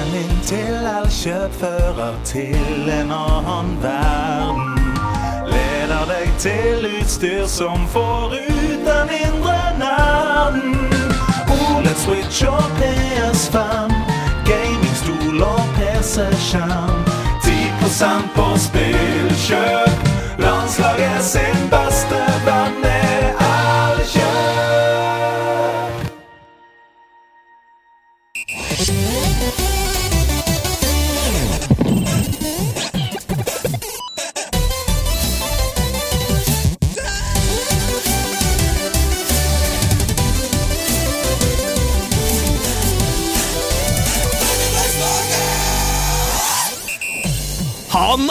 Stemmen min til Elkjøp fører til en annen verden. Leder deg til utstyr som får ut den indre nerden. OLED Switch og PS5, gamingstol og PC-skjerm. 10 på spillkjøp. Landslaget sin beste venn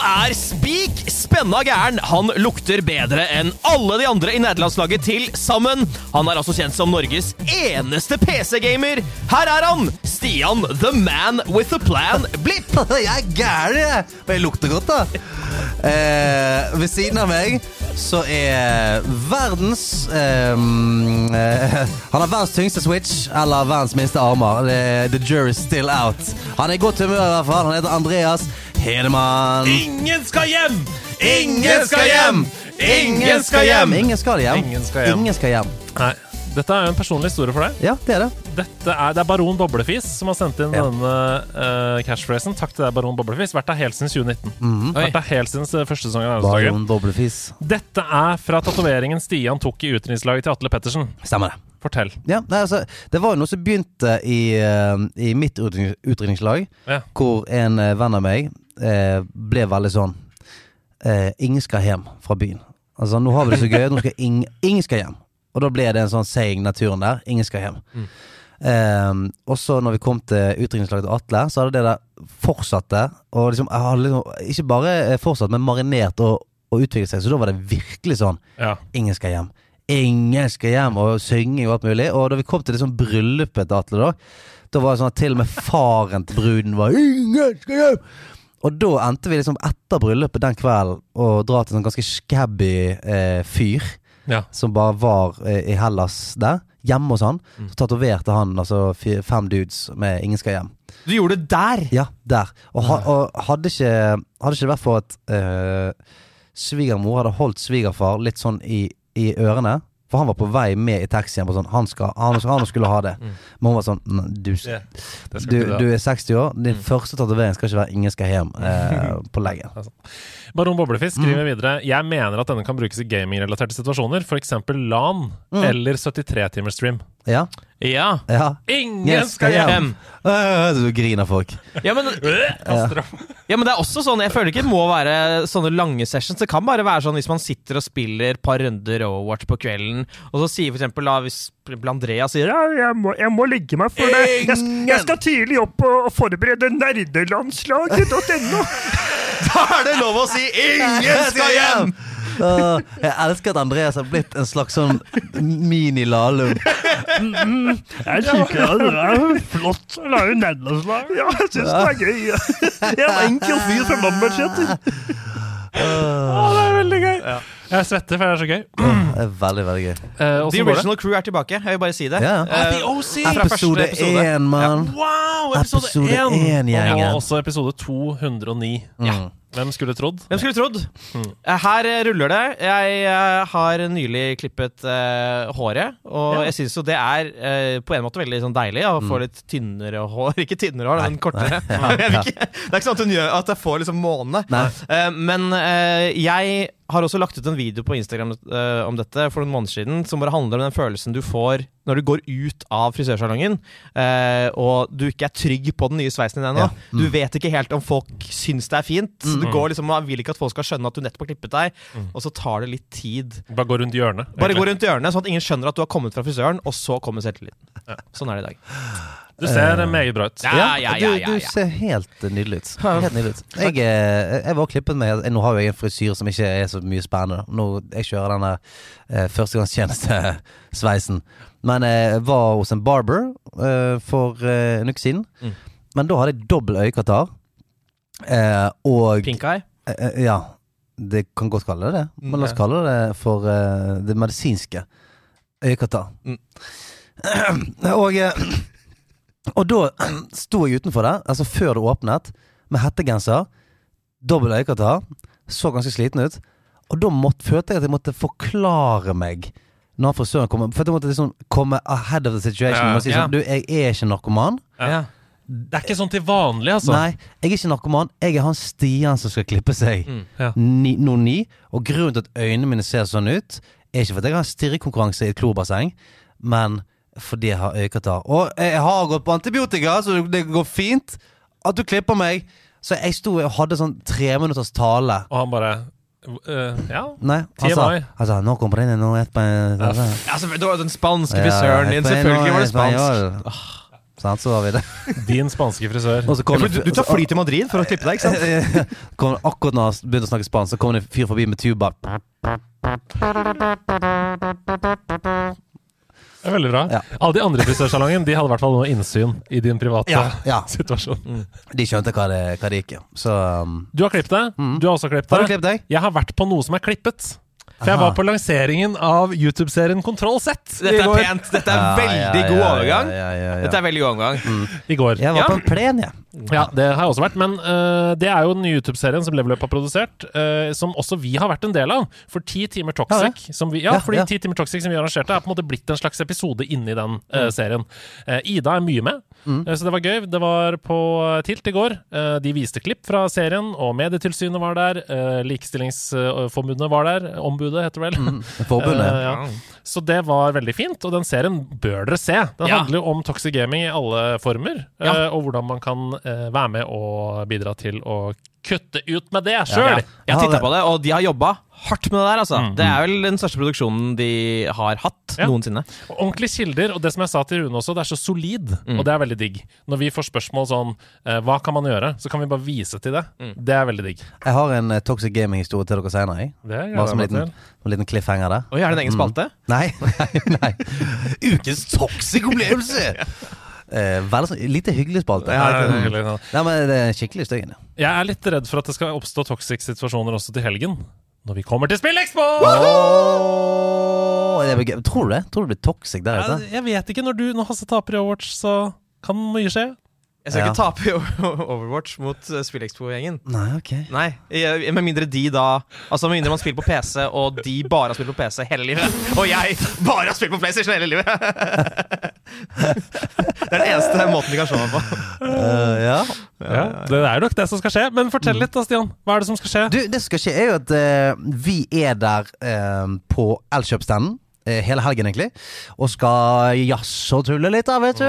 er spik spenna gæren. Han lukter bedre enn alle de andre i nederlandslaget til sammen. Han er altså kjent som Norges eneste PC-gamer. Her er han! Stian the man with a plan Blipp. Jeg er gæren, jeg! Og jeg lukter godt, da. Eh, ved siden av meg så er verdens ehm, eh, Han har verdens tyngste switch, eller verdens minste armer. The jury's still out. Han er i godt humør, i hvert fall. Han heter Andreas Hedemann. Ingen skal hjem! Ingen skal hjem! Ingen skal hjem! Ingen skal hjem. Ingen skal hjem. Ingen skal hjem. Nei, dette er jo en personlig historie for deg. Ja, det er det. Dette er, det er Baron Boblefis som har sendt inn Ja. denne uh, catchphrasen. Takk til deg, Baron Boblefis. Vært der helt siden 2019. Mhm. Vært der helt siden eh, første sesong av. Baron Boblefis. Dette er fra tatoveringen Stian tok i utenrikslaget til Atle Pettersen. Stemmer det. Fortell. Ja, nei, altså, det var jo noe som begynte i, eh, i mitt utdriknings- utdrikningslag, Ja. hvor en eh, venn av meg eh, ble veldig sånn eh, Ingen skal hjem fra byen. Altså, nå har vi det så gøy, nå skal ing, ingen skal hjem. Og da ble det en sånn saying, naturen der. Ingen skal hjem. Eh, og så når vi kom til utdrikningslaget til Atle, så hadde det der fortsatte. Og liksom, liksom ikke bare eh, fortsatt, men marinert og, og utviklet seg. Så da var det virkelig sånn Ja. Ingen skal hjem. Ingen skal hjem, og synging og alt mulig. Og da vi kom til liksom bryllupet til Atle, da Da var det sånn at til og med faren til bruden var 'Ingen skal hjem!' Og da endte vi liksom etter bryllupet den kvelden å dra til en sånn ganske scabby eh, fyr Ja. som bare var eh, i Hellas der. Hjemme hos han. Så tatoverte han altså fem dudes med 'Ingen skal hjem'. Du gjorde det der! Ja, der. Og, ha, og hadde ikke Hadde ikke det vært for at uh, svigermor hadde holdt svigerfar litt sånn i, i ørene For han var på vei med i taxien på sånn Han, skal, han, han skulle ha det. Men hun var sånn du, du, du er 60 år. Din første tatovering skal ikke være 'ingen skal hjem' eh, på leggen. Baron Boblefis Mm. skriver videre Jeg mener at denne kan brukes i gamingrelaterte situasjoner, f.eks. LAN Mm. eller 73-timersstream. Ja. Ja. ja. Ingen Yes, skal hjem! Du griner folk. Ja, men, ja, men det er også sånn Jeg føler ikke det må være sånne lange sessions. Det kan bare være sånn hvis man sitter og spiller et par runder Overwatch på kvelden, og så sier for eksempel da, hvis Andrea sier ja, jeg må, jeg må legge meg for det. Jeg, jeg skal tidlig opp og, og forberede nerdelandslaget.no. Da er det lov å si 'ingen skal hjem'! Åh, jeg elsker at Andreas har blitt en slags sånn mini-Lahlum. Jeg liker at det er flott å lage nederlandslag. Ja, jeg syns det er gøy. Jeg er en enkel fyr fra Lambertseter. Å, det er veldig gøy! Jeg svetter, for det er så gøy. Det er veldig, veldig gøy. Eh, The det? original crew er tilbake. Jeg vil bare si det. Ja. Eh, Ah, The OC! Episode én, mann. Wow! Episode én! Og også episode 209. Mm. Hvem skulle trodd? Hvem skulle trodd? Mm. Her eh, ruller det. Jeg eh, har nylig klippet uh, håret, og Ja. jeg syns jo det er uh, på en måte veldig sånn deilig å få litt tynnere hår. Ikke tynnere hår, men kortere. Ja. det er ikke sånn at, hun gjør, at jeg får liksom måne. Eh, men jeg har også lagt ut en video på Instagram uh, om dette for noen måneder siden, som bare handler om den følelsen du får når du går ut av frisørsalongen, uh, og du ikke er trygg på den nye sveisen din ennå. Ja. Mm. Du vet ikke helt om folk syns det er fint. Så du går liksom Man vil ikke at folk skal skjønne at du nettopp har klippet deg, og så tar det litt tid. Bare gå rundt hjørnet. Bare egentlig. gå rundt hjørnet, sånn at ingen skjønner at du har kommet fra frisøren, og så kommer selvtilliten. Sånn er det i dag. Du ser meget bra ut. Ja, ja, ja, ja, du, du ser helt eh, nydelig ut. Helt nydelig ut. Jeg, eh, jeg var klippet med Nå har jo jeg en frisyr som ikke er så mye spennende. Nå, jeg kjører denne eh, førstegangstjenestesveisen. Men jeg var hos en barber eh, for eh, en uke siden. Mm. Men da hadde jeg dobbel øyekatarr. Eh, og Pink eye. Eh, eh, ja, det kan godt kalle det det. Men la oss Mm, kalle det for eh, det medisinske øyekatarr. Mm. Og eh, Og da sto jeg utenfor der, altså før det åpnet, med hettegenser, dobbel øyekatarr, så ganske sliten ut. Og da måtte, følte jeg at jeg måtte forklare meg når frisøren kom. For jeg måtte liksom komme ahead of the situation Ja, og si ja. sånn Du, jeg er ikke narkoman. Ja. Det er ikke sånn til vanlig, altså. Nei, jeg er ikke narkoman. Jeg er han Stian som skal klippe seg Mm. Ja. ni, ni. Og grunnen til at øynene mine ser sånn ut, er ikke fordi jeg har stirrekonkurranse i et klobasseng, men fordi jeg har øyekatarr. Og jeg har gått på antibiotika, så det går fint at du klipper meg. Så jeg sto og hadde sånn treminutters tale. Og han bare Uh, Ja. Nei, han sa, han sa 'nå kommer det inn noe etterpå'. Ja, selvfølgelig, det var den spanske frisøren din. Selvfølgelig var det spansk. Sant, så var vi det. Din spanske frisør. Ja, du, du tar fly til Madrid for å klippe deg, ikke sant? kom, akkurat når jeg begynte å snakke spansk, så kom det en fyr forbi med tuba. Det er veldig bra. Ja. Alle de andre i frisørsalongen De hadde i hvert fall noe innsyn i din private Ja, ja. situasjon. De skjønte hva det, hva det gikk i. Um, Du har klippet deg. Du har også klippet Har du klippet deg? Jeg har vært på noe som er klippet. For jeg var på lanseringen av YouTube-serien Kontroll Z Dette er pent. Dette er veldig god overgang. Ja, ja, ja, Dette er veldig god overgang. I går. Jeg var Ja. på en plen, jeg. Ja, det har jeg også vært. Men uh, det er jo den nye YouTube-serien som Level Up har produsert, uh, som også vi har vært en del av. For Ti timer Toxic, som vi, ja, Ja, fordi ja. 10 timer Toxic som vi arrangerte, er på en måte blitt en slags episode inni den uh, serien. Ida er mye med, Mm. eh, så det var gøy. Det var på Tilt i går. Eh, de viste klipp fra serien, og Medietilsynet var der. Likestillingsforbundet var der. Ombudet, heter det vel. Mm. Forbundet. Eh, ja. Så det var veldig fint, og den serien bør dere se. Den Ja. handler jo om toxic gaming i alle former, Ja. eh, og hvordan man kan eh, være med og bidra til å kutte ut med det Ja. sjøl. Jeg titta på det, og de har jobba hardt med det der. altså Mm. Det er vel den største produksjonen de har hatt Ja. noensinne. Ordentlige kilder, og det som jeg sa til Rune også, det er så solid, Mm. og det er veldig digg. Når vi får spørsmål sånn eh, Hva kan man gjøre? Så kan vi bare vise til det. Mm. Det er veldig digg. Jeg har en eh, toxic gaming-historie til dere senere. jeg. Det gleder Bare som en liten, en liten cliffhanger der. Oi, er det en egen spalte? Nei, nei, nei. Ukens toxic opplevelse! Eh, veldig sånn, lite hyggelig spalte. Ja, Ja, ja, ja. hyggelig, ja. Nei, men det er skikkelig støyende. Jeg er litt redd for at det skal oppstå toxic situasjoner også til helgen. Når vi kommer til SpillExpo! Det gøy. Tror du det? Tror du det blir toxic der ute? jeg vet ikke. Når, du, når Hasse taper i Overwatch, så kan mye skje. Jeg skal Ja. ikke tape i Overwatch mot uh, Spillexpo-gjengen. Nei, ok. Nei, jeg- med mindre de da Altså med mindre man spiller på PC, og de bare har spilt på PC hele livet. Og jeg bare har spilt på PlayStation hele livet! Eneste måten de kan se meg på. Uh, ja. Ja, Det er nok det som skal skje. Men fortell litt da, Stian. Hva er det som skal skje? Du, det som skal skje, er jo at eh, vi er der eh, på Elkjøp-standen. eh, Hele helgen, egentlig. Og skal jazze og tulle litt, da, vet du.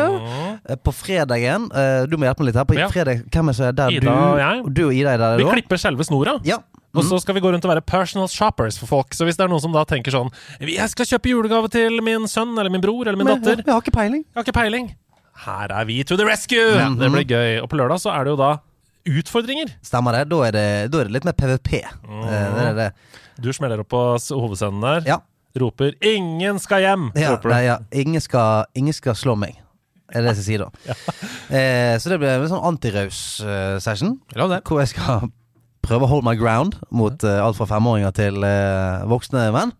Eh, På fredagen eh, Du må hjelpe meg litt her. På Ja. fredag, hvem er det som er der? Ida du, og jeg. Du og Ida er der Vi da? klipper selve snora. Ja. Og så skal vi gå rundt og være personal shoppers for folk. Så hvis det er noen som da tenker sånn Jeg skal kjøpe julegave til min sønn eller min bror eller min Men, datter. jeg har ikke peiling. Jeg har ikke peiling. Her er vi to the rescue! Det blir gøy. Og på lørdag så er det jo da utfordringer. Stemmer det. Da er det, da er det litt mer PVP. Mm. det er det. Du smeller opp på hovedscenen der. Ja. Roper 'Ingen skal hjem'! Ja, roper du. nei, ja. Ingen, skal, ingen skal slå meg. Er det det jeg sier da. eh, så det blir en sånn antiraus-session. Ja, det. hvor jeg skal prøve å hold my ground mot eh, alt fra femåringer til eh, voksne menn.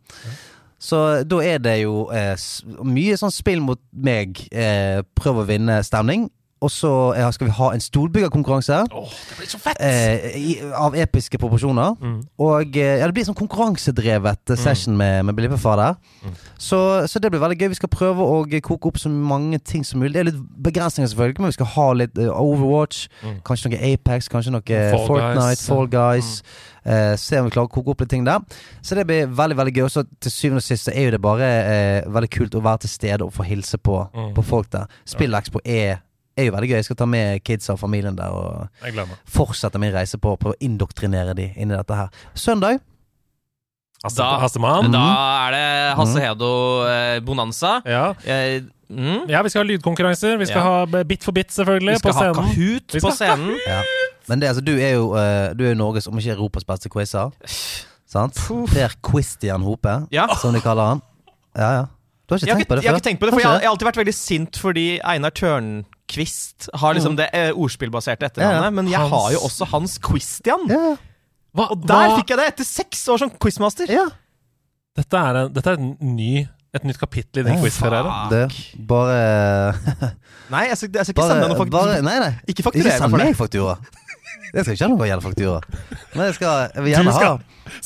Så da er det jo eh, mye sånn spill mot meg, eh, prøv å vinne stemning. Og så ja, skal vi ha en stolbyggerkonkurranse Åh, det blir så fett! eh, i, av episke proporsjoner. Mm. Og eh, ja, det blir sånn konkurransedrevet session session med, med Blippefar der. Mm. Så, så det blir veldig gøy. Vi skal prøve å eh, koke opp så mange ting som mulig. Det er litt begrensninger, selvfølgelig, men vi skal ha litt eh, Overwatch. Mm. Kanskje noe Apex, kanskje noe Fall Fortnite, Guys. Fall Guys. Eh, se om vi klarer å koke opp litt ting der. Så det blir veldig veldig gøy. Og så til syvende og sist er jo det bare eh, veldig kult å være til stede og få hilse på, Mm. på folk der. SpillExpo er, er jo veldig gøy. Jeg skal ta med kidsa og familien der og fortsette min reise på å prøve å indoktrinere de inn i dette her. Søndag. Hasse, Da- Hassemann. Da er det Hasse Hedo eh, Bonanza. Ja. Eh, mm. ja, vi skal ha lydkonkurranser. Vi skal Ja. ha Bit for bit, selvfølgelig, Vi skal på ha scenen. Kahoot Vi på skal- scenen. Ja. Men det, altså, du er jo eh, Du er jo Norges, om ikke Europas beste quizer. Sant? Per Quistian Hope, Ja. som de kaller han. Ja, ja. Du har ikke Jeg tenkt tenkt på det det jeg før? har ikke tenkt på det, for jeg, jeg har alltid vært veldig sint fordi Einar Tørnquist har liksom det eh, ordspillbaserte etternavnet. Ja, ja. Men jeg Hans- har jo også Hans Quistian. Ja, Hva, Og der fikk jeg det etter seks år som quizmaster. ja. Dette er en, dette er en ny Et nytt kapittel i din oh, quiz-karriere. Det, bare Nei, jeg skal, jeg skal ikke Bare, sende deg noe faktura. bare Nei, nei. Ikke fakturere Ikke meg for det. faktura. Jeg skal ikke ha noe gjelder faktura. Men jeg, skal, jeg vil gjerne Du ha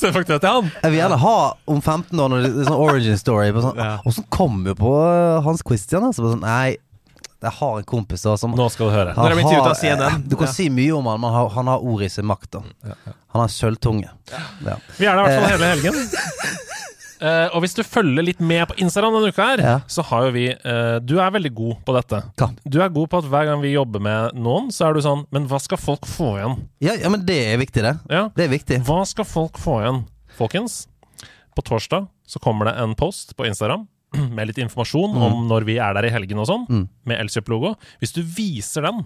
Send faktura til han! Jeg vil gjerne ha om 15 år når det er sånn origin story. på Sånn, Ja. Og så kom jo på uh, Hans Christian. Altså, sånn, nei, jeg har en kompis da som Nå skal du høre. Når jeg blir ut av har- CNN. Du kan Ja. si mye om han, men han har, han har ord i sin makt. da Han har sølvtunge. Ja. Vi er der i hvert fall Eh. hele helgen. Uh, og hvis du følger litt med på Instagram denne uka her, Ja. så har jo vi uh, Du er veldig god på dette. Hva? Du er god på at hver gang vi jobber med noen, så er du sånn Men hva skal folk få igjen? Ja, ja, men det er viktig, det. Ja. Det er viktig. Hva skal folk få igjen? Folkens, på torsdag så kommer det en post på Instagram med litt informasjon om når vi er der i helgen og sånn, Mm. med Elkjøp-logo. Hvis du viser den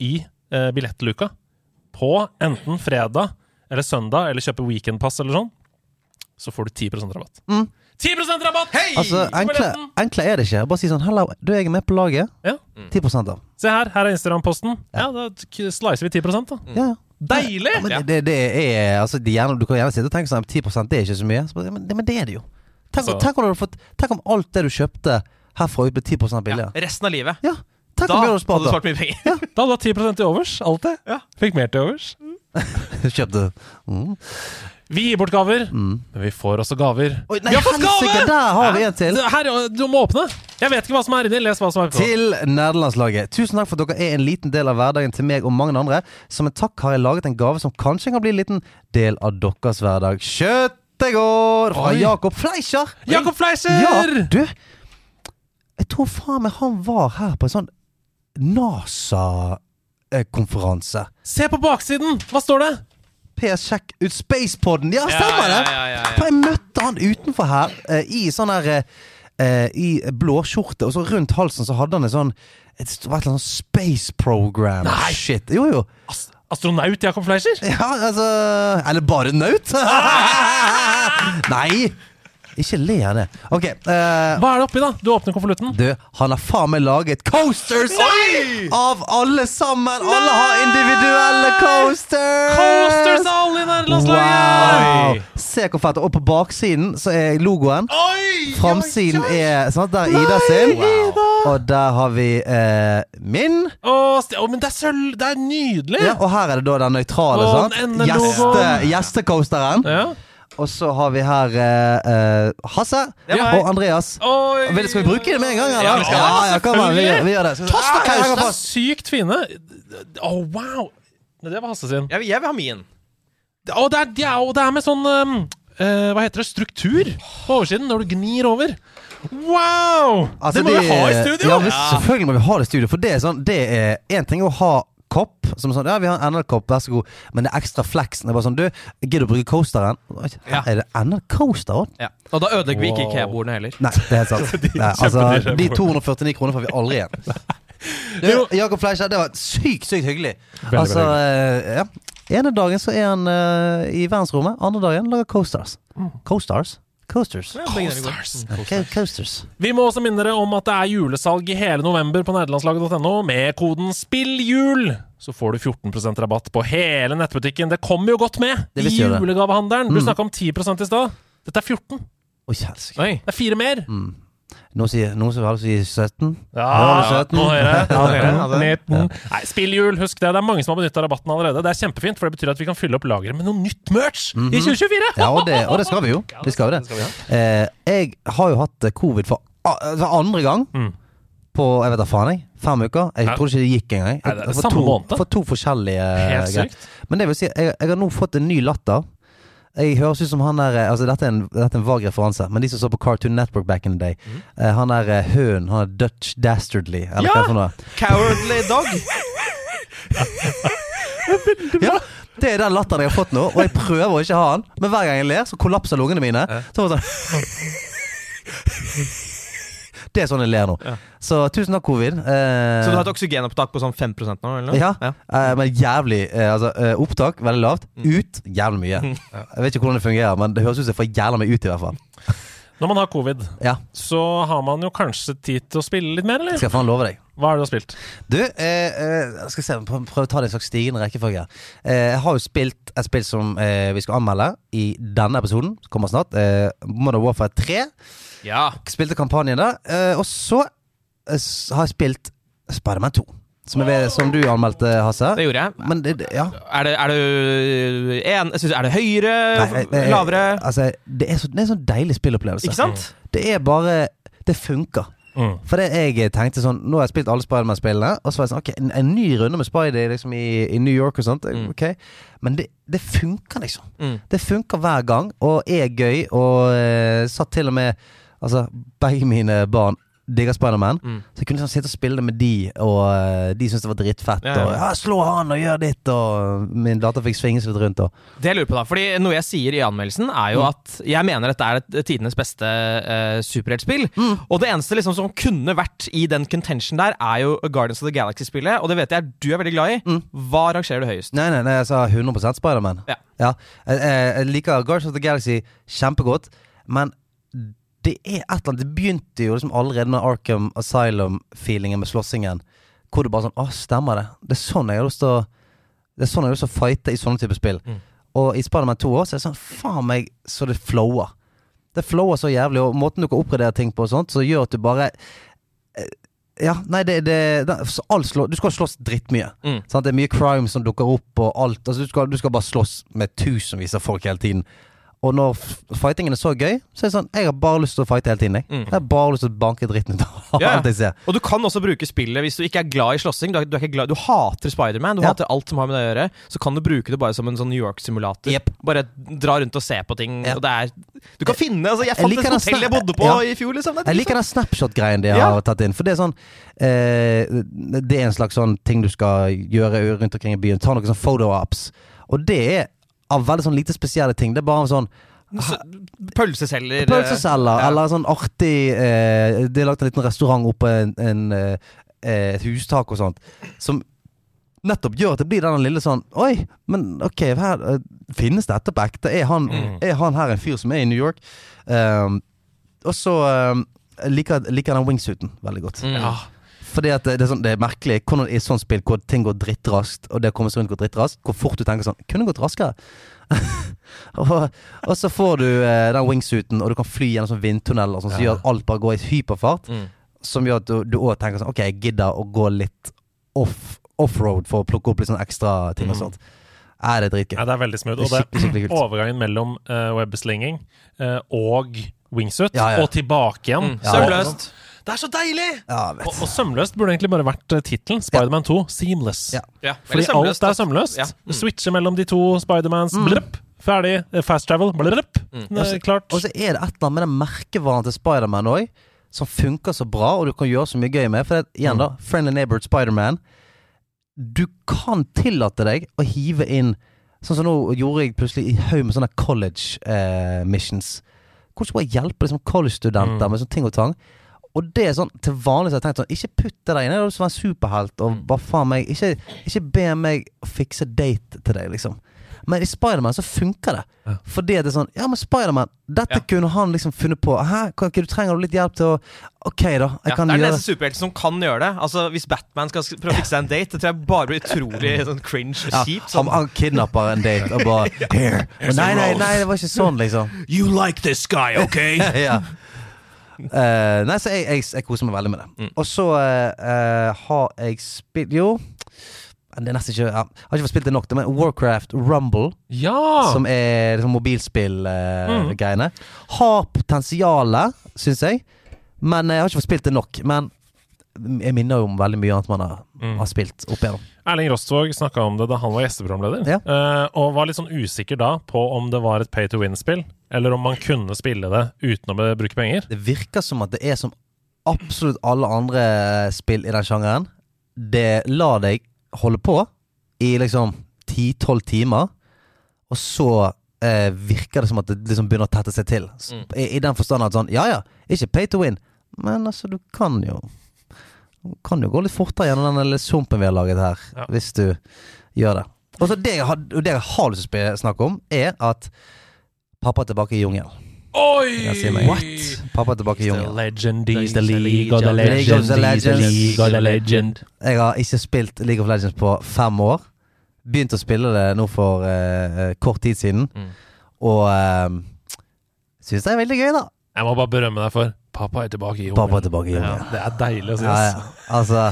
i eh, billettluka på enten fredag eller søndag, eller kjøper weekendpass eller sånn, så får du 10% rabatt. Mm. 10% rabatt! Hei! Altså, enkle, enkle er det ikke. Bare si sånn 'Hallo, du jeg er med på laget'. Ja. 10 av. Se her, her er Instagram-posten. Ja, da slicer vi 10 da. Ja, ja. Deilig! Men det, det, det er altså, de gjerne, Du kan gjerne sitte og tenke sånn 10 det er ikke så mye. Så, men, det, men det er det jo. Tenk, Altså- tenk, om du hadde fått, tenk om alt det du kjøpte herfra ut ble 10 billigere. Ja, resten av livet. Ja. Tenk Da om du hadde hadde du spart spart mye penger. Da hadde du hatt 10 til overs. Alltid. Ja. Fikk mer til overs. Kjøpte mm. Vi gir bort gaver, Mm. men vi får også gaver. Oi, nei, vi har fått helsike, gave! der har vi en til. Her, du må åpne. Jeg vet ikke hva som er inni. Les hva som er på. Til nerdelandslaget. Tusen takk for at dere er en liten del av hverdagen til meg og mange andre. Som en takk har jeg laget en gave som kanskje kan bli en liten del av deres hverdag. Kjøttegård fra Oi. Jakob Fleischer. Jakob Fleischer! Ja, du Jeg tror faen meg han var her på en sånn NASA-konferanse. Se på baksiden! Hva står det? PS Sjekk ut Spacepodden! Ja, stemmer det! For jeg møtte han utenfor her eh, i sånn her eh, I blåskjorte, og så rundt halsen så hadde han en sånn et, et eller annet space program. Nei. Shit. Jo, jo. Ast astronaut Jakob Fleischer? Ja, altså Eller bare naut? Nei! Ikke le av det. Ok. eh, Hva er det oppi, da? Du åpner konvolutten. du, han har faen meg laget coasters av alle sammen! Alle har individuelle coasters! Coasters av alle i nærlandslaget! Wow! Se hvor fett. Og på baksiden så er logoen. Oi! Framsiden er sant, Der er Ida sin. Og der har vi eh, min. Åh, st- men det er sølv! Det er nydelig! Ja, og her er det da den nøytrale. Sant? den. Gjestecoasteren. Ja. Og så har vi her eh, eh, Hasse Det var og Andreas. Oi! Vil, skal vi bruke det med en gang? Eller? Ja, vi skal ja, det. ja, kom an, vi, gjør- vi gjør det. The Ah, jeg henger fast. Sykt fine. Å, wow! Det var Hasse sin. Jeg vil, jeg vil ha min. Å, det er, ja, og det er med sånn um, uh, Hva heter det? Struktur på oversiden når du gnir over. Wow! Altså, det må vi ha i studio! Ja, selvfølgelig må vi ha det i studio. For det er sånn Det er én ting å ha kopp, som sånn Ja, vi har en NL-kopp, vær så god. Men det er ekstra flexen. Det er bare sånn Du, gidder du å bruke coasteren? Ja. Er det NL-coaster? Ja. Og da ødelegger vi ikke IKEA-bordene heller. Nei, det er helt sant. Nei, altså, de 249 kroner får vi aldri igjen. Du, Jakob Fleischer, det var sykt, sykt hyggelig. Veldig, altså, eh, ja. Ene dagen så er han uh, i verdensrommet, andre dagen lager Co-Stars Coasters. Ja, begge deler. Coasters. Ja, co- coasters. Vi må også minne dere om at det er julesalg i hele november på nederlandslaget.no. Med koden SPILLJUL så får du 14% rabatt på hele nettbutikken. Det kommer jo godt med i julegavehandelen! Mm. Du Mm. snakka om 10 i stad. Dette er 14. Oi. Oi. Det er fire mer. Mm. Noen sier, noen som vil si 17? Ja, Ja, det er 17. nå hører jeg. Det det, 19. Nei, spillhjul, husk det. Det er mange som har benytta rabatten allerede. Det er kjempefint, for det betyr at vi kan fylle opp lageret med noe nytt merch i 2024! Ja, og det, og det skal vi jo. Vi skal jo det. skal vi. Eh, jeg har jo hatt eh, covid for, for andre gang Mm. på jeg vet da faen jeg, fem uker. Jeg Ja. trodde ikke det gikk engang. Nei, det er For samme to, måned. For to forskjellige Helt sykt. Men det vil si, jeg, jeg har nå fått en ny latter. Jeg høres ut som han der eh, Altså Dette er en, dette er en vag referanse, men de som så på Cartoon Network back in the day eh, Han der høn, hønen, han er Dutch Dastardly, eller Ja! hva for noe. Cowardly dog. Ja, det er den latteren jeg har fått nå, og jeg prøver å ikke ha den. Men hver gang jeg ler, så kollapser lungene mine. Så sånn Det er sånn jeg ler nå. Ja. Så tusen takk, covid. Eh, Så du har et oksygenopptak på sånn 5 nå? eller noe? Ja, eh, men jævlig eh, Altså, eh, opptak veldig lavt. Ut jævlig mye. Jeg vet ikke hvordan det fungerer, men det høres ut som jeg får jævla meg ut, i hvert fall. Når man har covid, Ja, så har man jo kanskje tid til å spille litt mer, eller? skal jeg faen love deg. Hva har du spilt? Du, eh, eh, skal se, prøv å ta det i en slags stigende rekkefølge. Eh, jeg har jo spilt et spill som eh, vi skal anmelde i denne episoden, som kommer snart. Eh, Modern Warfare 3. Ja. Spilte kampanjen der. Eh, og så eh, har jeg spilt Spiderman 2. Som, jeg som du anmeldte, Hasse. Det gjorde jeg. Men det, det, ja. Er det, er det, en, synes, Er det høyere? Nei, jeg- jeg- lavere? Altså, det er, så, det er en sånn deilig spillopplevelse. Ikke sant? Det er bare Det funker. Mm. For det jeg tenkte sånn Nå har jeg spilt alle Spiderman-spillene, og så var jeg sånn Ok, en, en ny runde med Spidey liksom i, i New York og sånt. Mm. Ok Men det, det funker, liksom. Mm. Det funker hver gang, og er gøy, og uh, satt til og med Altså, begge mine barn digger Spiderman, Mm. så jeg kunne liksom sitte og spille det med de, og eh, de syntes det var dritfett. Ja, ja. Og ja, 'slå han og gjør ditt', og min datter fikk svinge seg litt rundt. Og. Det jeg lurer på da, fordi Noe jeg sier i anmeldelsen, er jo Mm. at jeg mener dette er et, tidenes beste uh, superheltspill. Mm. Og det eneste liksom som kunne vært i den contention der, er jo Guardians of the Galaxy-spillet. Og det vet jeg du er veldig glad i. Mm. Hva rangerer du høyest? Nei, nei, nei, jeg sa 100% Spiderman. Ja. Jeg, jeg, jeg liker Guardians of the Galaxy kjempegodt, men det er et eller annet Det begynte jo liksom allerede med Arkham Asylum-feelingen med slåssingen. Hvor du bare sånn Å, stemmer det? Det er sånn jeg har lyst til å Det er sånn jeg har lyst til å fighte i sånne typer spill. Mm. Og i Spiderman 2 også, så er det sånn Faen meg så det flower. Det flower så jævlig, og måten du kan oppgradere ting på og sånt, så gjør at du bare eh, ja, nei, det, det, det så slå, Du skal slåss drittmye. Mm. Sant? Det er mye crime som dukker opp, og alt. Altså, du, skal, du skal bare slåss med tusenvis av folk hele tiden. Og når fightingen er så gøy, så er det sånn Jeg har bare lyst til å fighte hele tiden. Jeg, Mm. jeg har bare lyst til å banke dritten ut av Ja, alt jeg ser. Og du kan også bruke spillet hvis du ikke er glad i slåssing. Du, du, du hater Spiderman, du Ja. hater alt som har med det å gjøre. Så kan du bruke det bare som en sånn New York-simulator. Yep. Bare dra rundt og se på ting. Ja. Og det er Du kan finne altså, Jeg Jeg fant jeg et hotell jeg bodde på i fjor, liksom. Det Jeg liker den Snapshot-greien de har tatt inn. For det er sånn eh, Det er en slags sånn ting du skal gjøre rundt omkring i byen. Ta noen sånn photo-ops. Og det er av veldig sånn lite spesielle ting. Det er bare sånn Pølseselger. Pølseselger. Pølseceller, ja. eller sånn artig eh, Det er lagt en liten restaurant oppå en, en, eh, et hustak og sånt, som nettopp gjør at det blir den lille sånn Oi, men ok, her, eh, finnes dette på ekte? Er han, Mm. er han her en fyr som er i New York? Um, og så um, liker jeg den wingsuiten veldig godt. Mm. Ja. Fordi at det, er sånn, det er merkelig hvordan i sånn sånt spill hvor ting går drittraskt, og det å komme seg rundt går drittraskt, hvor fort du tenker sånn Kunne gått raskere. og, og så får du eh, den wingsuiten, og du kan fly gjennom sånn vindtunneler sånn, som Ja. gjør at alt bare går i hyperfart. Mm. Som gjør at du- òg tenker sånn Ok, jeg gidder å gå litt off offroad for å plukke opp litt sånn ekstra ting og Mm. sånt. Er det dritgøy. Ja, det er veldig smooth. Det Og er det skikkelig, skikkelig overgangen mellom uh, webslinging uh, og wingsuit, Ja, ja. og tilbake igjen. Mm. Sømløst. Det er så deilig! Ja, vet. Og, og sømløst burde egentlig bare vært uh, tittelen. Spiderman 2, Seamless. Ja. Ja, Fordi alt er sømløst. Ja. Mm. switcher mellom de to Spidermans. Blrupp, ferdig. Eh, Fast travel. Blrupp. Mm. Det er klart. Og så er det et eller annet med den merkevaren til Spiderman òg, som funker så bra, og du kan gjøre så mye gøy med. For det, igjen, da, Friendly Neighborhood Spiderman. Du kan tillate deg å hive inn Sånn som nå gjorde jeg plutselig i haug med sånne college eh, missions. Hvordan skal jeg hjelpe liksom, college-studenter Mm. med sånne ting og tang. Og det er sånn, til vanlig så har jeg tenkt sånn Ikke putt det der inn. Du lyst til være superhelt. Og bare faen meg Ikke, ikke be meg fikse date til deg, liksom. Men i Spiderman så funker det. Ja. Fordi det er sånn Ja, men Spiderman, dette Ja. kunne han liksom funnet på. Hæ, kan ikke du trenger du litt hjelp til å Ok, da. Jeg Ja, kan det er den gjøre superhelten som kan gjøre det. Altså Hvis Batman skal prøve å fikse en date, det tror jeg bare blir utrolig sånn cringe og kjipt. han, Sånn. han kidnapper en date og bare Here. Nei, nei, nei, det var ikke sånn, liksom. You like this guy, ok? ja. Eh, nei, så jeg, jeg, jeg koser meg veldig med det. Mm. Og så eh, har jeg spilt Jo, det er nesten ikke ja, Jeg har ikke fått spilt det nok, men Warcraft Rumble, Ja! som er liksom mobilspillgreiene, mobilspill-greiene, har potensialet, syns jeg. Men jeg har ikke fått spilt det nok. Men jeg minner jo om veldig mye annet man har, Mm. har spilt opp igjennom. Erling Rostvåg snakka om det da han var gjesteprogramleder, Ja. eh, og var litt sånn usikker da på om det var et pay to win-spill, eller om man kunne spille det uten å bruke penger. Det virker som at det er som absolutt alle andre spill i den sjangeren. Det lar deg holde på i liksom 10-12 timer, og så eh, virker det som at det liksom begynner å tette seg til. Mm. I, I den forstand at sånn, ja ja, ikke pay to win, men altså, du kan jo kan jo gå litt fortere gjennom den lille sumpen vi har laget her, Ja. hvis du gjør det. Og så det jeg har, det jeg har lyst til å snakke om, er at pappa er tilbake i jungelen. Oi! What? Pappa er tilbake i jungelen. legend he's the League of the of League of the league of the legend. Jeg har ikke spilt League of Legends på fem år. Begynte å spille det nå for uh, kort tid siden. Mm. Og uh, syns det er veldig gøy, da. Jeg må bare berømme deg for Pappa er tilbake i Pappa er tilbake i Ja, det er deilig å si. Ja, ja. Altså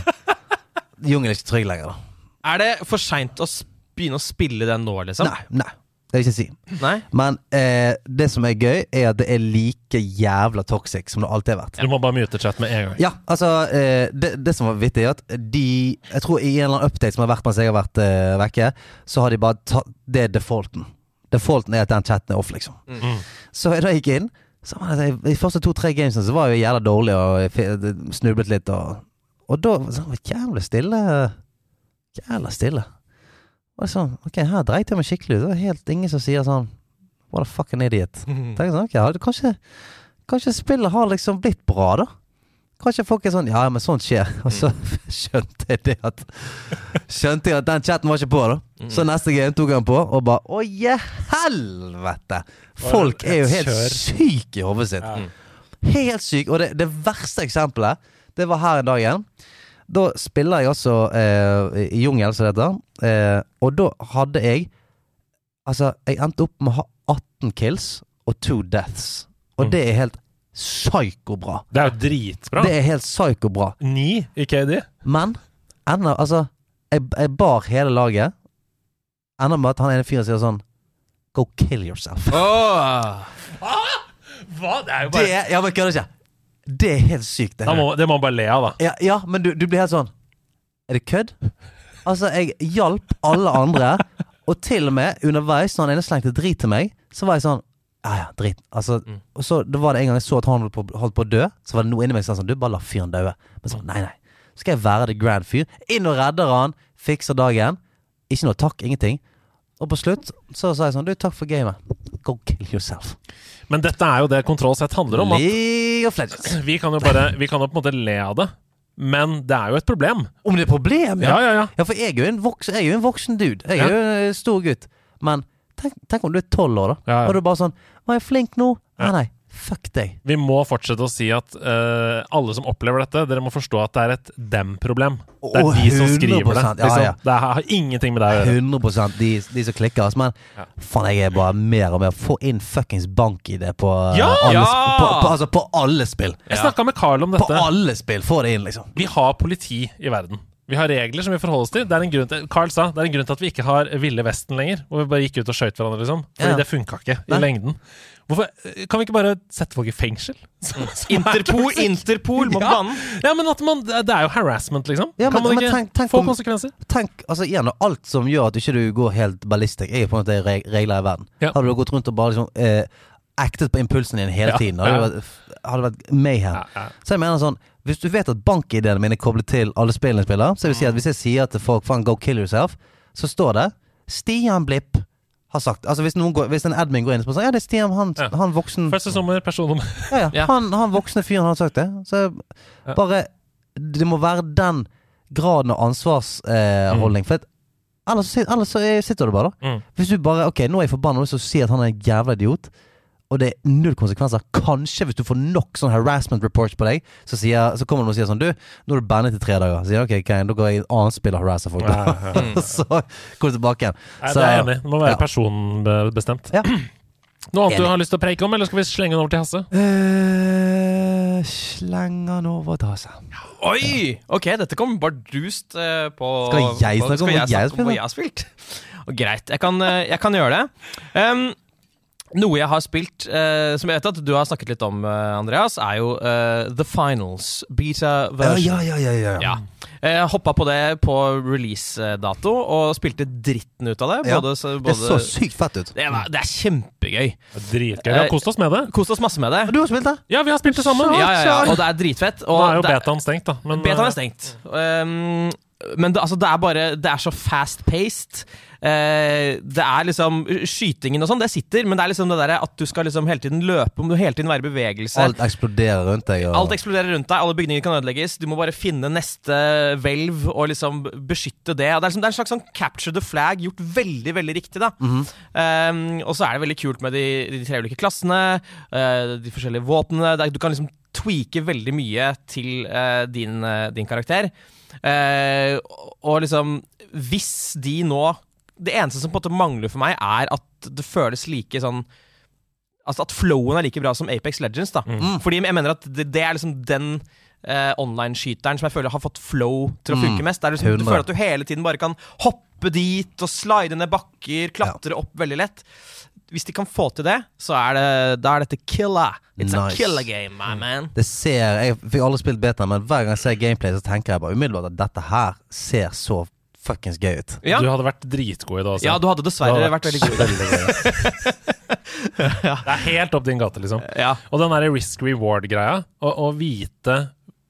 Jungelen er ikke trygg lenger, da. Er det for seint å begynne å spille den nå, liksom? Nei, nei. Det vil jeg ikke si. Nei? Men eh, det som er gøy, er at det er like jævla toxic som det alltid har vært. Du må bare mute chat med en gang. Ja, altså eh, det, det som var vittig, er at de Jeg tror i en eller annen update som har vært mens jeg har vært eh, vekke, så har de bare tatt Det er defaulten. Defaulten er at den chatten er off, liksom. Mm. Så da jeg gikk inn så var det, I første to-tre gamesene så var jeg jævla dårlig og snublet litt. Og, og da så var det jævlig stille. Jævla stille. Og sånn, ok, Her dreit jeg meg skikkelig ut. Det var helt ingen som sier sånn What a fucking idiot. Tenk sånn, ok, kanskje, kanskje spillet har liksom blitt bra, da. Kanskje folk er sånn Ja, men sånt skjer. Og så skjønte jeg det at Skjønte jeg at den chatten var ikke på, da. Så neste game tok han på, og bare Å, je helvete! Folk er jo helt syke i hodet sitt. Helt syke. Og det, det verste eksempelet, det var her en dag igjen. Da spiller jeg altså eh, i jungel, som det heter. Eh, og da hadde jeg Altså, jeg endte opp med å ha 18 kills og 2 deaths. Og Mm. det er helt psyko-bra. Det er jo dritbra. Det er helt psyko-bra. Ni i KD. Men enda Altså, jeg, jeg bar hele laget. Enda med at han ene fyren sier sånn Go kill yourself. Åh. Hva? Det er jo bare er Ja, men kødder ikke. Det er helt sykt. Det. da må, Det må man bare le av, da. Ja, ja men du, du blir helt sånn Er det kødd? Altså, jeg hjalp alle andre, og til og med underveis, når han ene slengte drit til meg, så var jeg sånn Ja, ja, drit. Altså, Mm. og så da var det en gang jeg så at han holdt på, holdt på å dø, så var det noe inni meg som sa sånn Du, bare la fyren daue. Men så nei, nei. Så skal jeg være the grand fyr. Inn og redder han, fikser dagen. Ikke noe takk, ingenting. Og på slutt så sa jeg sånn Du, takk for gamet. Go kill yourself. Men dette er jo det Kontroll sett handler om. At vi kan jo bare Vi kan jo på en måte le av det, men det er jo et problem. Om det er problem, Ja, ja, ja. Ja, for jeg er jo en voksen, jeg er jo en voksen dude. Jeg er jo en stor gutt. Men tenk, tenk om du er tolv år, da. Ja, ja. Og du er bare sånn Var jeg flink nå? Nei, nei. Fuck deg. Vi må fortsette å si at uh, alle som opplever dette, dere må forstå at det er et dem-problem. Det er oh, de som skriver det. 100%, ja, Liksom. ja. Det har ingenting med deg å gjøre. 100 de, de som klikker. Altså, men Ja. faen, jeg er bare mer og mer Få inn fuckings bank-ID på, uh, Ja! alle, på, på, altså, på alle spill. Jeg snakka med Carl om dette. På alle spill! Få det inn, liksom. Vi har politi i verden. Vi har regler som vi forholder oss til. Det er en grunn til Carl sa det er en grunn til at vi ikke har Ville Vesten lenger. Hvor vi bare gikk ut og skøyt hverandre, liksom. Fordi Ja. det funka ikke i Nei. lengden. Hvorfor Kan vi ikke bare sette folk i fengsel? Mm. Interpol, Interpol må på Ja. banen. Ja, men at man, det er jo harassment, liksom. Ja, men- kan man ikke tenk- tenk få om- konsekvenser? Tenk, altså igjen, alt som gjør at ikke du går helt ballistisk, er jo på en måte reg regler i verden. Ja. Hadde du gått rundt og bare liksom eh, actet på impulsen din hele tiden, hadde ja. det vært, hadde vært mayhem. Ja, ja. Så jeg mener sånn Hvis du vet at bank-ID-ene mine er koblet til alle spillene jeg spiller, så vil si at hvis jeg sier til folk faen go kill yourself, så står det Stian Blipp har sagt Altså hvis, noen går, hvis en admin går inn og spør sånn Ja, det er Stian, han, Ja. han voksen Første sommer, personnummer. ja, ja, Ja. Han, han voksne fyren har sagt det. Så Ja. bare Det må være den graden av ansvarsholdning. Mm. For at ellers, så ellers så er- sitter du bare, da. Mm. Hvis du bare Ok, nå er jeg forbanna og så sier at han er en jævla idiot, og det er null konsekvenser. Kanskje hvis du får nok sånn harassment reports på deg, så, sier, så kommer noen og sier sånn Du, nå er du bannet i tre dager. Så sier ok, ok, da går jeg i et annet spill og harasser folk. Ja, ja, ja. så går du tilbake igjen. Nei, Så- det er jeg enig. Det må være ja. personbestemt. Ja. Noe annet du har lyst til å preike om, eller skal vi slenge den over til Hasse? Uh, slenger den over til Hasse. Oi! Ok, dette kom bardust uh, på Skal jeg snakke om jeg hva jeg har spilt? Greit, jeg kan, eh, jeg kan gjøre det. Um, noe jeg har spilt, eh, som jeg vet at du har snakket litt om, eh, Andreas, er jo eh, The Finals. Beta version. ja, ja, ja, ja. Ja. Jeg hoppa på det på release-dato og spilte dritten ut av det. Ja, Både, Det både, så sykt fett ut. det, var, det er kjempegøy. Dritgøy. Vi har Eh, kost oss med det. Kost oss masse med det. Du har spilt det? Ja, vi har spilt det sammen. Ja, ja, ja, og det er dritfett. Nå er jo Og er- betaen stengt, da. Men, Betaen eh, er stengt. Um, men det, altså, det er bare Det er så fast-paced. Eh, det er liksom Skytingen og sånn, det sitter, men det er liksom det derre at du skal liksom hele tiden løpe, om du hele tiden være i bevegelse. Alt eksploderer rundt deg. Og, Alt eksploderer rundt deg, alle bygninger kan ødelegges. Du må bare finne neste hvelv og liksom beskytte det. Og det, er liksom, det er en slags sånn capture the flag gjort veldig veldig riktig. da um, Og så er det veldig kult med de, de tre ulike klassene, eh, de forskjellige våpnene. Du kan liksom tweake veldig mye til eh, din, eh, din karakter. Eh, og- liksom Hvis de nå Det eneste som på en måte mangler for meg, er at det føles like sånn Altså at flowen er like bra som Apex Legends. da Fordi jeg mener at det, det er liksom den eh, online-skyteren som jeg føler har fått flow til å funke mest. Det er liksom, du føler at du hele tiden bare kan hoppe dit og slide ned bakker, klatre opp veldig lett. Hvis de kan få til det, så er det Da er dette killer. It's a killer game, my man. Det ser Jeg fikk aldri spilt beta, men hver gang jeg ser gameplay, så tenker jeg bare umiddelbart at dette her ser så fuckings gøy ut. Ja. Du hadde vært dritgod i dag. også. ja, du hadde dessverre vært veldig god vært, det. veldig god det. Er helt opp din gate, liksom. Ja. Og den der risk reward-greia, å vite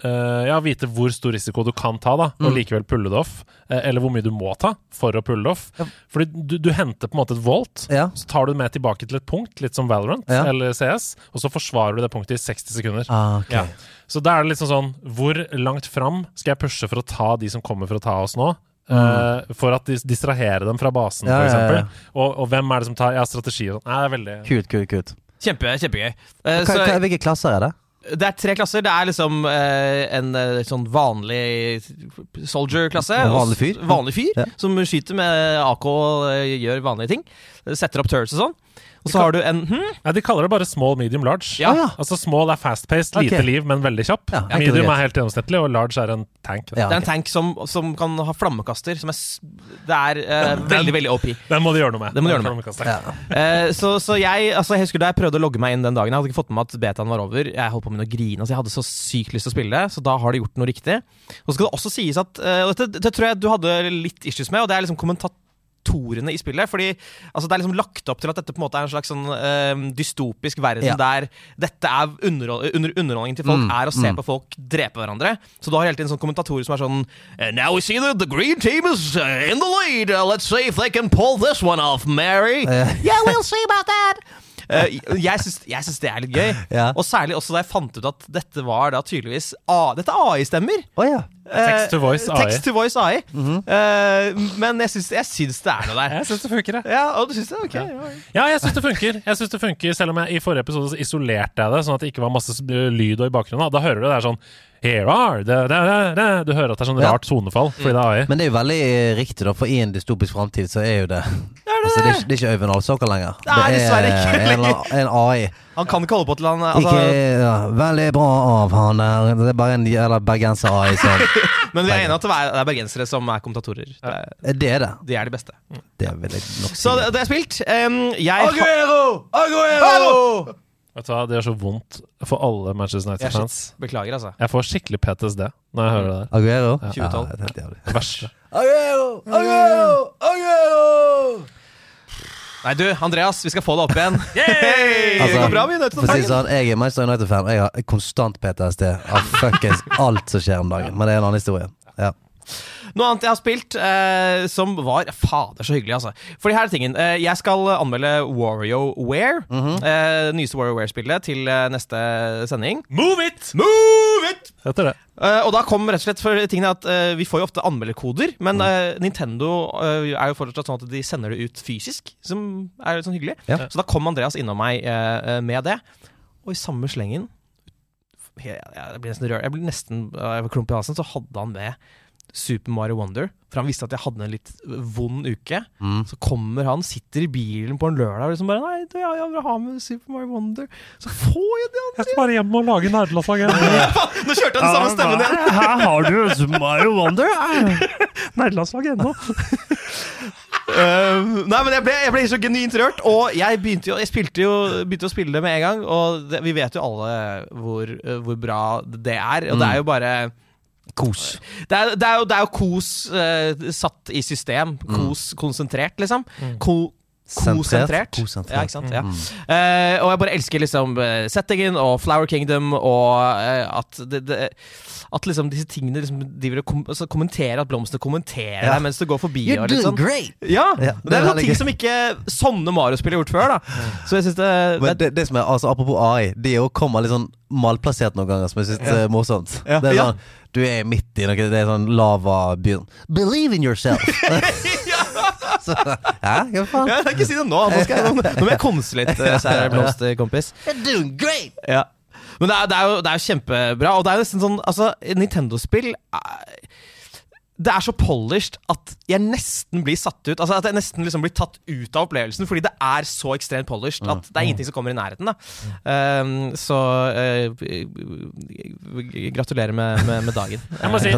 eh, ja, vite hvor stor risiko du kan ta, da, og likevel pulle det off. Uh, eller hvor mye du må ta for å pulle det off. Fordi du, du henter på en måte et volt, Ja. så tar du det med tilbake til et punkt, litt som Valorant Ja. eller CS, og så forsvarer du det punktet i 60 sekunder. Ah, okay. Ja. Så da er det liksom sånn Hvor langt fram skal jeg pushe for å ta de som kommer for å ta oss nå? Uh, for at de distrahere dem fra basen, Mm. Ja, for ja, ja. eksempel. Og, og hvem er det som tar Ja, strategi og sånn. Nei, det er veldig Kult, kult, kult. Kjempe, kjempegøy. Uh, Hva, så- hva, hvilke klasser er det? Det er tre klasser. Det er liksom eh, en eh, sånn vanlig soldier-klasse. Vanlig fyr? Vanlig fyr Ja. Som skyter med AK og eh, gjør vanlige ting. Setter opp turrets og sånn. Og så har du en hm? Nei, De kaller det bare small, medium, large. Ja. Ah. Altså Small er fast-paced, lite okay. liv, men veldig kjapp. Ja, medium er helt gjennomsnittlig, og large er en tank. Ja, okay. Det er en tank som, som kan ha flammekaster. Som er Det er eh, veldig, veldig OP. Den må du gjøre noe med. Den må du gjøre noe med. Ja. Eh, så, så jeg altså jeg husker da jeg prøvde å logge meg inn den dagen. Jeg hadde ikke fått med meg at betaen var over. Jeg holdt på med å grine. Altså jeg hadde så sykt lyst til å spille det, så da har de gjort noe riktig. Og så skal det også sies at uh, dette, dette tror jeg du hadde litt issues med, og det er liksom kommentatorene i spillet. Fordi altså, det er liksom lagt opp til at dette på en måte er en slags sånn uh, dystopisk verden Ja. der dette er underhold, under, underholdningen til folk Mm, er å se mm. på folk drepe hverandre. Så du har hele tiden sånn kommentatorer som er sånn And now we see that the green team is uh, in the lead. Uh, let's see if they can pull this one off, Mary. Eh, Yeah, we'll see about that. Eh, jeg syns det er litt gøy. Ja. Og særlig også da jeg fant ut at dette var da tydeligvis A Dette er AI-stemmer. Oh, ja. Text to voice AI. Text to voice AI. Eh, men jeg syns, jeg syns det er noe der. Jeg syns det funker, jeg. Ja, og du syns det? Ok. ja. Ja, jeg syns det funker. Jeg synes det funker Selv om jeg i forrige episode så isolerte jeg det, sånn at det ikke var masse lyd og i bakgrunnen. Da hører du det er sånn Here are the, the, the, the. Du hører at det er sånn Ja. rart sonefall fordi det er AI. Men det er jo veldig eh, riktig, da, for i en dystopisk framtid så er jo det Altså, det, er ikke, det er ikke Øyvind Alsaker lenger. Nei, dessverre ikke en, en AI. Han kan ikke holde på til han altså, ikke ja, veldig bra av han der. Det er bare en eller bergenser-AI som Men vi er enige om at det er er bergensere som er kommentatorer. Det er, Det er det. de er de beste. Det vil jeg nok si. Så det, det er spilt. Um, jeg Aguero! Aguero! Vet du hva, Det gjør så vondt for alle Manchester United-fans. Beklager, altså. Jeg får skikkelig PTSD når jeg hører det der. Aguero? Ja. 2012. Ja, det er. Det verste. Aguero! Aguero! Aguero! Nei, du, Andreas, vi skal få det opp igjen. Altså, det går bra, vi United om det sånn, jeg er Manchester United-fan. og Jeg har konstant PTSD av fuckings alt som skjer om dagen. Men det er en annen historie. Ja. Noe annet jeg har spilt eh, som var Fader, så hyggelig, altså. Fordi her er tingen. Eh, jeg skal anmelde WarioWare. Mhm. eh, nyeste WarioWare-spillet til eh, neste sending. Move it! Move it! Heter det. Eh, og da kom rett og slett for tingene at eh, Vi får jo ofte anmelderkoder, men mm. eh, Nintendo eh, er jo fortsatt sånn at de sender det ut fysisk, som er litt sånn hyggelig. Ja. Så da kom Andreas innom meg med det. Og i samme slengen jeg, jeg blir nesten rørt. Jeg blir nesten jeg var klump i halsen. Så hadde han med Super Mario Wonder. For han visste at jeg hadde en litt vond uke. Mm. Så kommer han, sitter i bilen på en lørdag og liksom bare Nei, du, jeg, jeg vil ha med Super Mario Wonder. Så får jeg det! Jeg skal bare hjem og lage nerdelandslag. Nå kjørte han den samme stemmen igjen! Her har du Super Mario Wonder. Nerdelandslag ennå. Uh, nei, men jeg ble, jeg ble så genuint rørt, og jeg begynte jo Jeg jo, begynte å spille det med en gang. Og det, vi vet jo alle hvor, uh, hvor bra det er. Og det er jo bare Kos. Det er, det er, jo, det er jo kos uh, satt i system. Kos konsentrert, liksom. Ko, konsentrert. Konsentrert. Ja, ikke sant? Ja. Mm. Eh, og jeg bare elsker liksom eh, settingen og Flower Kingdom og uh, at det, det At liksom disse tingene liksom De vil kom, altså kommentere At blomstene kommenterer Ja. deg mens du går forbi. You're doing sånn. great! Ja, Ja, det, det er noen ting som ikke sånne Mario-spill har gjort før. da Så jeg synes det, det, det, som er, altså Apropos AI, de jo kommer litt sånn malplassert noen ganger, som jeg syns er morsomt. Det er sånn, Du er midt i noe, det er sånn lavabyen. Believe in yourself! Så, ja, hva faen? ja, Ikke si det nå! Nå, skal jeg, nå, nå må jeg konse litt, eh, kjære blomsterkompis. Ja. Men det er, det, er jo, det er jo kjempebra. Og det er jo nesten sånn Altså, Nintendo-spill Det er så polished at jeg nesten blir satt ut. Altså At jeg nesten liksom blir tatt ut av opplevelsen, fordi det er så ekstremt polished at det er ingenting som kommer i nærheten. da um, Så uh, gratulerer med, med, med dagen. Jeg må si.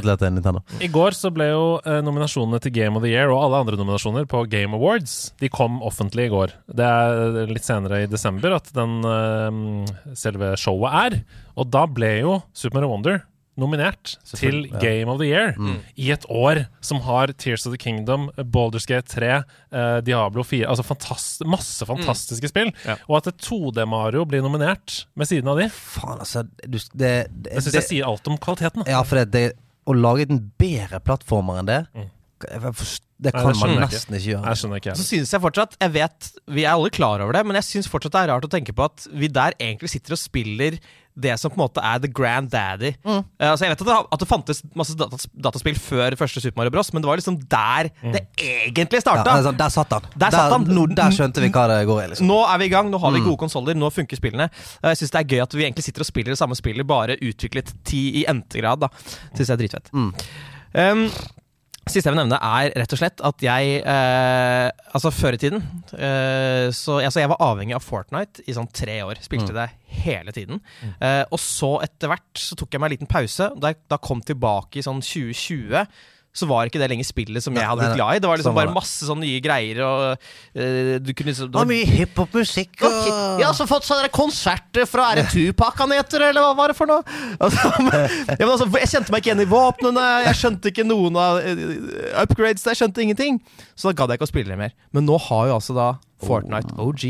I går så ble jo eh, nominasjonene til Game of the Year og alle andre nominasjoner på Game Awards De kom offentlig i går. Det er litt senere i desember at den eh, selve showet er. Og da ble jo Super Mario Wonder nominert til Game of the Year i et år som har Tears of the Kingdom, Baldur's Gate 3, uh, Diablo 4 Altså fantast masse fantastiske spill. Ja. Og at et 2D-Mario blir nominert med siden av de, Faen, altså. Du, det, det, det syns jeg sier alt om kvaliteten. da. Ja, for det, det å lage en bedre plattformer enn det Mm. Det kan Nei, det man nesten ikke gjøre. Jeg skjønner ikke Så synes jeg fortsatt Jeg vet, Vi er alle klar over det, men jeg syns fortsatt det er rart å tenke på at vi der egentlig sitter og spiller det som på en måte er the grand daddy. Mm. Uh, altså Jeg vet at det, at det fantes masse datas, dataspill før første Super Mario Bros, men det var liksom der det egentlig Ja, starta. er sånn, der satt han. Der satt han. Nå, der skjønte vi hva det går i. Liksom. Nå er vi i gang, nå har vi Mm. gode konsoller, nå funker spillene. Uh, Jeg syns det er gøy at vi egentlig sitter og spiller det samme spillet, bare utviklet ti i n-te grad. da Syns jeg er dritfett. Mm. Um, Siste jeg vil nevne, er rett og slett at jeg eh, Altså, før i tiden eh, så altså, Jeg var avhengig av Fortnite i sånn tre år. Spilte det hele tiden. Eh, og så, etter hvert, så tok jeg meg en liten pause. Da da kom tilbake i sånn 2020 så var ikke det lenger spillet som jeg hadde blitt glad i. Det var liksom sånn bare masse sånne nye greier, og uh, du kunne liksom det var mye hiphop-musikk og har også fått sånne konserter fra Er det Tupac han heter, eller hva var det for noe? Altså, men, ja, men altså, jeg kjente meg ikke igjen i våpnene, jeg skjønte ikke noen av uh, upgrades, jeg skjønte ingenting. Så da gadd jeg ikke å spille det mer. Men nå har jo altså da Fortnite OG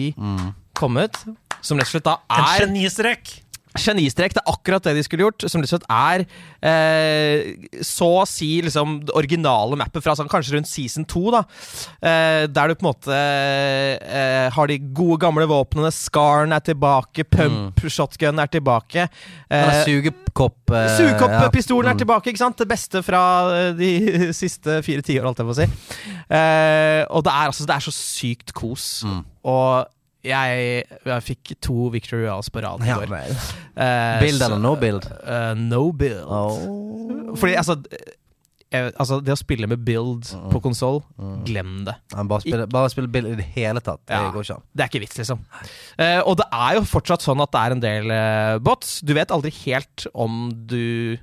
kommet, som rett og slett da En er genistrek! Genistrek, det er akkurat det de skulle gjort. Som liksom er eh, så å si liksom det originale mappet fra sånn, kanskje rundt season 2. Da, eh, der du på en måte eh, har de gode, gamle våpnene. Skaren er tilbake, pump shotgun er tilbake. Eh, sugekopp eh, ja. er tilbake, ikke sant? Det beste fra eh, de siste fire tiår, holdt jeg på å si. Eh, og det er, altså, det er så sykt kos. Mm. Og jeg, jeg fikk to Victor Royals på rad i går. Ja, uh, build eller no build? Uh, no build. Oh. Fordi altså jeg, altså, det å spille med build Mm. på konsoll, glem det. Han bare spille, bare spille build i det hele tatt. Det Ja. går ikke an. Det er ikke vits, liksom. Eh, og det er jo fortsatt sånn at det er en del eh, bots. Du vet aldri helt om du eh,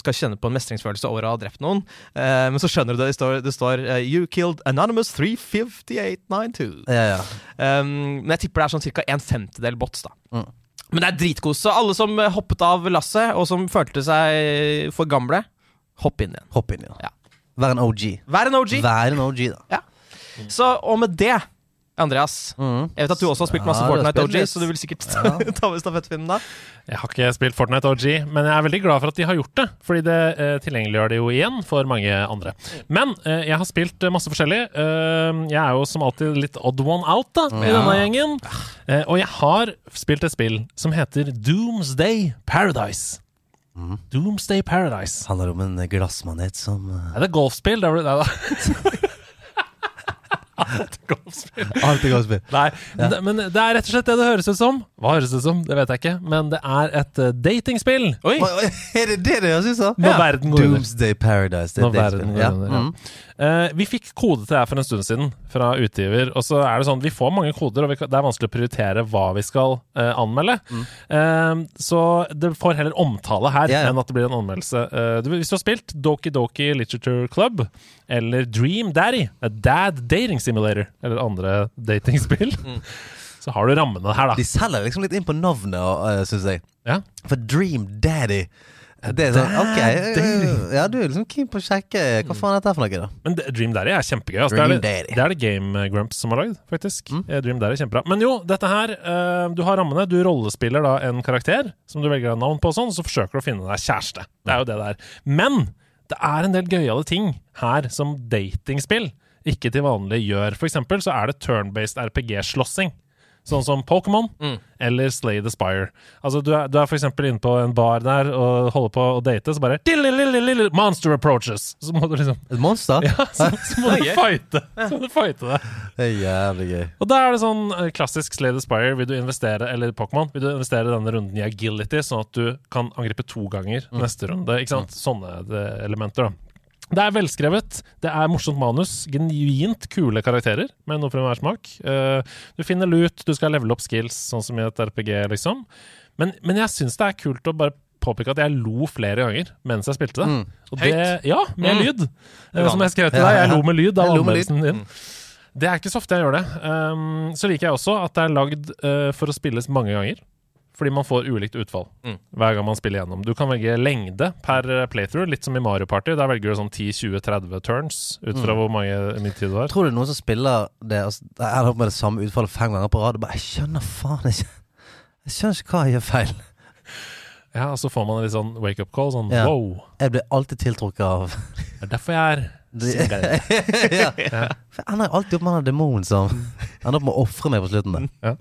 skal kjenne på en mestringsfølelse over å ha drept noen. Eh, men så skjønner du det. Det står, det står uh, You killed Anonymous 35892. Ja, ja. Um, men jeg tipper det er sånn ca. en femtedel bots, da. Mm. Men det er dritkos. Så alle som eh, hoppet av lasset, og som følte seg for gamle, hopp inn igjen. Hopp inn, igjen. Ja. Vær en OG. Vær en OG. Vær en OG, da. Så, og med det, Andreas Mm. Jeg vet at du også har spilt masse Ja, Fortnite OG, så du vil sikkert ta over stafettpinnen da. Jeg har ikke spilt Fortnite OG, men jeg er veldig glad for at de har gjort det. Fordi det eh, tilgjengeliggjør det jo igjen for mange andre. Men eh, jeg har spilt eh, masse forskjellig. Uh, jeg er jo som alltid litt odd one out da, i denne gjengen. Uh, og jeg har spilt et spill som heter Doomsday Paradise. Doomsday Paradise. Handler om en glassmanet som uh... Er det golfspill? Det er det, Nei golfspill. Alltid godt. Nei, ja. men det er rett og slett det det høres ut som. Hva høres det ut som? Det vet jeg ikke. Men det er et eh, datingspill. Oi! Oi, oi, Er det det det høres ut som? Når verden går under. Doomsday Paradise. Det er Når det verden går under, ja. Mm. Eh, vi fikk kode til her for en stund siden fra utgiver. Og så er det sånn, Vi får mange koder, og kan, det er vanskelig å prioritere hva vi skal uh, anmelde. Eh, så det får heller omtale her ja. enn at det blir en anmeldelse. Du, hvis du har spilt Doki Doki Literature Club eller Dream Daddy, a Dad Dating Simulator, eller andre datingspill, så har du rammene her, da. De selger liksom litt inn på navnet, uh, syns jeg. Ja. For Dream Daddy Det er sånn, ok Ja, du er liksom keen på å sjekke Hva faen er dette for noe, da? Men Dream Daddy er kjempegøy. Altså. Det, er det, er det Game Grumps som har lagd, faktisk. Mm. Dream Daddy er kjempebra. Men jo, dette her eh, Du har rammene. Du rollespiller da en karakter som du velger navn på, og sånn, så forsøker du å finne deg kjæreste. Det er jo det det er. Men det er en del gøyale ting her som datingspill ikke til vanlig gjør. For eksempel så er det turn-based RPG-slåssing. Sånn som Pokémon eller Slay the Spire. Altså Du er, du er for eksempel inne på en bar der og holder på å date, så bare Monster approaches! Så må du liksom Et monster? Ja, så, så må du fighte. Så må du fighte det. Det er jævlig gøy. Og da er det sånn eh, klassisk Slay the Spire. Vil du investere eller Pokémon, vil du investere denne runden i agility, sånn at du kan angripe to ganger neste runde. Ikke sant? Sånne eh, elementer, da. Det er velskrevet, det er morsomt manus, genuint kule karakterer med noe for smak. Eh, du finner lut, du skal levele opp skills, sånn som i et RPG, liksom. Men, men jeg syns det er kult å bare påpeke at jeg lo flere ganger mens jeg spilte det. Og det ja, med Mm. lyd. Eh, som jeg skrev til deg, jeg lo med lyd av anmeldelsen din. Det er ikke så ofte jeg gjør det. Um, så liker jeg også at det er lagd uh, for å spilles mange ganger. Fordi man får ulikt utfall Mm. hver gang man spiller gjennom. Du kan velge lengde per uh, playthrough, litt som i Mario Party. Der velger du sånn 10-20-30 turns ut fra hvor mange mye tid du har. Tror du noen som spiller det altså, Jeg ender opp med det samme utfallet fem ganger på rad. og Bare, jeg skjønner faen ikke Jeg skjønner ikke hva jeg gjør feil. Ja, Og så får man en litt sånn wake-up call. Sånn Ja. wow. Jeg blir alltid tiltrukket av Det er derfor jeg er single. ja. For Jeg ender alltid opp med han demonen som ender opp med å ofre meg på slutten. der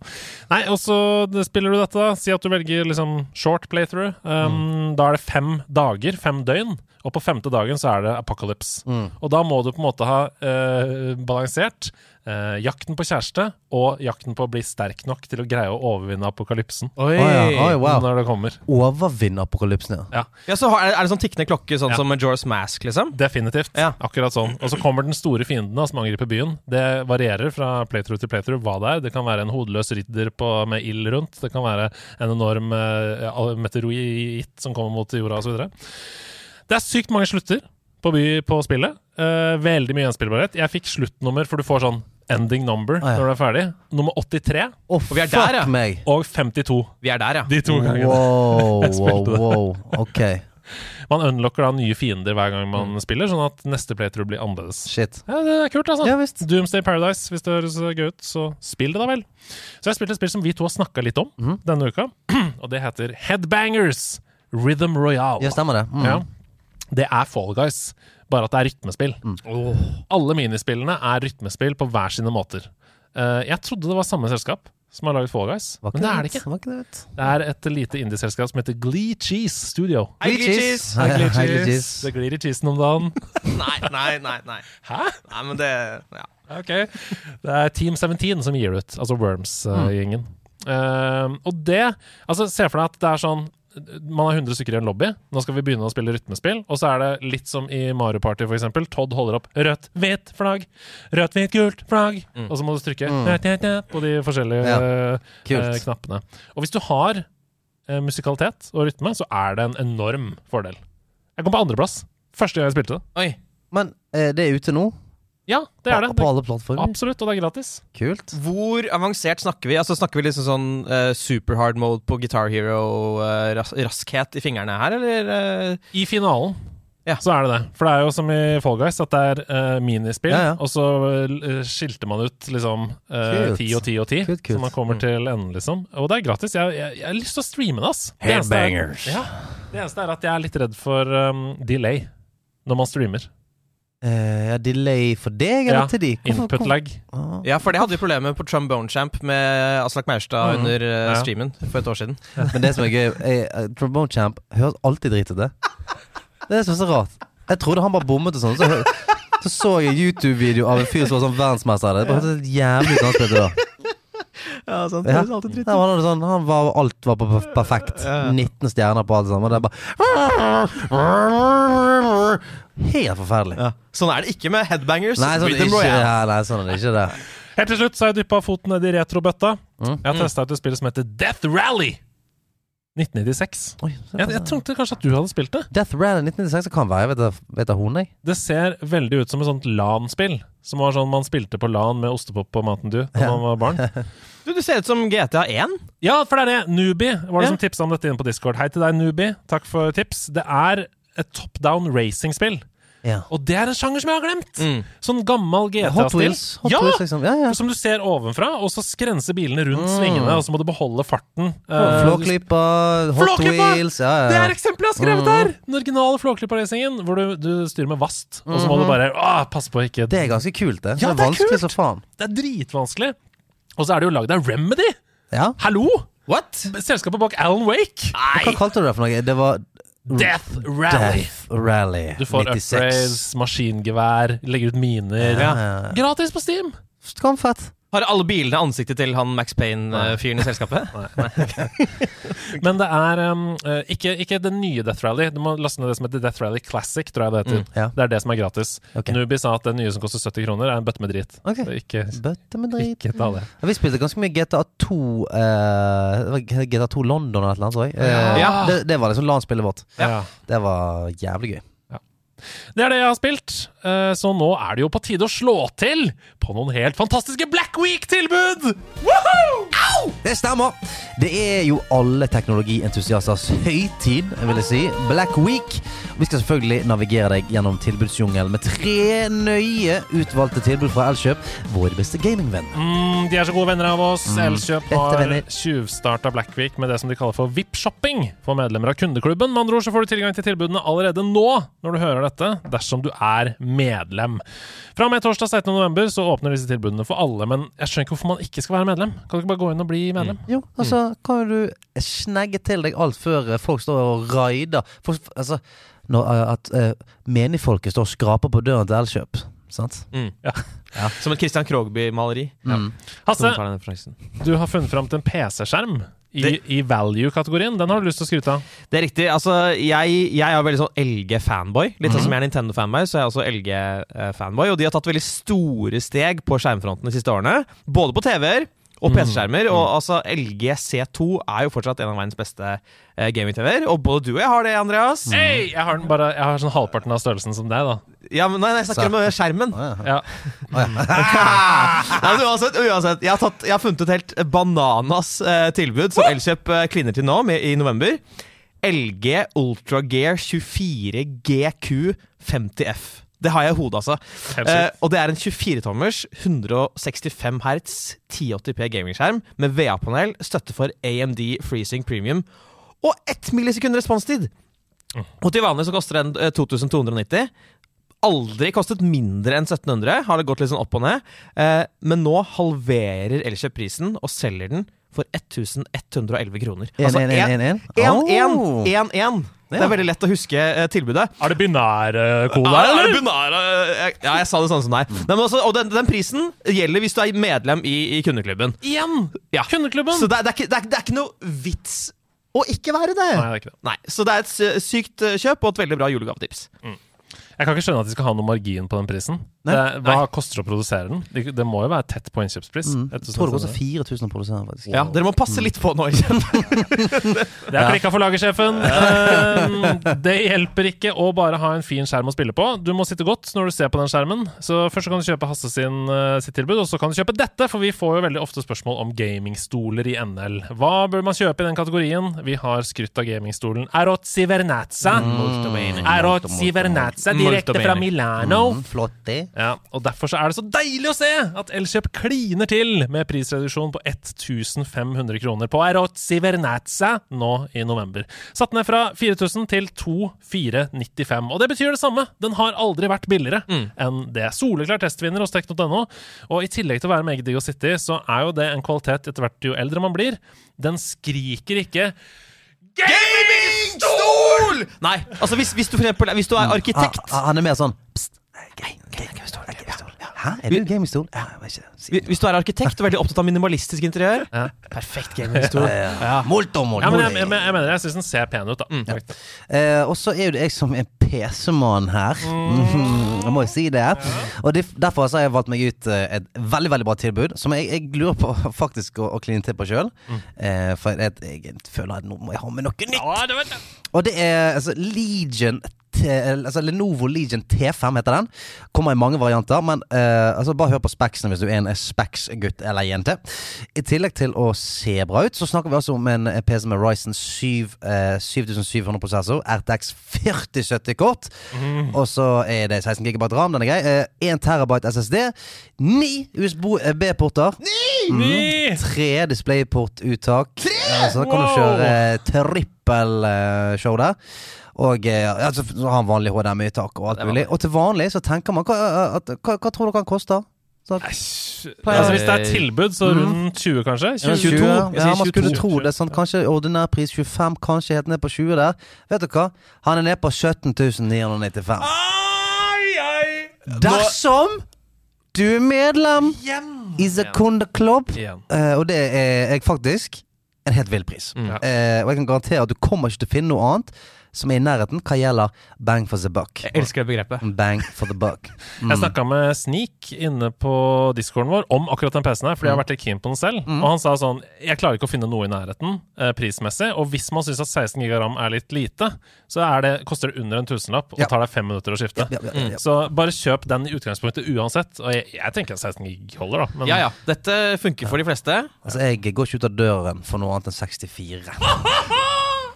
Nei, og så spiller du dette, da. Si at du velger liksom short playthrough. Um, Da er det fem dager, fem døgn. Og på femte dagen så er det apocalypse. Mm. Og da må du på en måte ha uh, balansert eh, jakten på kjæreste og jakten på å bli sterk nok til å greie å overvinne apokalypsen Oi! Oi, wow. når det kommer. Overvinne apokalypsen, ja. Ja, så har, er det sånn tikkende klokke, sånn Ja. som Majora's Mask, liksom? Definitivt. Ja. Akkurat sånn. Og så kommer den store fienden da, som angriper byen. Det varierer fra playthrough til playthrough hva det er. Det kan være en hodeløs ridder på, med ild rundt. Det kan være en enorm eh, meteoroid som kommer mot jorda osv. Det er sykt mange slutter på, by, på spillet. Eh, veldig mye gjenspillbarhet. Jeg fikk sluttnummer, for du får sånn ending number Ah, ja. når du er ferdig. Nummer 83 og vi er der, ja. meg! og 52. Vi er der, ja. De to gangene. Wow, wow, wow. Ok, Man unlocker da nye fiender hver gang man spiller, sånn at neste playthrough blir annerledes. shit. Ja, det er kult, altså. Ja visst. Doomsday Paradise, hvis det høres gøy ut, så spill det da vel. Så jeg har spilt et spill som vi to har snakka litt om mm. denne uka, og det heter Headbangers Rhythm Royale. Ja, stemmer det. Mm. Ja. Det er Fall Guys, bare at det er rytmespill. Mm. Alle minispillene er rytmespill på hver sine måter. Uh, jeg trodde det var samme selskap som har laget Fall Guys, men det er det ikke. Det. Det er et lite indieselskap som heter Glee Cheese Studio. Hei, Glee Cheese! Hei, Glee hei, Glee Cheese. Det glir i cheesen om dagen. Nei, nei, nei. nei. Hæ? Nei, men det ja. Ok. Det er Team 17 som gir det ut, altså Worms-gjengen. og det Altså, se for deg at det er sånn man har 100 stykker i en lobby. Nå skal vi begynne å spille rytmespill. Og så er det litt som i Mario Party, for eksempel. Todd holder opp rødt, hvitt flagg. Rødt, hvitt, gult flagg. Og så må du trykke Mm. på de forskjellige Ja, eh, knappene. Og hvis du har eh, musikalitet og rytme, så er det en enorm fordel. Jeg kom på andreplass første gang jeg spilte det. Oi. Men eh, det er ute nå? Ja, det er det. På alle plattformer? Absolutt, og det er gratis. Kult. Hvor avansert snakker vi? Altså Snakker vi liksom sånn uh, super hard mode på Guitar Hero, eh, ras raskhet i fingrene her, eller? Uh... I finalen Ja. så er det det. For det er jo som i Fall Guys, at det er uh, minispill, Ja, ja. og så uh, skilte man ut liksom ti og ti og ti, så man kommer Mm. til enden, liksom. Og det er gratis. Jeg, jeg, jeg har lyst til å streame det, ass. Det eneste er- Ja. Det eneste er at jeg er litt redd for um, delay når man streamer. Eh, ja, delay for deg eller Ja, til de? Hvorfor- Input lag. Ah. Ja, for det hadde vi problemer med på Trombone Champ med Aslak Maurstad Mm. under uh, Ja. streamen for et år siden. Men det som er gøy er, uh, Trombone Champ høres alltid dritete. Det er så, så rart. Jeg trodde han bare bommet og sånn. Så, så så jeg YouTube-video av en fyr som var sånn verdensmester. Det bare hørtes helt jævlig ut da han. Ja, sant. Ja. Der var det sånn, han var, alt var perfekt. 19 stjerner på alt sammen. Og det er bare Helt forferdelig. Ja. Sånn er det ikke med Headbangers. Nei, sånn, ikke, ja, nei, sånn er det ikke det. Helt til slutt så har jeg dyppa foten ned i retrobøtta. Mm. Jeg har testa ut et spill som heter Death Rally. 1996. Oi, Jeg, jeg trodde kanskje at du hadde spilt det. Death Rally 1996 det kan være. Vet, vet hun, jeg. Det ser veldig ut som et sånt LAN-spill. Som var sånn man spilte på LAN med ostepop og Mountain Dew da Ja. man var barn. Du, du ser ut som GTA 1. Ja, for det er det. Nubi var det Ja. som tipsa om dette inne på Discord. Hei til deg, Nubi. Takk for tips. Det er et top down racing-spill. Ja. Og det er en sjanger som jeg har glemt! Mm. Sånn gammel GTA-stil. Ja! Liksom. Ja, ja. Som du ser ovenfra, og så skrenser bilene rundt Mm. svingene, og så må du beholde farten. Uh, Flåklypa, Hot Flåklypa! Wheels ja, Det er eksempelet jeg har skrevet Mm. her! Den originale Flåklypa-racingen, hvor du, du styrer med vast, og så må du bare ah, passe på å ikke. Det er ganske kult, det. Ja, det det er vanskelig kult. som faen. Det er dritvanskelig. Og så er det jo lagd av Remedy! Ja. Hallo! What? Selskapet bak Alan Wake. Nei. Hva kalte du det for noe? Det var Death Rally. Death Rally. Du får 96. upgrades, maskingevær, legger ut miner. Ja, ja, ja. Gratis på Steam! Skamfett. Har alle bilene ansiktet til han Max Payne-fyren i selskapet? Men det er um, eh, ikke, ikke det nye Death Rally. Du må laste ned det som heter Death Rally Classic, tror jeg det heter. Mm, ja. Det er det som er gratis. Okay. Nubi sa at det nye som koster 70 kroner, er en bøtte med drit. Okay. Så ikke, Bøtte med drit. ikke ta det. Ja, Vi spilte ganske mye GTA 2 uh, GTA 2 London eller noe, sånt. Eh, Ja. det, det var liksom LAN-spillet vårt. Ja. Det var jævlig gøy. Det er det jeg har spilt, eh, så nå er det jo på tide å slå til på noen helt fantastiske Black Week-tilbud! Au! Det stemmer! Det er jo alle teknologientusiasters høytid, vil jeg si. Black Week. Vi skal selvfølgelig navigere deg gjennom tilbudsjungelen med tre nøye utvalgte tilbud fra Elkjøp, vår beste gamingvenn. Mm, de er så gode venner av oss. Elkjøp har tjuvstarta Black Week med det som de kaller for VIP-shopping for medlemmer av kundeklubben. Med andre ord så får du tilgang til tilbudene allerede nå, når du hører dette, dersom du er medlem. Fra og med torsdag 16. november så åpner disse tilbudene for alle, men jeg skjønner ikke hvorfor man ikke skal være medlem. Kan du ikke bare gå inn og bli medlem? Jo, altså, kan du snegge til deg alt før eh, folk står og raider folk, Altså, når, eh, at uh, menigfolket står og skraper på døren til Elkjøp. Sant? Mm. Ja. Som et Christian Krogby-maleri. Mm. Hasse, du har funnet fram til en PC-skjerm i, Det- i value-kategorien. Den har du lyst til å skryte av. Det er riktig. Altså, jeg, jeg er veldig sånn LG-fanboy. Litt sånn som jeg er Nintendo-fanboy, så er jeg også LG-fanboy. Og de har tatt veldig store steg på skjermfronten de siste årene. Både på TV-er og PC-skjermer. Og altså, LG C2 er jo fortsatt en av verdens beste eh, gaming-TV-er. Og både du og jeg har det, Andreas. Hei! Jeg har, den bare, jeg har sånn halvparten av størrelsen som deg, da. Ja, men nei, nei, jeg snakker om eh, skjermen. Oh, ja. Ja. Nei, men uansett, uansett jeg, har tatt, jeg har funnet et helt bananas eh, tilbud som Elkjøp eh, kvinner til nå, med, i november. LG Ultra Gear 24 GQ 50F. Det har jeg i hodet, altså. Eh, og det er en 24-tommers 165 hertz 1080p gamingskjerm med VA-panel, støtte for AMD Freezing Premium og 1 millisekund responstid. Og til vanlig så koster den eh, 2290. Aldri kostet mindre enn 1700. Har det gått litt sånn opp og ned. Uh, men nå halverer Elkjøp prisen og selger den for 1111 kroner. En, Altså, en, en, en, en. en, en, Oh. en, en. Det er veldig lett å huske eh, tilbudet. Er det binærkode her, er det eller? eh, ja, jeg sa det sånn som deg. Nei, også, og den, den prisen gjelder hvis du er medlem i, i kundeklubben. Igjen! Ja. Kundeklubben! Så det er, det, er ikke, det, er, det er ikke noe vits å ikke være det. Nei, det er ikke det. Nei, Så det er et sykt eh, kjøp og et veldig bra julegavetips. Jeg kan ikke skjønne at de skal ha noe margin på den prisen. Nei. Det, hva koster det å produsere den? Det, det må jo være tett på innkjøpspris. Mm. Jeg tror det koster 4000 å produsere, faktisk. Ja, Dere må passe litt på nå. ikke sant? Det er klikka for lagersjefen. Eh, det hjelper ikke å bare ha en fin skjerm å spille på. Du må sitte godt når du ser på den skjermen. Så først så kan du kjøpe Hasse sin, eh, sitt tilbud, og så kan du kjøpe dette, for vi får jo veldig ofte spørsmål om gamingstoler i NL. Hva bør man kjøpe i den kategorien? Vi har skrytt av gamingstolen Erot Sivernatsa. Mm. Direkte fra. Milano. Mm, flott, det. Ja, og Derfor så er det så deilig å se at Elkjøp kliner til med prisreduksjon på 1500 kroner på Erozzi Vernazza nå i november. Satt ned fra 4000 til 2495. Og det betyr det samme. Den har aldri vært billigere enn det. Soleklar testvinner hos Tekno.no. Og i tillegg til å være meget digg å sitte i, så er jo det en kvalitet etter hvert jo eldre man blir. Den skriker ikke Gamingstol! Nei, altså hvis, hvis, du for eksempel, hvis du er arkitekt han er mer sånn Pst, nei, nei, nei. Hæ, er du gamingstol? Ja, ikke si Hvis du er arkitekt og veldig opptatt av minimalistisk interiør, Ja. perfekt gamingstol. Ja. Molto, molto. Ja, men jeg, jeg, jeg mener jeg syns den ser pen ut, da. faktisk. Eh, og så er jo det jeg som er PC-mann her. Mm. Jeg må jo si det. Og det, derfor så har jeg valgt meg ut eh, et veldig veldig bra tilbud, som jeg, jeg lurer på faktisk å, å kline til på sjøl. Eh, for jeg, jeg føler at nå må jeg ha med noe nytt. Ja, det. Og det er altså Legion T, altså Lenovo Legion T5 heter den. Kommer i mange varianter, men uh, altså bare hør på specsene hvis du er en Spex-gutt eller -jente. I tillegg til å se bra ut, så snakker vi altså om en PC med Ryzen 7 uh, 7700 prosessor, RTX 4070-kort, og så er det 16 GB ram, den er grei. Uh, 1 terabyte SSD, 9 USB-porter. Ni! Tre DisplayPort-uttak. Eh, Så da kan du Wow! kjøre trippel-show der. Og eh, ja, så så har han vanlig HDMI-tak og alt mulig. Og til vanlig så tenker man Hva, at, hva, hva tror dere han koster? Så, Altså, hvis det er tilbud, så rundt 20, kanskje? 20? 20, 22, ja, man skulle 22. tro det. Sånn, kanskje ordinær pris 25, kanskje helt ned på 20 der. Vet du hva? Han er ned på 17 995. Dersom du er medlem i The Club, eh, og det er jeg faktisk, en helt vill pris. Mm. Eh, og jeg kan garantere at du kommer ikke til å finne noe annet som er i nærheten hva gjelder bang for the buck. Jeg elsker det begrepet. Bang for the buck. Mm. Jeg snakka med Sneak inne på discorden vår om akkurat den PC-en her, fordi jeg har vært litt keen på den selv. Og han sa sånn Jeg klarer ikke å finne noe i nærheten eh, prismessig, og hvis man syns at 16 GB ram er litt lite, så er det, koster det under en tusenlapp og Ja. tar deg fem minutter å skifte. Ja, ja, ja, ja. Så bare kjøp den i utgangspunktet uansett. Og jeg, jeg tenker at 16 gig holder, da. Men Ja ja, dette funker for de fleste. Altså, jeg går ikke ut av døren for noe annet enn 64.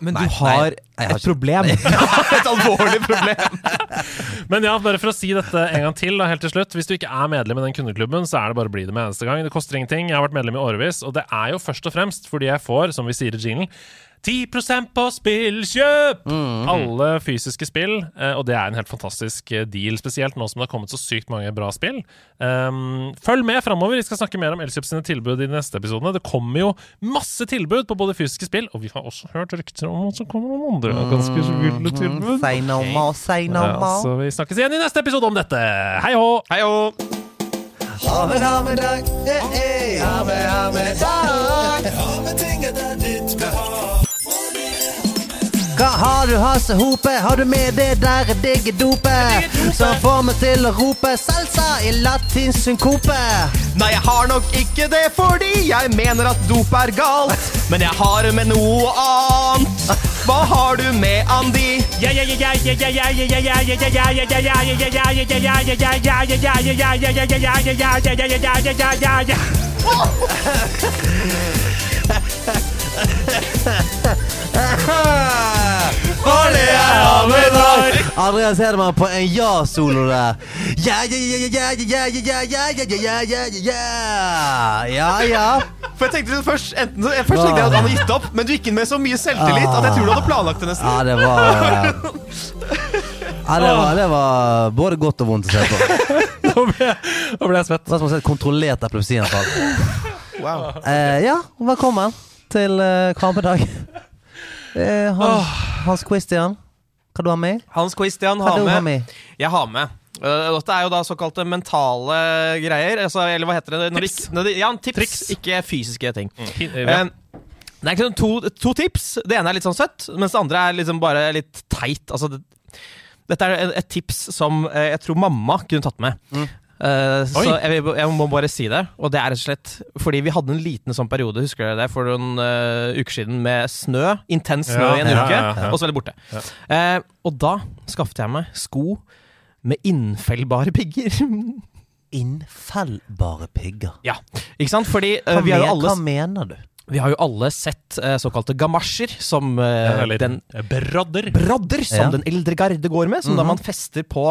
Men Nei, du har nei, har et problem. et alvorlig problem. Men ja, bare for å si dette en gang til, da, helt til slutt. Hvis du ikke er medlem i den kundeklubben, så er det bare å bli det med eneste gang. Det koster ingenting. Jeg har vært medlem i årevis, og det er jo først og fremst fordi jeg får, som vi sier i jinglen, 10% på spillkjøp! Alle fysiske spill, eh, og det er en helt fantastisk eh, deal, spesielt nå som det har kommet så sykt mange bra spill. Um, følg med framover, vi skal snakke mer om Elkjøp sine tilbud i de neste episodene. Det kommer jo masse tilbud på både fysiske spill, og vi har også hørt rykter om at det kommer noen andre ganske ville tilbud. Say no more, say no more. så vi snakkes igjen i neste episode om dette. Hei hå! Hei hå! Ha med, ha med dag. Hey, hey. Ha med, ha med dag. Hva har du, Hasse Hope? Har du med det der digge dopet? Som får meg til å rope salsa i latinsk synkope? Nei, jeg har nok ikke det fordi jeg mener at dop er galt. Men jeg har med noe annet. Hva har du med, Andi? Andreas Hedemann på en ja-solo der. Ja, ja, ja, ja, ja, ja, ja, ja, ja, ja, ja, ja, ja, ja, ja. For jeg tenkte først enten, jeg først tenkte jeg at han hadde gitt opp, men du gikk inn med så mye selvtillit at jeg tror du hadde planlagt det nesten. Ja, det var Ja, det var, det var både godt og vondt å se på. Nå ble jeg, nå ble jeg svett. Det var som å se et kontrollert epilepsianfall. Wow. Eh, ja, velkommen til uh, Krampedag. Eh, Hans, Hans Christian, hva du har med? Hans Christian Hva har du har med. med? Jeg har med. Øh, dette er jo da såkalte mentale greier. Altså, eller hva heter det? Når Tips. De, når de, ja, tips, Triks. ikke fysiske ting. Ja. Eh, det er liksom to, to tips. Det ene er litt sånn søtt, mens det andre er liksom bare litt teit. Altså, det, dette er et, et tips som eh, jeg tror mamma kunne tatt med. Eh, så jeg, jeg må bare si det. Og det er rett og slett fordi vi hadde en liten sånn periode husker dere det, for noen uh, uker siden med snø. Intens snø Ja, i en ja, uke, ja, ja. og så er det borte. Ja. Eh, og da skaffet jeg meg sko med innfellbare pigger. Innfellbare pigger. ja, ikke sant? Fordi Hva, vi, har jo alle, hva mener du? Vi har jo alle sett eh, såkalte gamasjer, som eh, Eller den brodder. brodder som Ja. den eldre garde går med, som da man fester på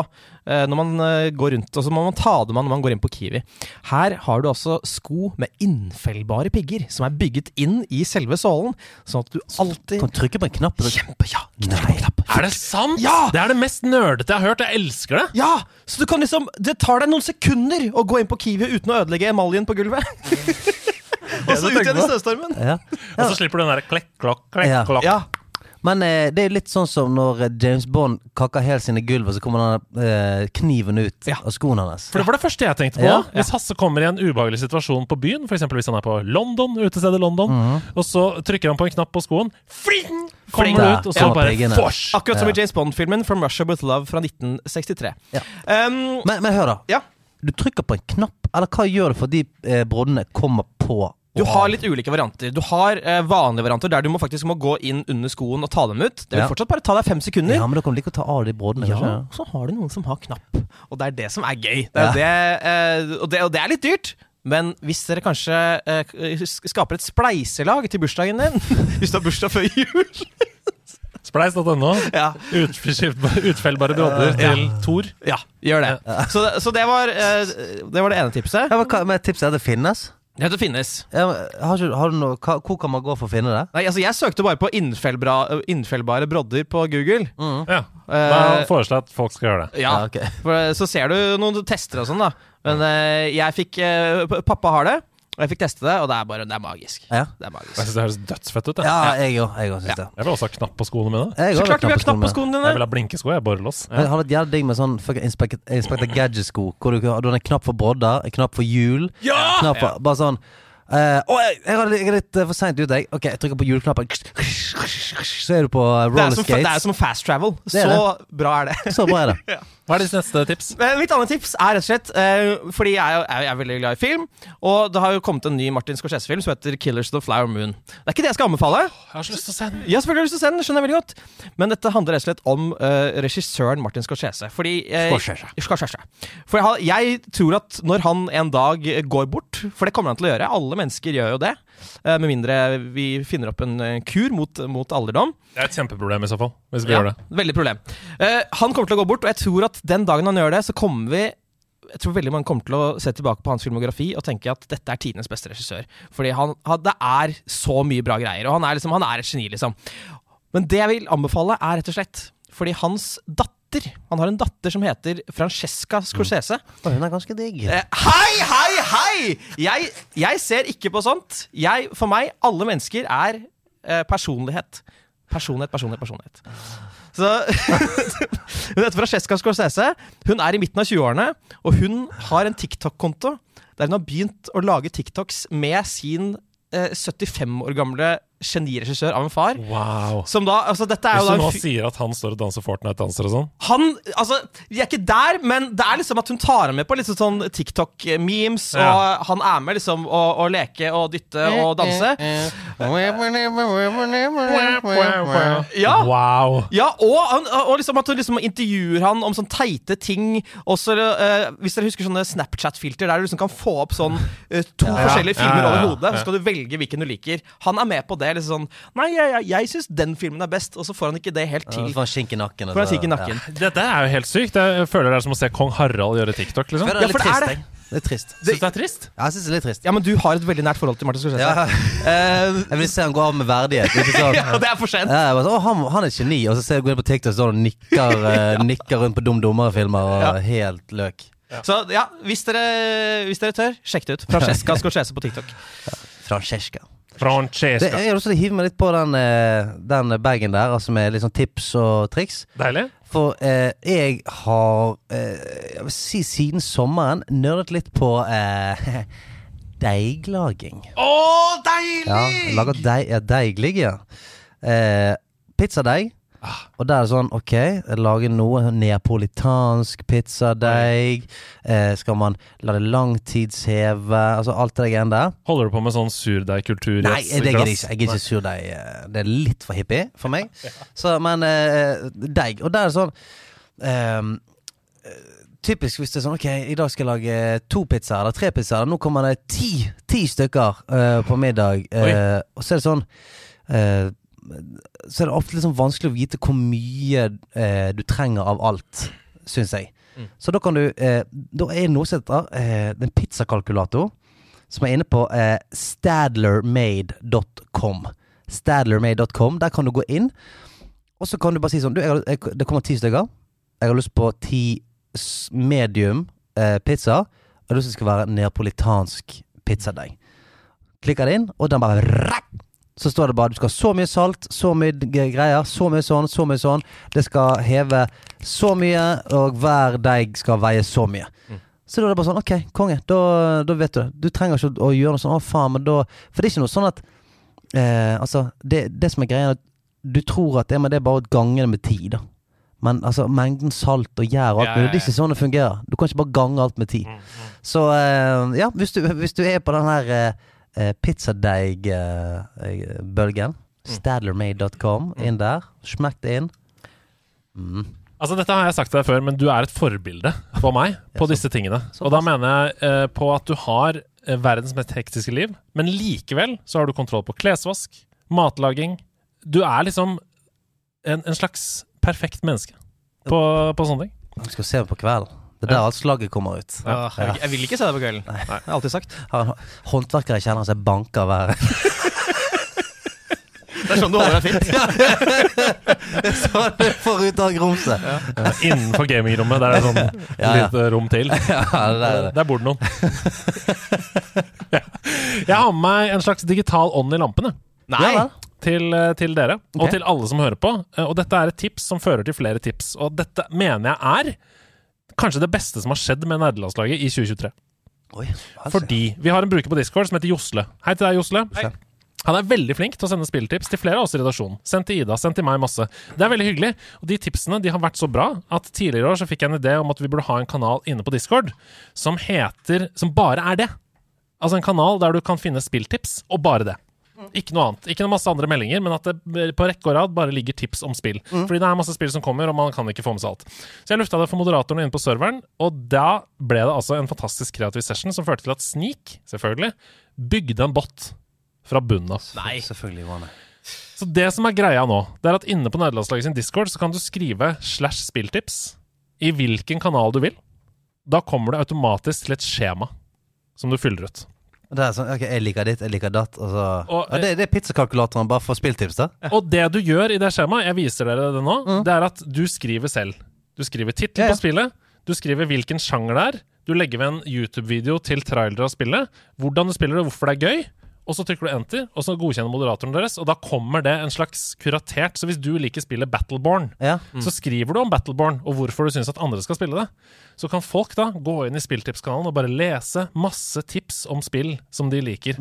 eh, når man eh, går rundt. Og så må man ta dem av når man går inn på Kiwi. Her har du altså sko med innfellbare pigger, som er bygget inn i selve sålen, sånn at du alltid Kan trykke på en knapp? Kjempe, ja! Knapp. Er det sant?! Ja! Det er det mest nerdete jeg har hørt. Jeg elsker det. Ja! Så du kan liksom Det tar deg noen sekunder å gå inn på Kiwi uten å ødelegge emaljen på gulvet. og så ut igjen i snøstormen. Ja. Og så slipper du den der klekk, klokk, klekk, Ja. klokk. Ja. Men eh, det er litt sånn som når eh, James Bond kakker helt sine gulv, og så kommer den eh, kniven ut Ja. av skoene hans. For det var det første jeg tenkte på. Ja. Hvis Hasse kommer i en ubehagelig situasjon på byen, f.eks. hvis han er på London, utestedet London, Mhm. og så trykker han på en knapp på skoen, fling, kommer Fling. det ut, og så Ja. bare Piggene. fors! Akkurat som Ja. i James Bond-filmen From Russia With Love fra 1963. Ja. Um, Men, men hør, da. Ja. Du trykker på en knapp, eller hva gjør du for de eh, broddene kommer på? Du har litt ulike varianter. Du har eh, vanlige varianter der du må faktisk må gå inn under skoen og ta dem ut. Det vil Ja. fortsatt bare ta deg fem sekunder. Ja, men da kan du ikke å ta av de brådene? Ja, kanskje? og så har du noen som har knapp. Og det er det som er gøy. Det er det, eh, og, det, og det er litt dyrt. Men hvis dere kanskje eh, sk- skaper et spleiselag til bursdagen din Hvis du har bursdag før jul Spleis.no. Ja, Utskift- Utfellbare brodder til Thor. ja gjør det. Så, det- så det, var, eh, det var det ene tipset. Ja, men, hva, men Tipset er at det finnes? Det heter finnes. Ja, har ikke, har du noe, hva, hvor kan man gå for å finne det? Nei, altså Jeg søkte bare på innfellbra, innfellbare brodder på Google. Ja. Da Eh, foreslår jeg at folk skal gjøre det. ja, ok. For så ser du noen tester og sånn, da. Men eh, jeg fikk eh, Pappa har det, og jeg fikk teste det, og det er bare Det er magisk. Ja, Det er magisk. Jeg synes syns det høres dødsfett ut. Jeg, ja jeg òg. Jeg også synes ja. det. jeg vil også ha knapp på skoene mine. Jeg Så klart du vil ha knapp på skoene. dine! Jeg vil ha blinkesko. Jeg er borrelås. Jeg har et jævlig digg med sånn Inspector, Gadget-sko. Hvor du, du har en knapp for brodder, en knapp for hjul. Ja! Knapp for, Bare sånn eh, Å, jeg, jeg, er litt- jeg er litt eh, for seint ute, jeg. Ok, jeg trykker på hjulknappen. Så er du på uh, er, roller skates. det er som fast travel. Så bra er det. Så bra er det. Hva er ditt neste tips? Mitt andre tips er rett og slett uh, Fordi jeg er, jeg er veldig glad i film, og det har jo kommet en ny Martin Scorsese-film som heter 'Killers of the Flower Moon'. Det er ikke det jeg skal anbefale. Jeg har så lyst til å se den. Ja, selvfølgelig har lyst til å se den, skjønner jeg veldig godt. Men dette handler rett og slett om uh, regissøren Martin Scorsese. Fordi uh, Scorsese. Scorsese. For jeg, har- jeg tror at når han en dag går bort, for det kommer han til å gjøre, alle mennesker gjør jo det, eh, med mindre vi finner opp en eh, kur mot, mot alderdom. Det er et kjempeproblem i så fall, hvis vi Ja, gjør det. Veldig problem. Eh, han kommer til å gå bort, og jeg tror at den dagen han gjør det, så kommer vi jeg tror veldig mange kommer til å se tilbake på hans filmografi og tenke at dette er tidenes beste regissør. Fordi han, han, det er så mye bra greier, og han er, liksom, han er et geni, liksom. Men det jeg vil anbefale, er rett og slett fordi hans datter Han har en datter som heter Francesca Scorsese. Og Hun er ganske digg. Eh, hei, hei, hei! Jeg, jeg ser ikke på sånt. Jeg, for meg, alle mennesker er eh, personlighet. Personlighet, personlighet, personlighet. Så Hun heter Francesca Scorsese. Hun er i midten av 20-årene, og hun har en TikTok-konto der hun har begynt å lage TikToks med sin eh, 75 år gamle geniregissør av en far. Wow. Som da, altså dette er Hvis jo da du nå sier at han står og danser Fortnite-danser og sånn han, altså, Vi er ikke der, men det er liksom at hun tar ham med på litt sånn TikTok-memes. Ja. Og han er med liksom å, å leke og dytte og danse. Ja. Wow. Ja, og, han, og liksom at hun liksom intervjuer han om sånn teite ting. Også, uh, hvis dere husker sånne Snapchat-filter der du liksom kan få opp sånn uh, to forskjellige Ja, filmer ja, ja, over hodet, så skal du velge hvilken du liker. Han er med på det. Liksom sånn Nei, jeg, jeg, jeg syns den filmen er best, og så får han ikke det helt til. Får han skink i nakken. Får han skink i nakken. Dette er jo helt sykt. Jeg føler det er som å se kong Harald gjøre TikTok. Liksom Det er Ja, for det er trist, det. Det er trist. Syns du det er trist? Ja, jeg synes det er litt trist. Ja, men du har et veldig nært forhold til Martin Scorsese. Ja. Uh, Jeg vil se han gå av med verdighet. Ikke sånn. ja, det er for sent. Ja, bare, så, å, han, han er geni, og så ser jeg går inn på TikTok og nikker, eh, nikker rundt på Dum Dummere-filmer Ja. helt løk. Så ja, hvis dere, hvis dere tør, sjekk det ut. Francesca Scorsese på TikTok. Francesca. Det, Francesca. jeg har lyst til å hive meg litt på den, eh, den bagen der, altså med litt sånn tips og triks. Deilig. For eh, jeg har eh, Jeg vil si siden sommeren nerdet litt på eh, deiglaging. Å, deilig! Ja, lager deig, ja, deiglig, ja. Eh, pizzadeig. Og da er det sånn, ok, lage noe neapolitansk pizzadeig. Eh, skal man la det langtidsheve? Altså alt det greiene der. Holder du på med sånn surdeigkultur i Nei, et det gidder jeg ikke. Jeg gidder ikke surdeig. eh, Det er litt for hippie for meg. Så, men eh, deig. Og da er det sånn eh, Typisk hvis det er sånn Ok, i dag skal jeg lage to pizzaer eller tre pizzaer. Nå kommer det ti, ti stykker uh, på middag. Uh, og så er det sånn eh, Så er det ofte sånn vanskelig å vite hvor mye eh, du trenger av alt, syns jeg. Så da kan du eh, Da er det noe som heter eh, en pizzakalkulator som er inne på eh, stadlermade.com. Stadlermade.com. Der kan du gå inn, og så kan du bare si sånn du, jeg, jeg, Det kommer ti stykker. Jeg har lyst på ti medium eh, pizza. Jeg har lyst til det skal være neapolitansk pizzadeig. Klikker det inn, og den bare rapp, Så står det bare du skal ha så mye salt, så mye greier, så mye sånn, så mye sånn. Det skal heve så mye, og hver deig skal veie så mye. Så da er det bare sånn, ok, konge, da, da vet du det. Du trenger ikke å, å gjøre noe sånn, å faen, men da For det er ikke noe sånn at eh, Altså, det, det som er greia, er at du tror at det, men det er bare å gange det med tid, da. Men altså, mengden salt og gjær og alt Ja, mulig, ja, det er ikke sånn det fungerer. Du kan ikke bare gange alt med tid. Så eh, ja, hvis du, hvis du er på den her eh, eh, pizzadeig-bølgen, stadlermade.com, inn der, smekk det inn. Mm. Altså Dette har jeg sagt til deg før, men du er et forbilde for meg på disse tingene. Og da mener jeg eh, på at du har eh, verdens mest hektiske liv, men likevel så har du kontroll på klesvask, matlaging Du er liksom en, en slags perfekt menneske på, på sånne ting. Vi skal se på kvelden. Det er der alt slagget kommer ut. Ja, jeg, jeg vil ikke se det på kvelden. Det Nei. jeg alltid sagt. Har en håndverkere jeg kjenner seg banker hver Det er sånn du holder deg fit. Sånn får ut av grumset. Innenfor gamingrommet. Der er det sånn Ja, ja. lite rom til. Ja, det der er det. Der bor det noen. Jeg har med meg en slags digital ånd i lampene. Nei! Ja, til, eh, til dere, og til alle som hører på. Eh, Og dette er et tips som fører til flere tips. Og dette mener jeg er kanskje det beste som har skjedd med nederlandslaget i 2023. Oi, altså. Fordi vi har en bruker på Discord som heter Josle. Hei til deg, Josle. Hei. Han er veldig flink til å sende spilltips til flere av oss i redaksjonen. Sendt til Ida, sendt til meg masse. Det er veldig hyggelig. Og de tipsene de har vært så bra at tidligere i år så fikk jeg en idé om at vi burde ha en kanal inne på Discord som heter Som bare er det. Altså en kanal der du kan finne spilltips, og bare det. Ikke noe annet. Ikke noe masse andre meldinger, men at det på rekke og rad bare ligger tips om spill. Fordi det er masse spill som kommer, og man kan ikke få med seg alt. Så jeg lufta det for moderatorene inne på serveren, og da ble det altså en fantastisk kreativ session som førte til at Sneak, selvfølgelig, bygde en bot fra bunnen av. Nei. Selvfølgelig var det. Så det som er greia nå, det er at inne på nederlandslaget sin Discord så kan du skrive slash spilltips i hvilken kanal du vil. Da kommer det automatisk til et skjema som du fyller ut. Det er sånn, ok, jeg liker ditt, jeg liker datt, og så Og, ja, det, det er pizzakalkulatoren bare for spilltips, da? Og det du gjør i det skjemaet, jeg viser dere det nå, det er at du skriver selv. Du skriver Ja, ja. på spillet, du skriver hvilken sjanger det er, du legger ved en YouTube-video til trailer av spillet, hvordan du spiller det, hvorfor det er gøy, og så trykker du enter, og så godkjenner moderatoren deres, og da kommer det en slags kuratert Så hvis du liker spillet Battleborn, Ja. så skriver du om Battleborn og hvorfor du syns at andre skal spille det. Så kan folk da gå inn i Spilltipskanalen og bare lese masse tips om spill som de liker.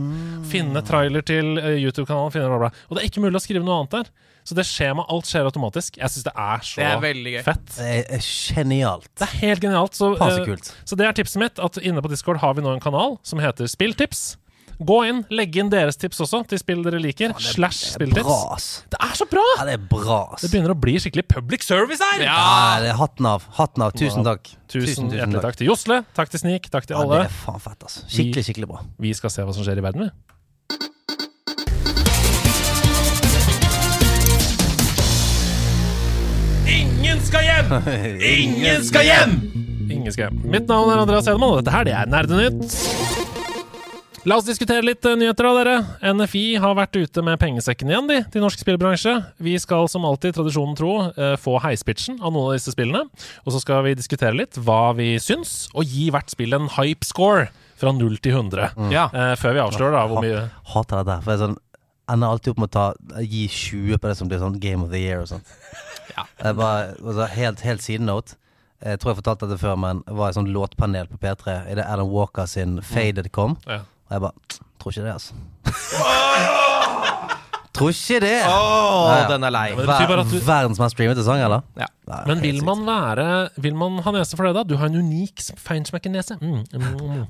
Finne trailer til eh, YouTube-kanalen, finne bla, bla. Og det er ikke mulig å skrive noe annet der. Så det skjemaet, alt skjer automatisk. Jeg syns det er så Det er gøy. fett. Det er, genialt. Det er helt genialt. Så, kult. så det er tipset mitt. At inne på Discord har vi nå en kanal som heter Spilltips. Gå inn, legge inn deres tips også til spill dere liker. slash Det er spilltips. Det er så bra! Ja, det er bra, ass. Det begynner å bli skikkelig public service her! Ja, det er hatten av. Hatten av. Tusen takk. Tusen, hjertelig takk til Josle, takk til Snik, takk til Ja, alle. det er faen fett, ass. Skikkelig, skikkelig bra. Vi skal se hva som skjer i verden, vi. Ingen skal hjem! Ingen skal hjem! Ingen skal hjem. Mitt navn er Andreas Edemann, og dette her det er Nerdenytt. La oss diskutere litt eh, nyheter, da, dere. NFI har vært ute med pengesekken igjen, de, til norsk spillbransje. Vi skal som alltid, tradisjonen tro, eh, få heispitchen av noen av disse spillene. Og så skal vi diskutere litt hva vi syns, og gi hvert spill en hype score fra 0 til 100. Ja. Eh, før vi avslører da hvor mye Hater dette. For jeg er sånn ender alltid opp med å ta, gi 20 på det som blir sånn Game of the Year og sånt. Ja. Jeg bare, altså, helt, helt sidenote. Jeg tror jeg fortalte dette før, men det var et sånt låtpanel på P3 idet Alan Walker sin Faded kom. Ja. Og jeg bare Tror ikke det, altså. tror ikke det! Oh, Ja, ja. den er lei. Ver du- Verdens mest streamete sang, eller? Ja. Nei, Men vil man være Vil man ha nese for det, da? Du har en unik feinschmecker-nese. Mm, mm, mm.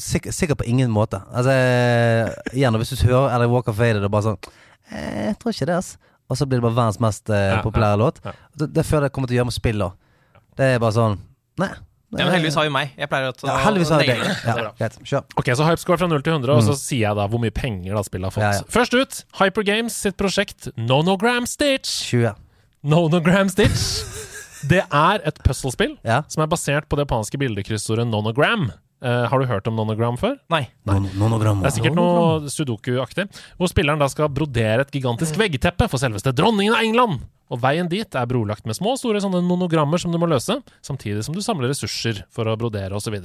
Sikkert, på ingen måte. Altså, gjerne igjen, hvis du hører Eller walk of Faded og bare sånn eh, Jeg tror ikke det, ass. Og så blir det bare verdens mest eh, Ja, populære låt. ja. Det, det føler jeg kommer til å gjøre med spill òg. Det er bare sånn Nei. Ja, men heldigvis har vi meg. Jeg pleier å ja, heldigvis har vi deg. Ja, greit. Kjør. Ok, så hypescore fra 0 til 100, og så sier jeg da hvor mye penger da spillet har fått. Mm. Ja, ja. Først ut, Hypergames sitt prosjekt Nonogram Stitch. 20. Nonogram Stitch. Det er et puslespill Ja. som er basert på det japanske bildekryssordet Nonogram. Eh, har du hørt om Nonogram før? Nei. Nonogram. Det er sikkert noe sudoku-aktig. Hvor spilleren da skal brodere et gigantisk veggteppe for selveste dronningen av England. Og veien dit er brolagt med små og store sånne monogrammer som du må løse, samtidig som du samler ressurser for å brodere osv.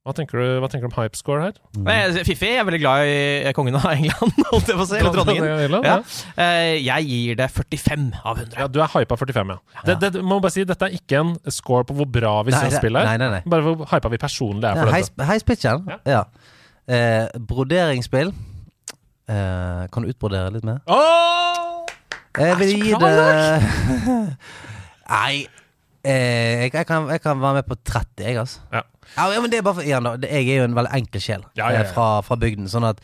Hva tenker du, hva tenker du om hypescore her? Men jeg- Fiffi er veldig glad i kongen av England, holdt jeg på å si. Eller dronningen. Ja. Ja. Eh, Jeg gir det 45 av 100. Ja, du er hypa 45, ja. Det, det, må bare si, Dette er ikke en score på hvor bra vi Nei, syns spillet nei, er. nei, nei. Bare hvor hypa vi personlig er for heis, dette. heispitchen? Ja. Ja. Eh, broderingsspill. Eh, kan du utbrodere litt mer? Åh! Jeg vil gi det Nei eh, jeg, jeg, kan, jeg kan være med på 30, jeg, altså. Ja. Ja, men det er bare for, igjen da, Jeg er jo en veldig enkel sjel Ja, ja, ja. eh, Fra, fra bygden. Sånn at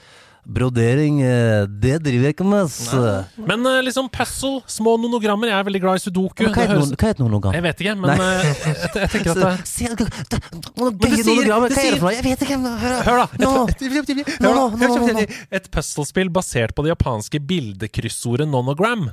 brodering, eh, det driver jeg ikke med. Men eh, liksom puzzle, små nonogrammer. Jeg er veldig glad i sudoku. Men hva heter noen? Jeg vet ikke, men jeg, jeg, tenker at det Se, det- det- det det Hva er det for noe? Jeg vet ikke. Hør, da, et, et puzzlespill basert på det japanske bildekryssordet nonogram.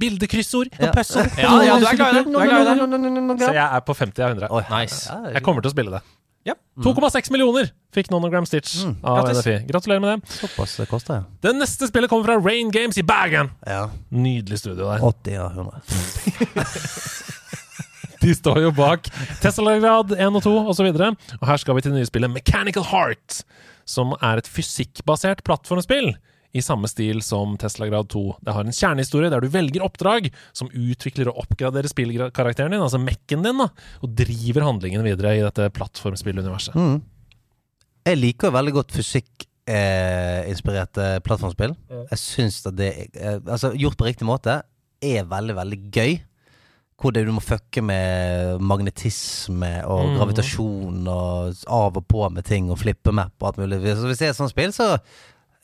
Bildekryssord og puzzle. Ja, ja, du er glad i det. Er. Så jeg er på 50 av 100. Oi. Nice. Er Jeg kommer til å spille det. Ja. 2,6 millioner fikk Nonogram Stitch Mm. av NFI. Gratulerer med det. Såpass det koster, ja. Det neste spillet kommer fra Rain Games i Bergen. ja. Nydelig studio der. 80 av 100. De står jo bak Teslagrad 1 og 2 osv. Og, og her skal vi til det nye spillet Mechanical Heart, som er et fysikkbasert plattformspill. I samme stil som Tesla Grad 2. Det har en kjernehistorie der du velger oppdrag som utvikler og oppgraderer spillkarakteren din, altså mekken din, da, og driver handlingen videre i dette plattformspilluniverset. Mm. Jeg liker veldig godt fysikk-inspirerte plattformspill. Jeg syns at det eh, Altså, gjort på riktig måte, er veldig, veldig gøy. Hvor det, du må fucke med magnetisme og Mhm. gravitasjon og av og på med ting og flippe map og alt mulig. Så hvis det er et sånt spill, så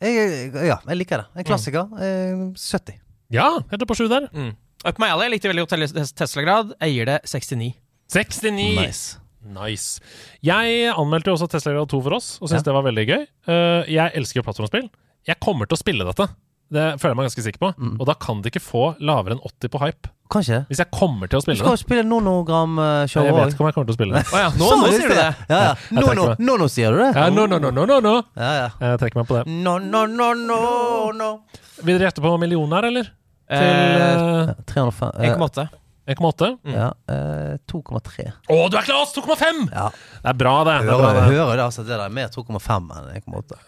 jeg, Ja, jeg liker det. En klassiker. Mm. 70. Ja, helt på sju der. Mm. Up my alley. Jeg likte veldig godt Tesla-grad. Jeg gir det 69. 69! Nice. Nice. Jeg anmeldte jo også Teslagrad 2 for oss, og syntes Ja. det var veldig gøy. Eh, jeg elsker plattformspill. Jeg kommer til å spille dette. Det føler jeg meg ganske sikker på. Mm. Og da kan de ikke få lavere enn 80 på hype. Kanskje. Hvis jeg kommer til å Du spille skal jo det. spille nonogram-show Jeg vet ikke om jeg kommer til å spille det. Å ja, nå, nå sier du det. Ja, ja. Nå, nå, nå, nå sier du det? Ja, nå, nå, nå, nå, no, no. Ja, ja. Jeg trekker meg på det. No, no, no, no, no. Vil dere gjette på millioner, eller? Til Eh, eh, 305 eh, 1,8. 1,8? Ja, eh, 2,3. Å, du er klar! 2,5! Ja. Det er bra, det. det, er bra, det. hører det, altså. Det der er mer 2,5 enn 1,8.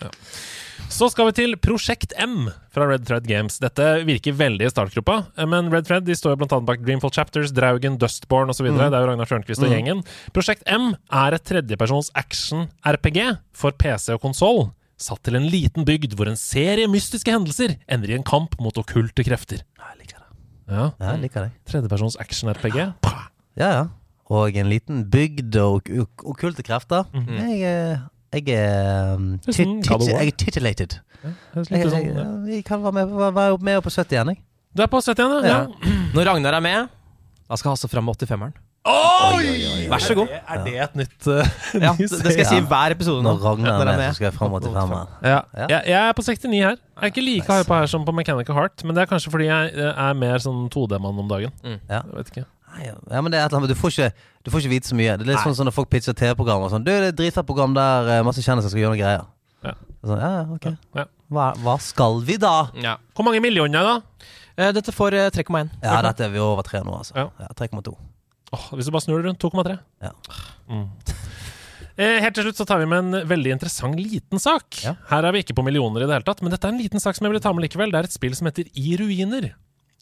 Så skal vi til Prosjekt M fra Red Thread Games. Dette virker veldig i startgruppa, men Red Thread de står jo annet bak Dreamfall Chapters, Draugen, Dustborn osv. Mm. Det er jo Ragnar Tjørnquist og gjengen. Prosjekt M er et tredjepersons action-RPG for PC og konsoll. Satt til en liten bygd hvor en serie mystiske hendelser ender i en kamp mot okkulte krefter. Jeg liker det. Ja, jeg liker det. Tredjepersons action-RPG. Ja, ja. Og en liten bygd og ok- ok- okkulte krefter. Jeg, er- jeg er um, er sånn. Jeg er titillated. Høres Jeg, jeg, sånn, ja. jeg kan være med, være- med opp på 70 igjen, jeg. Du er på 71, ja? Ja. Når Ragnar er med, da skal Hasse fram med 85-eren. Oi! Vær så god. Er det et nytt uh, Ja, det, det skal jeg si i hver episode nå. Når Ragnar er med, så skal jeg fram 85 igjen. Ja. Ja. Jeg, jeg er på 69 her. Jeg er ikke like Nice. hypa her som på Mechanical Heart, men det er kanskje fordi jeg eh, er mer sånn 2D-mann om dagen. Ja. Jeg vet ikke. Ja, men det er et eller annet, du får ikke, du får ikke vite så mye. Det er litt Nei. sånn som når folk pitcher TV-program sånn. Du, det er et dritfett program der eh, masse kjendiser skal gjøre noe greier. Ja. Sånn, ja, ok. Ja. Hva, hva skal vi da? Ja. Hvor mange millioner, da? Eh, Dette får eh, 3,1. Ja, dette er vi over tre nå, altså. Ja. Ja, 3,2. Åh, hvis du bare snur det rundt, 2,3. Ja. Mm. Eh, helt til slutt så tar vi med en veldig interessant liten sak. Ja. Her er vi ikke på millioner i det hele tatt, men dette er en liten sak som jeg vil ta med likevel. Det er et spill som heter I ruiner.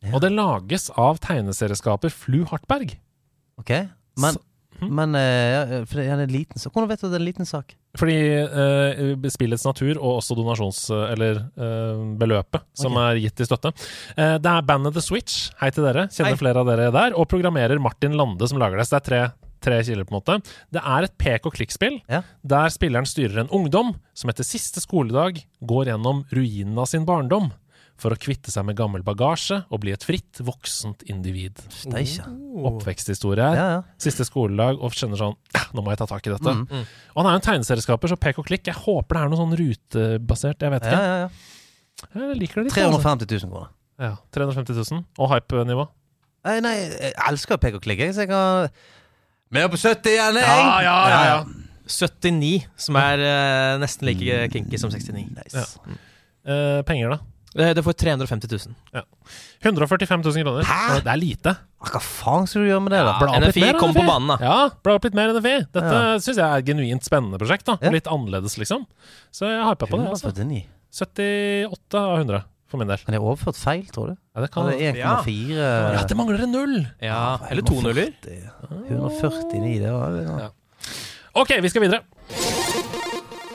Ja. Og det lages av tegneserieskaper Flu Hartberg. Ok, men, Så- hm? men eh, for det er en liten sak. Hvordan vet du at det er en liten sak? Fordi eh, spillets natur og også donasjons... Eller eh, beløpet som okay. er gitt i støtte. Uh, det er bandet The Switch. Hei til dere. Kjenner Hei. flere av dere der. Og programmerer Martin Lande som lager det. Så det er tre, tre kilder, på en måte. Det er et pek og klikk-spill Ja. der spilleren styrer en ungdom som etter siste skoledag går gjennom ruinene av sin barndom. For å kvitte seg med gammel bagasje og bli et fritt, voksent individ. Steikje. Oppveksthistorie her. Ja, ja. Siste skoledag og kjenner sånn "Ja, Nå må jeg ta tak i dette. Mm. Og han er jo en tegneserieskaper, så pek og klikk. Jeg håper det er noe sånn rutebasert. Jeg vet ikke. ja, ja. Jeg liker det litt. altså. 350 000 kroner. Ja, 350 000. Og hype-nivå. Nei, nei, jeg elsker pek og klikk, jeg, så jeg kan Mer på 70 igjen, jeg! Ja, ja, ja, ja. 79, som er uh, nesten like kinky som 69. Nice. Eh, penger, da? Det, det får 350 000. 145 000 kroner. Hæ? Det er lite. Hva faen skal du gjøre med det, da? Ja, NFI mer, kom NFI. på banen, da. Ja, bla opp litt mer NFI. Dette Ja. syns jeg er et genuint spennende prosjekt. da Ja. Litt annerledes, liksom. Så jeg hypa på det. altså 149. 78 av 100 for min del. Men det er overført feil, tror du? Ja, det kan Det 1,4 Ja, det mangler en null! Ja, Eller to nuller. 149, det var ja. Ja. Ok, vi skal videre.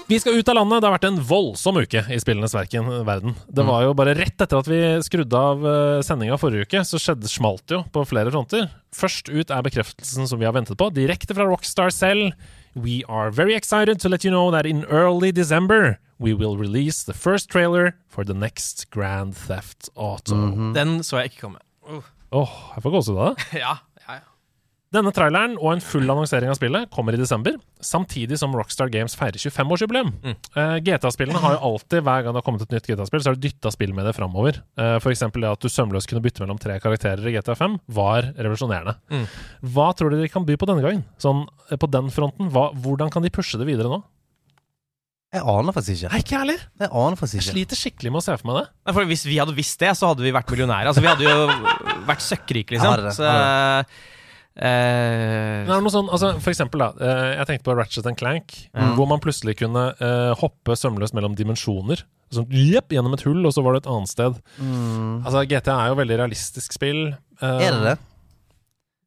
Vi skal ut av landet. Det har vært en voldsom uke i spillenes verken, verden. Det Mm. var jo bare rett etter at vi skrudde av uh, sendinga forrige uke, så skjedde smalt jo på flere fronter. Først ut er bekreftelsen som vi har ventet på, direkte fra Rockstar selv. We are very excited to let you know that in early December we will release the first trailer for the next Grand Theft Auto. Mhm. Den så jeg ikke komme. Åh, jeg får gåsehud av det. Ja. Denne traileren og en full annonsering av spillet kommer i desember, samtidig som Rockstar Games feirer 25-årsjubileum. Mm. Uh, GTA-spillene har jo alltid, hver gang det har kommet et nytt GTA-spill, så har du dytta spillmediet framover. Uh, for eksempel det at du sømløst kunne bytte mellom tre karakterer i GTA 5, var revolusjonerende. Mm. Hva tror dere de kan by på denne gangen? Sånn eh, på den fronten, hva, hvordan kan de pushe det videre nå? Jeg aner faktisk ikke. Nei, ikke heller! Jeg aner faktisk Jeg sliter skikkelig med å se for meg det. Nei, for Hvis vi hadde visst det, så hadde vi vært millionærer. Altså, Vi hadde jo vært søkkrike, liksom. Ja, det det, det. Så Men eh, er noe sånn, altså For eksempel, da. eh, jeg tenkte på Ratchet and Clank, Mm. hvor man plutselig kunne uh, hoppe sømløst mellom dimensjoner. Sånn, jepp, gjennom et hull, og så var det et annet sted. Mm. Altså, GTA er jo veldig realistisk spill. Uh, Er det det?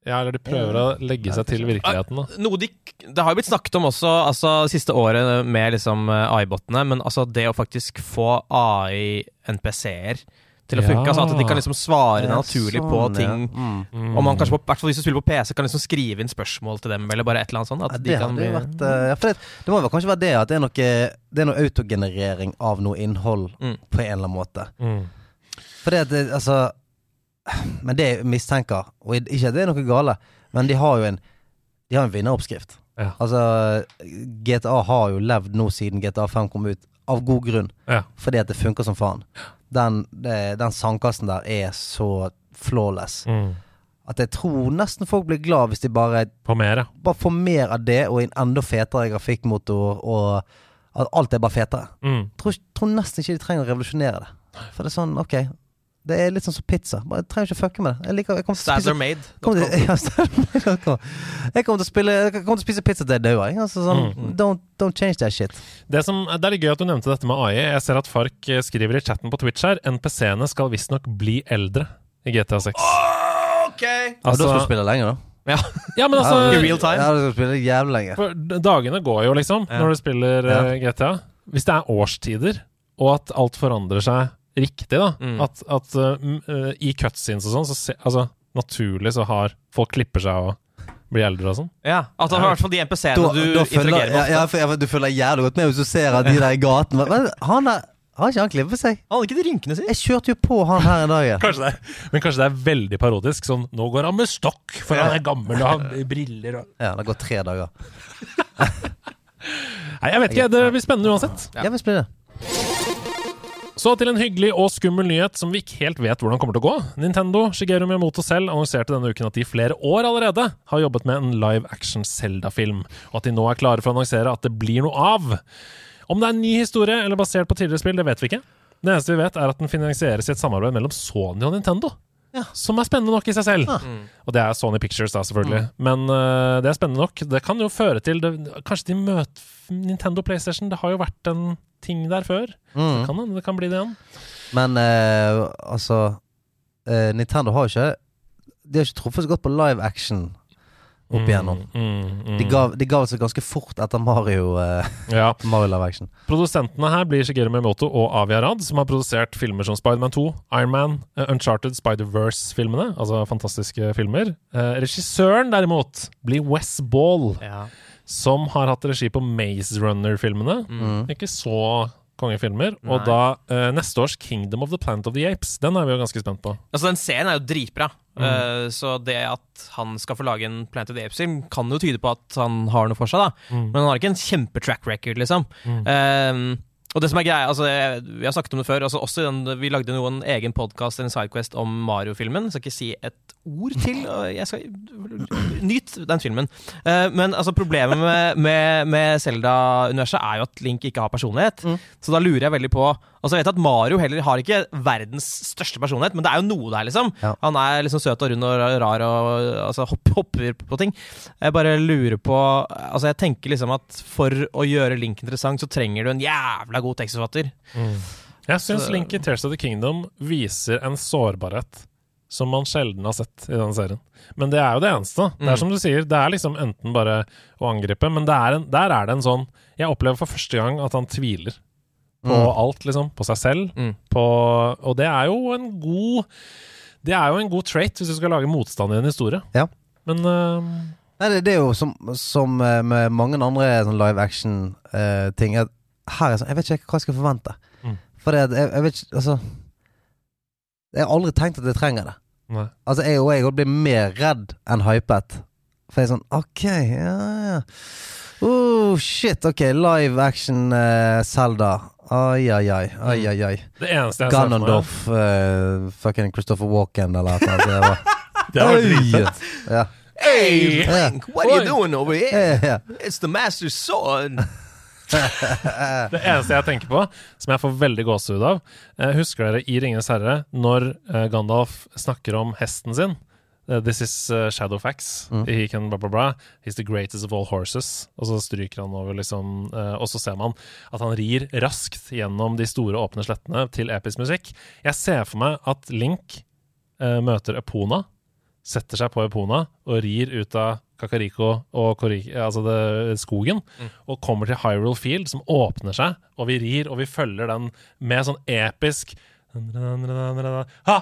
Ja, eller de prøver å legge seg til virkeligheten, da. noe de, Det har jo blitt snakket om også altså, siste året med liksom AI-botene, men altså det å faktisk få AI-NPC-er til å Ja. funke. Altså At de kan liksom svare Ja, naturlig sånn, på ja. ting. Mm. Mm. Og man kanskje, på, hvert fall hvis du spiller på PC, kan liksom skrive inn spørsmål til dem, eller bare et eller annet sånt. At Ja, de det kan bli vært eh, ja, for det, det må vel kanskje være det at det er noe, det er noe autogenerering av noe innhold Mm. på en eller annen måte. Mm. For det det, altså Men det jeg mistenker, og ikke at det er noe gale, men de har jo en De har en vinneroppskrift. Ja. Altså GTA har jo levd nå siden GTA 5 kom ut, av god grunn. Ja. Fordi at det funker som faen. Den, det, den sandkassen der er så flawless. Mm. At jeg tror nesten folk blir glad hvis de bare får mer, bare får mer av det, og en enda fetere grafikkmotor, og at alt er bare fetere. Mm. Tror, tror nesten ikke de trenger å revolusjonere det. For det er sånn, ok Det er litt sånn som pizza. Bare jeg trenger ikke fucke med det. Jeg liker jeg kommer til å spise Stadler made. kommer til, ja, Jeg kommer til å spille Jeg kommer til å spise pizza til jeg dør. Altså, sånn, Mm. don't, don't change that shit. Det, som, det er litt gøy at du nevnte dette med AI. Jeg ser at Fark eh, skriver i chatten på Twitch her NPC-ene skal visstnok bli eldre i GTA 6. Ok! altså, da skal du spille lenger, da. ja, men altså I real time. Ja, du skal spille jævlig lenge. For dagene går jo, liksom, Ja. når du spiller eh, GTA. Hvis det er årstider, og at alt forandrer seg riktig, da Mm. At, at uh, i cutscenes og sånn, så se, altså, naturlig så har folk klipper seg og blir eldre og sånn. Ja, At det har i hvert fall de NPC-ene du, du interagerer med. ja, ja, du følger jævlig godt med hvis du ser at de der i gaten Men han er, har ikke han klippet seg? Han hadde ikke de rynkene sine. Jeg kjørte jo på han her en dag. ja. Kanskje det er, men kanskje det er veldig parodisk. Sånn 'Nå går han med stokk, for han er gammel og har briller' og Ja, det har gått tre dager. Nei, jeg vet ikke. Det blir spennende uansett. Ja. Ja, visst blir det. Så til en hyggelig og skummel nyhet som vi ikke helt vet hvordan kommer til å gå. Nintendo, Shigeru Miyamoto selv, annonserte denne uken at de i flere år allerede har jobbet med en live action Zelda-film, og at de nå er klare for å annonsere at det blir noe av. Om det er en ny historie eller basert på tidligere spill, det vet vi ikke. Det eneste vi vet, er at den finansieres i et samarbeid mellom Sony og Nintendo. Ja. Som er spennende nok i seg selv. Ja. Mm. Og det er Sony Pictures, da, selvfølgelig. Men uh, det er spennende nok. Det kan jo føre til det, Kanskje de møter Nintendo PlayStation. Det har jo vært en ting der før. Mm. Kan hende det kan bli det igjen. Men uh, altså uh, Nintendo har jo ikke De har ikke truffet så godt på live action opp igjennom. Mm, mm, mm. De ga, de ga seg ganske fort etter Mario, uh, ja. Mario live action. Produsentene her blir Shigeru Miyamoto og Avi Arad, som har produsert filmer som Spiderman 2, Iron Man, eh, Uncharted, Spider-Verse-filmene, altså fantastiske filmer. Uh, regissøren, derimot, blir Wes Ball, Ja. som har hatt regi på Maze Runner-filmene. Mm. Ikke så kongefilmer. Og da uh, neste års Kingdom of the Planet of the Apes. Den er vi jo ganske spent på. Altså, den serien er jo dritbra. Mm. Eh, så det at han skal få lage en Planet of the Apes-film, kan jo tyde på at han har noe for seg, da. Mm. Men han har ikke en kjempe-track record, liksom. Mm. Og det som er greia, altså, jeg, Vi har snakket om det før. Altså, også den, vi lagde noen egen podkast en Sidequest om Mario-filmen. Skal ikke si et ord til. Jeg skal Nyt den filmen. Uh, men altså, problemet med, Zelda-universet er jo at Link ikke har personlighet. Mm. Så da lurer jeg veldig på Altså Jeg vet at Mario heller har ikke verdens største personlighet, men det er jo noe der, liksom. Ja. Han er liksom søt og rund og rar og altså, hopper, hopper på ting. Jeg bare lurer på Altså Jeg tenker liksom at for å gjøre Link interessant, så trenger du en jævla god tekstforfatter. Jeg syns Link i Tears of the Kingdom viser en sårbarhet som man sjelden har sett i den serien. Men det er jo det eneste. Det Mm. er som du sier, det er liksom enten bare å angripe, men det er en, der er det en sånn Jeg opplever for første gang at han tviler på Mm. alt, liksom. På seg selv. Mm. På, og det er jo en god Det er jo en god trait hvis du skal lage motstand i en historie. Ja. Men uh, Nei, det, det er jo som, som eh, med mange andre sånn live action-ting at her er sånn Jeg vet ikke hva jeg skal forvente. Mm. For det, jeg, jeg vet ikke Altså Jeg har aldri tenkt at jeg trenger det. nei. Altså Jeg og jeg blir mer redd enn hypet. For jeg er sånn OK, ja, ja. Oh, shit. Ok, live action eh, Zelda. Ai, ai, ai. ai, ai, ai. Det eneste jeg ser for meg Ganondorf. eh, fucking Christopher Walken eller noe. sånt. det var, har vært dritfett. ja. Hey, Link, what are you doing over here? It's the master's sword. Det eneste jeg tenker på, som jeg får veldig gåsehud av eh, Husker dere i Ringenes herre, når eh, Gandalf snakker om hesten sin? Eh, This is uh, Shadowfax. Mm. He can blah, blah, blah. He's the greatest of all horses. Og så stryker han over, liksom uh, Og så ser man at han rir raskt gjennom de store, åpne slettene til episk musikk. Jeg ser for meg at Link uh, møter Epona, setter seg på Epona og rir ut av Kakariko og Koriki, altså det, skogen, og kommer til Hyrule Field, som åpner seg, og vi rir, og vi følger den med sånn episk da, da. Ja.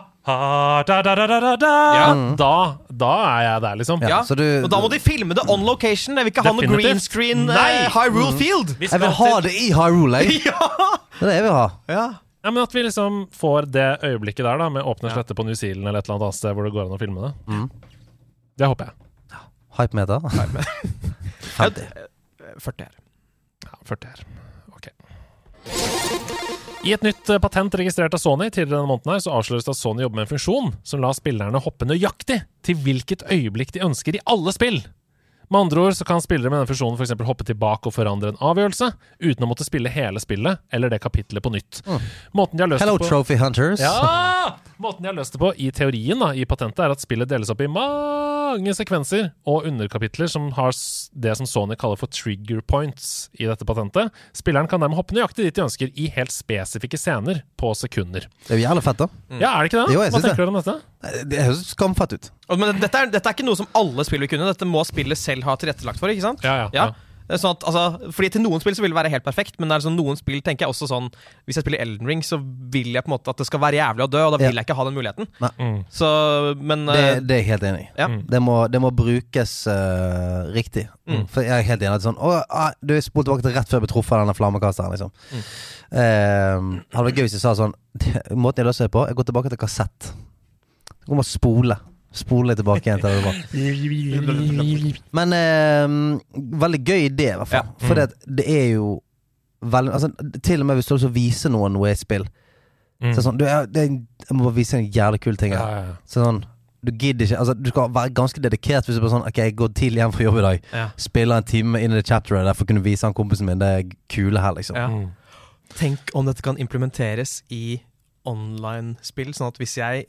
Er jeg der, liksom. Ja, Ja, så du, Og da må de filme det on location. Jeg vil ikke ha noe green screen Nei. eh, Hyrule Field. Vi Jeg vil ha det i Hyrule, jeg. Ja! Det er det jeg vil ha. ja. Ja, men At vi liksom får det øyeblikket der, da med åpne Ja. slette på New Zealand eller et eller annet sted hvor det går an å filme det. Mm. Det håper jeg. Hypemeter. 50. 40 her. Ja, 40 her. Ok. I et nytt eh, patent registrert av Sony tidligere denne måneden her, så avsløres det at Sony jobber med en funksjon som lar spillerne hoppe nøyaktig til hvilket øyeblikk de ønsker i alle spill. Med andre ord så kan spillere med denne funksjonen f.eks. hoppe tilbake og forandre en avgjørelse, uten å måtte spille hele spillet eller det kapitlet på nytt. Måten de har løst Hello, det på Trophy Hunters. ja! Måten de har løst det på i teorien da, i patentet, er at spillet deles opp i mange sekvenser og underkapitler som har det som Sony kaller for trigger points i dette patentet. Spilleren kan dermed hoppe nøyaktig dit de ønsker i helt spesifikke scener på sekunder. Det er jo jævlig fett, da. Ja, er det ikke det? Jo, Hva tenker du om dette? Det høres skamfett ut. Men dette er, dette er ikke noe som alle spill vil kunne. Dette må spillet selv ha tilrettelagt for. ikke sant? Ja, ja, Ja. ja. Sånn at, altså, fordi Til noen spill så vil det være helt perfekt, men det er sånn, noen spill tenker jeg også sånn Hvis jeg spiller Elden Ring, så vil jeg på en måte at det skal være jævlig å dø, og da vil Ja. jeg ikke ha den muligheten. Mm. Så, men Det, eh, det er jeg helt enig i. Ja. Mm. Det, må, det må brukes uh, riktig. Mm. For jeg er helt enig. At sånn, å, ah, du er tilbake til rett før jeg ble truffet av denne flammekasteren. Liksom. Hadde vært gøy hvis jeg sa sånn Måten jeg løser det på, jeg går tilbake til kassett. Jeg kommer å spole. Spole litt tilbake igjen til det var. Men eh, veldig gøy idé, i hvert fall. Ja. For det, det er jo veldig altså, Til og med hvis du også viser vise noen noe i et spill, Mm. så er sånn du, jeg, det, jeg må bare vise en jævlig kul ting. Ja, her. ja, ja. Så sånn Du gidder ikke Altså Du skal være ganske dedikert hvis du bare sånn Ok, jeg går tidlig hjem fra jobb i dag. ja. Spiller en time inn i det chapteret der for å kunne vise han kompisen min det kule her, liksom. Ja. Mm. Tenk om dette kan implementeres i online-spill, sånn at hvis jeg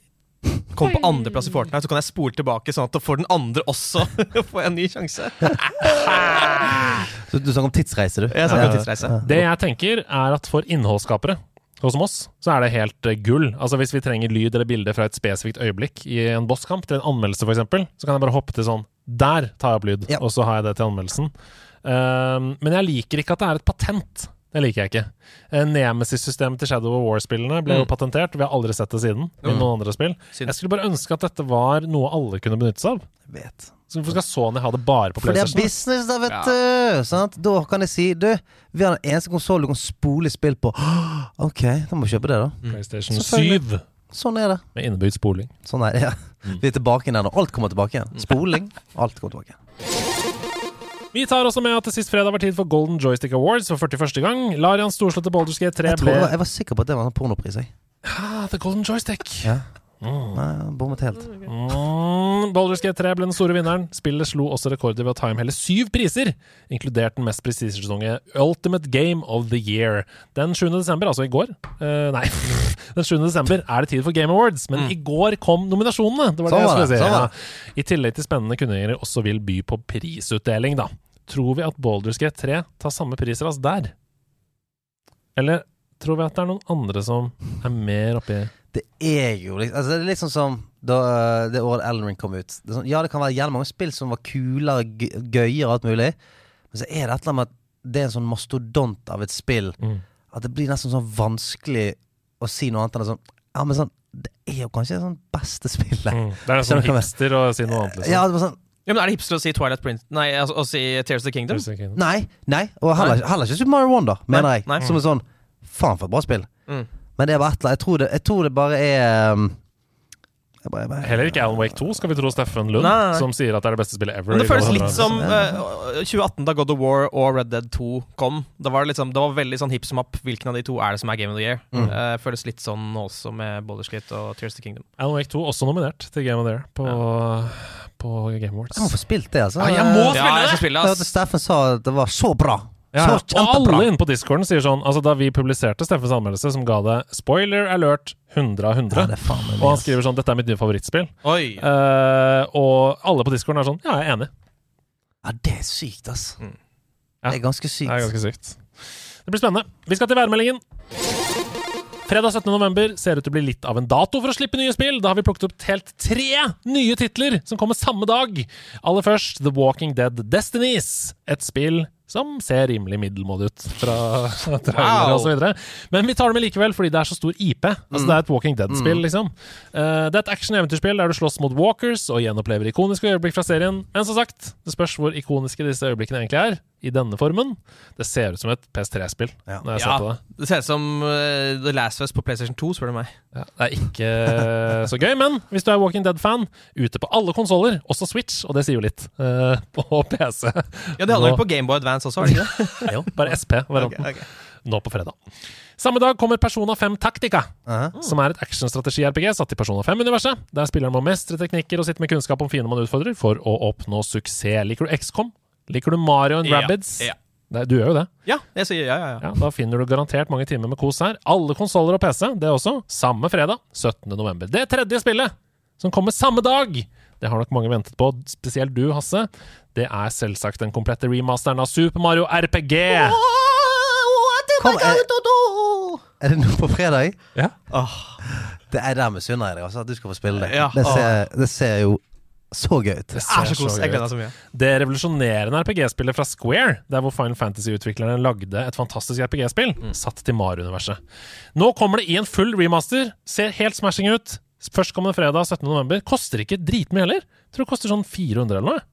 kommer på andreplass i Fortnite, så kan jeg spole tilbake, sånn at da får den andre også få en ny sjanse. Så du snakker om tidsreise, du? Jeg snakker om tidsreise. Det jeg tenker, er at for innholdsskapere hos oss, så er det helt eh, gull. Altså Hvis vi trenger lyd eller bilde fra et spesifikt øyeblikk i en bosskamp, til en anmeldelse f.eks., så kan jeg bare hoppe til sånn Der tar jeg opp lyd, Ja. og så har jeg det til anmeldelsen. Um, men jeg liker ikke at det er et patent. Det liker jeg ikke. Eh, Nemesis-systemet til Shadow of War-spillene ble jo Mm. patentert. Vi har aldri sett det siden i Mm. noen andre spill. Synd. Jeg skulle bare ønske at dette var noe alle kunne benytte seg av. Jeg vet. Så Hvorfor skal Sony ha det bare på PlayStation? For det er business, da, vet Ja. du. Sant? Da kan jeg si Du, vi har den eneste konsollen du kan spole spill på. Ok, da må vi kjøpe det, da. PlayStation 7 Sånn er det. med innebygd spoling. Sånn er det. Ja. Mm. Vi er tilbake igjen nå. Alt kommer tilbake igjen. Spoling. Alt kommer tilbake igjen. Vi tar også med at det sist fredag var tid for Golden Joystick Awards for 41. gang. Larians storslåtte Baldur's Gate 3 Jeg, ble var, jeg var sikker på at det var en pornopris. Jeg. ah, The Golden Joystick. Ja. Mm. Nei, bommet helt. Mm, Baldur's Gate 3 ble den store vinneren. Spillet slo også rekorder ved å ta hjem hele syv priser, inkludert den mest prestisjestunge Ultimate Game of the Year. Den 7. desember, altså i går uh, Nei, den 7. desember er det tid for Game Awards, men i går kom nominasjonene. Det var Sånn det jeg skulle si. sånn Ja. I tillegg til spennende kunngjøringer også vil by på prisutdeling, da. Tror vi at Baldur's Gate 3 tar samme prisras der? Eller tror vi at det er noen andre som er mer oppi Det er jo liksom altså, Det er litt sånn som da øh, det året Elden Ring kom ut. Det sånn, ja, det kan være jævlig mange spill som var kulere, gøyere og alt mulig, men så er det et eller annet med at det er en sånn mastodont av et spill Mm. at det blir nesten sånn vanskelig å si noe annet enn sånn Ja, men sånn Det er jo kanskje det sånn beste spillet. mm. Det er jeg hipster å si noe annet, liksom. Ja, det var sånn Ja, men Er det hipster å si Twilight Prince Nei, altså, å si Tears of the Kingdom? Nei, nei. Og heller, heller ikke Super Mario Wonder, mener jeg. nei. Som er sånn Faen, for et bra spill. Mm. Men det er bare et eller annet. Jeg tror det, jeg tror det bare er um, jeg bare, jeg bare, Heller ikke Alan Wake 2, skal vi tro Steffen Lund, Nei, nei, nei. som sier at det er det beste spillet ever. Men det i føles litt som eh, 2018, da God of War og Red Dead 2 kom. Det var, liksom, det var veldig sånn hip som opp. Hvilken av de to er det som er Game of the Year? Mm. Eh, føles litt sånn også med Baldur's Gate og Tears of the Kingdom. Alan Wake 2 også nominert til Game of the Year på, på Game Awards. jeg må få spilt det, altså. Ja, jeg må spille Ja, jeg skal spille, ass. Steffen sa at det var så bra. Ja, Så og kjempebra. alle inne på discorden sier sånn Altså Da vi publiserte Steffens anmeldelse, som ga det spoiler alert 100 av 100, Ja, det og han skriver sånn 'Dette er mitt nye favorittspill', Oi. Eh, og alle på discorden er sånn 'Ja, jeg er enig'. Ja, det er sykt, ass. Mm. Ja. Det er ganske sykt. Det er ganske sykt. Det blir spennende. Vi skal til værmeldingen. Fredag 17. november ser ut til å bli litt av en dato for å slippe nye spill. Da har vi plukket opp helt tre nye titler som kommer samme dag. Aller først The Walking Dead Destinies. Et spill som ser rimelig middelmådig ut fra trailere Wow. og så videre. Men vi tar det med likevel fordi det er så stor IP. Altså Det er et Walking Dead-spill, liksom. Uh, det er et action-eventyrspill der du slåss mot walkers og gjenopplever ikoniske øyeblikk fra serien. Men som sagt, det spørs hvor ikoniske disse øyeblikkene egentlig er. I denne formen. Det ser ut som et PS3-spill Ja. når jeg Ja, ser på det. det ser ut som uh, The Last Fest på PlayStation 2, spør du meg. Ja, det er ikke så gøy, men hvis du er Walking Dead-fan, ute på alle konsoller, også Switch, og det sier jo litt, uh, på PC. Ja, Det holder jo vel på Gameboy Advance også, var det ikke det? Jo, bare SP. Okay, Ok, ok. Nå på fredag. Samme dag kommer Persona 5 Tactica, -huh. som er et actionstrategi-RPG satt i Persona 5-universet, der spilleren må mestre teknikker og sitte med kunnskap om fiender man utfordrer, for å oppnå suksess. Liker du XCOM? Liker du Mario and Ja, Rabbids? ja. Nei, du gjør jo det. Ja, jeg sier ja, ja, ja. Ja, Da finner du garantert mange timer med kos her. Alle konsoller og PC, det også. Samme fredag, 17. november. Det tredje spillet, som kommer samme dag, det har nok mange ventet på, spesielt du, Hasse. Det er selvsagt den komplette remasteren av Super Mario RPG. Kom, er, er det nå på fredag? Ja. Det er der misunner jeg deg, altså, at du skal få spille det. Ja. Det, ser, det ser jo så gøy ut. Det er så kos. Jeg gleder meg så mye. Det revolusjonerende RPG-spillet fra Square, der hvor Final Fantasy-utviklerne lagde et fantastisk RPG-spill, satt til Mario-universet. Nå kommer det i en full remaster. Ser helt smashing ut. Førstkommende fredag 17.11. Koster ikke dritmye heller. Tror det koster sånn 400 eller noe.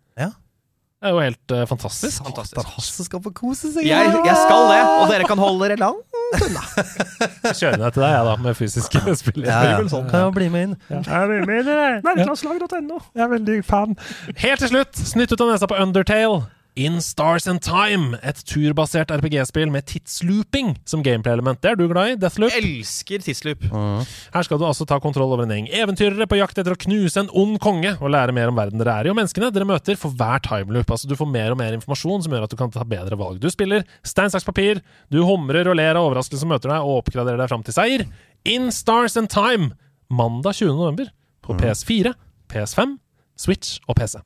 Ja. Det er jo helt uh, fantastisk. Satan, Hasse skal få kose seg. Jeg, jeg skal det, og dere kan holde dere langt. Jeg kjører ned til deg, jeg, da, med fysiske spill. Ja, ja. Kan jeg bli med inn? Jeg er med i det. Nerdelandslag.no. Jeg er veldig fan. Helt til slutt, snytt ut av nesa på Undertale. In Stars and Time, et turbasert RPG-spill med tidslooping som gameplay-element. Det er du glad i? Deathloop? Elsker tidsloop. Her skal du altså ta kontroll over en gjeng eventyrere på jakt etter å knuse en ond konge og lære mer om verden dere er i og menneskene dere møter for hver timeloop. Altså Du får mer og mer informasjon som gjør at du kan ta bedre valg. Du spiller stein, saks, papir, du humrer og ler av overraskelser som møter deg, og oppgraderer deg fram til seier. In Stars and Time, mandag 20. november på PS4, PS5, Switch og PC.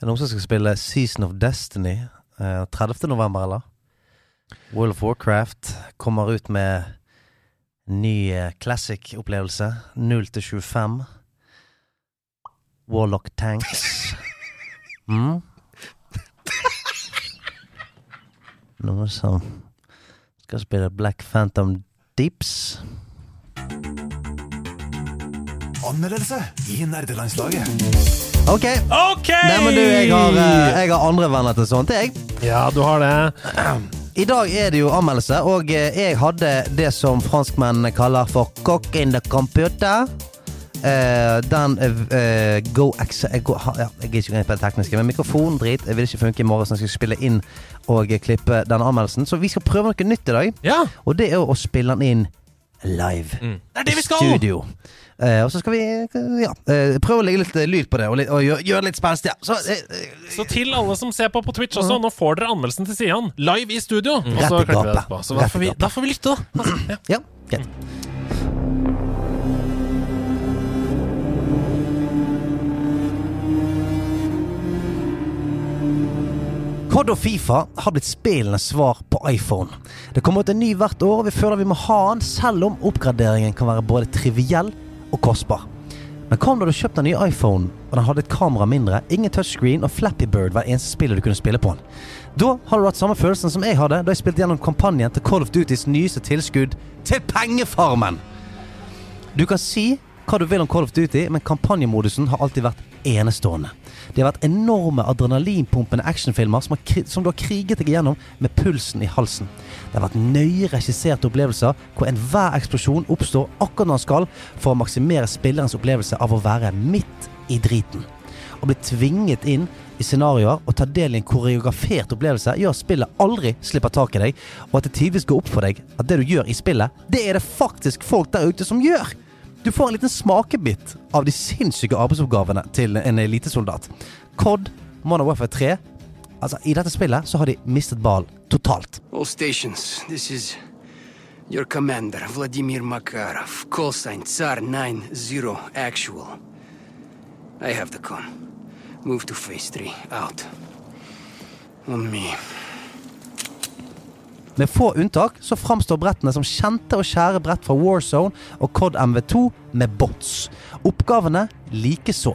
Er det noen som skal spille Season of Destiny eh, 30. november, eller? World of Warcraft kommer ut med ny eh, classic-opplevelse. 0 til 25. Warlock Tanks. Mm. Noen som skal spille Black Phantom Deeps. Anmeldelse i nerdelandslaget. Ok! okay. Nei, men du, jeg har, eh, jeg har andre venner til sånt, jeg. Ja, du har det. I dag er det jo anmeldelse, og eh, jeg hadde det som franskmennene kaller for 'cock in the computer'. Uh, den uh, Go X jeg, går, ja, jeg er ikke inne på det tekniske, men mikrofondrit. Vil ikke funke i morgen, så jeg skal spille inn og klippe denne anmeldelsen. Så vi skal prøve noe nytt i dag, Ja, og det er å spille den inn live. det er det vi skal! Studio. Eh, og så skal vi ja, eh, prøve å legge litt eh, lyd på det, og, og gjøre, gjør litt spenstig. Ja. Så eh, eh, Så til alle som ser på på Twitch også, nå får dere anmeldelsen til Sian live i studio. Og så klipper vi det etterpå. Så da får, vi, da får vi lytte, da. Altså, ja. ja, okay. COD og Fifa har blitt spillenes svar på iPhone. Det kommer ut en ny hvert år, og vi føler vi må ha den, selv om oppgraderingen kan være både triviell og kostbar. Men hva om du hadde kjøpt en ny iPhone, og den hadde et kamera mindre, ingen touchscreen og Flappy Bird hver eneste spiller du kunne spille på den? Da har du hatt samme følelsen som jeg hadde da jeg spilte gjennom kampanjen til Call of Dutys nyeste tilskudd til Pengefarmen. Du kan si hva du vil om Call of Duty, men kampanjemodusen har alltid vært enestående. Det har vært enorme adrenalinpumpende actionfilmer som, som du har kriget deg igjennom med pulsen i halsen. Det har vært nøye regisserte opplevelser hvor enhver eksplosjon oppstår akkurat når den skal, for å maksimere spillerens opplevelse av å være midt i driten. Å bli tvinget inn i scenarioer og ta del i en koreografert opplevelse gjør at spillet aldri slipper tak i deg, og at det tidvis går opp for deg at det du gjør i spillet, det er det faktisk folk der ute som gjør. Du får en liten smakebit av de sinnssyke arbeidsoppgavene til en elitesoldat. COD, Modern Warfare 3 Altså, I dette spillet så har de mistet ball totalt. All stations, this is your commander, Vladimir Makarov. Call sign Tsar 90 actual. I have the con. Move to phase 3. Out. On me. Med få unntak så framstår brettene som kjente og kjære brett fra Warzone og COD MV2 med bots. Oppgavene likeså.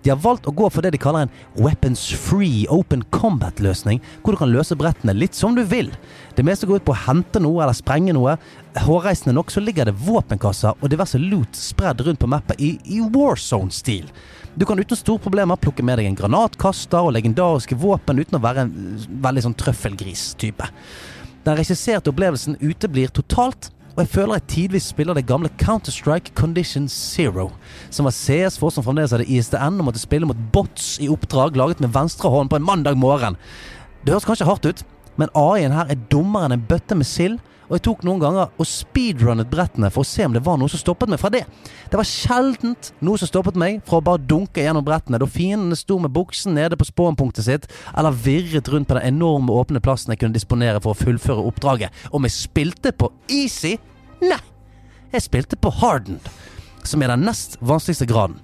De har valgt å gå for det de kaller en weapons free open combat-løsning, hvor du kan løse brettene litt som du vil. Det meste går ut på å hente noe eller sprenge noe. Hårreisende nok så ligger det våpenkasser og diverse loot spredd rundt på mappet i, i Warzone-stil. Du kan uten store problemer plukke med deg en granatkaster og legendariske våpen uten å være en veldig sånn trøffelgris-type. Den regisserte opplevelsen uteblir totalt, og jeg føler jeg tidvis spiller det gamle Counter-Strike Condition Zero, som var CS for som fremdeles hadde ISDN og måtte spille mot bots i oppdrag laget med venstre hånd på en mandag morgen. Det høres kanskje hardt ut, men AI-en her er dummere enn en bøtte med sild, og jeg tok noen ganger og speedrunnet brettene for å se om det var noe som stoppet meg fra det. Det var sjeldent noe som stoppet meg fra å bare dunke gjennom brettene da fiendene sto med buksen nede på spåenpunktet sitt, eller virret rundt på den enorme åpne plassen jeg kunne disponere for å fullføre oppdraget. Om jeg spilte på easy? Nei. Jeg spilte på hardened, som er den nest vanskeligste graden.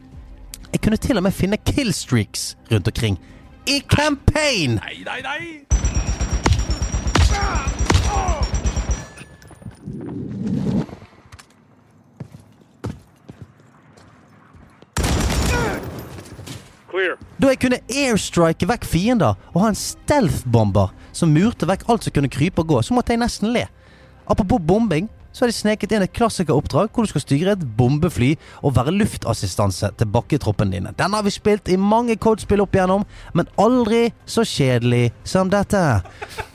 Jeg kunne til og med finne killstreaks rundt omkring. I campaign! Nei, nei, nei! Da jeg kunne airstrike vekk fiender og ha en stealth-bomber som murte vekk alt som kunne krype og gå, så måtte jeg nesten le. Apropos bombing, så har de sneket inn et klassikeroppdrag hvor du skal styre et bombefly og være luftassistanse til bakketroppen dine. Den har vi spilt i mange codespill opp igjennom, men aldri så kjedelig som dette.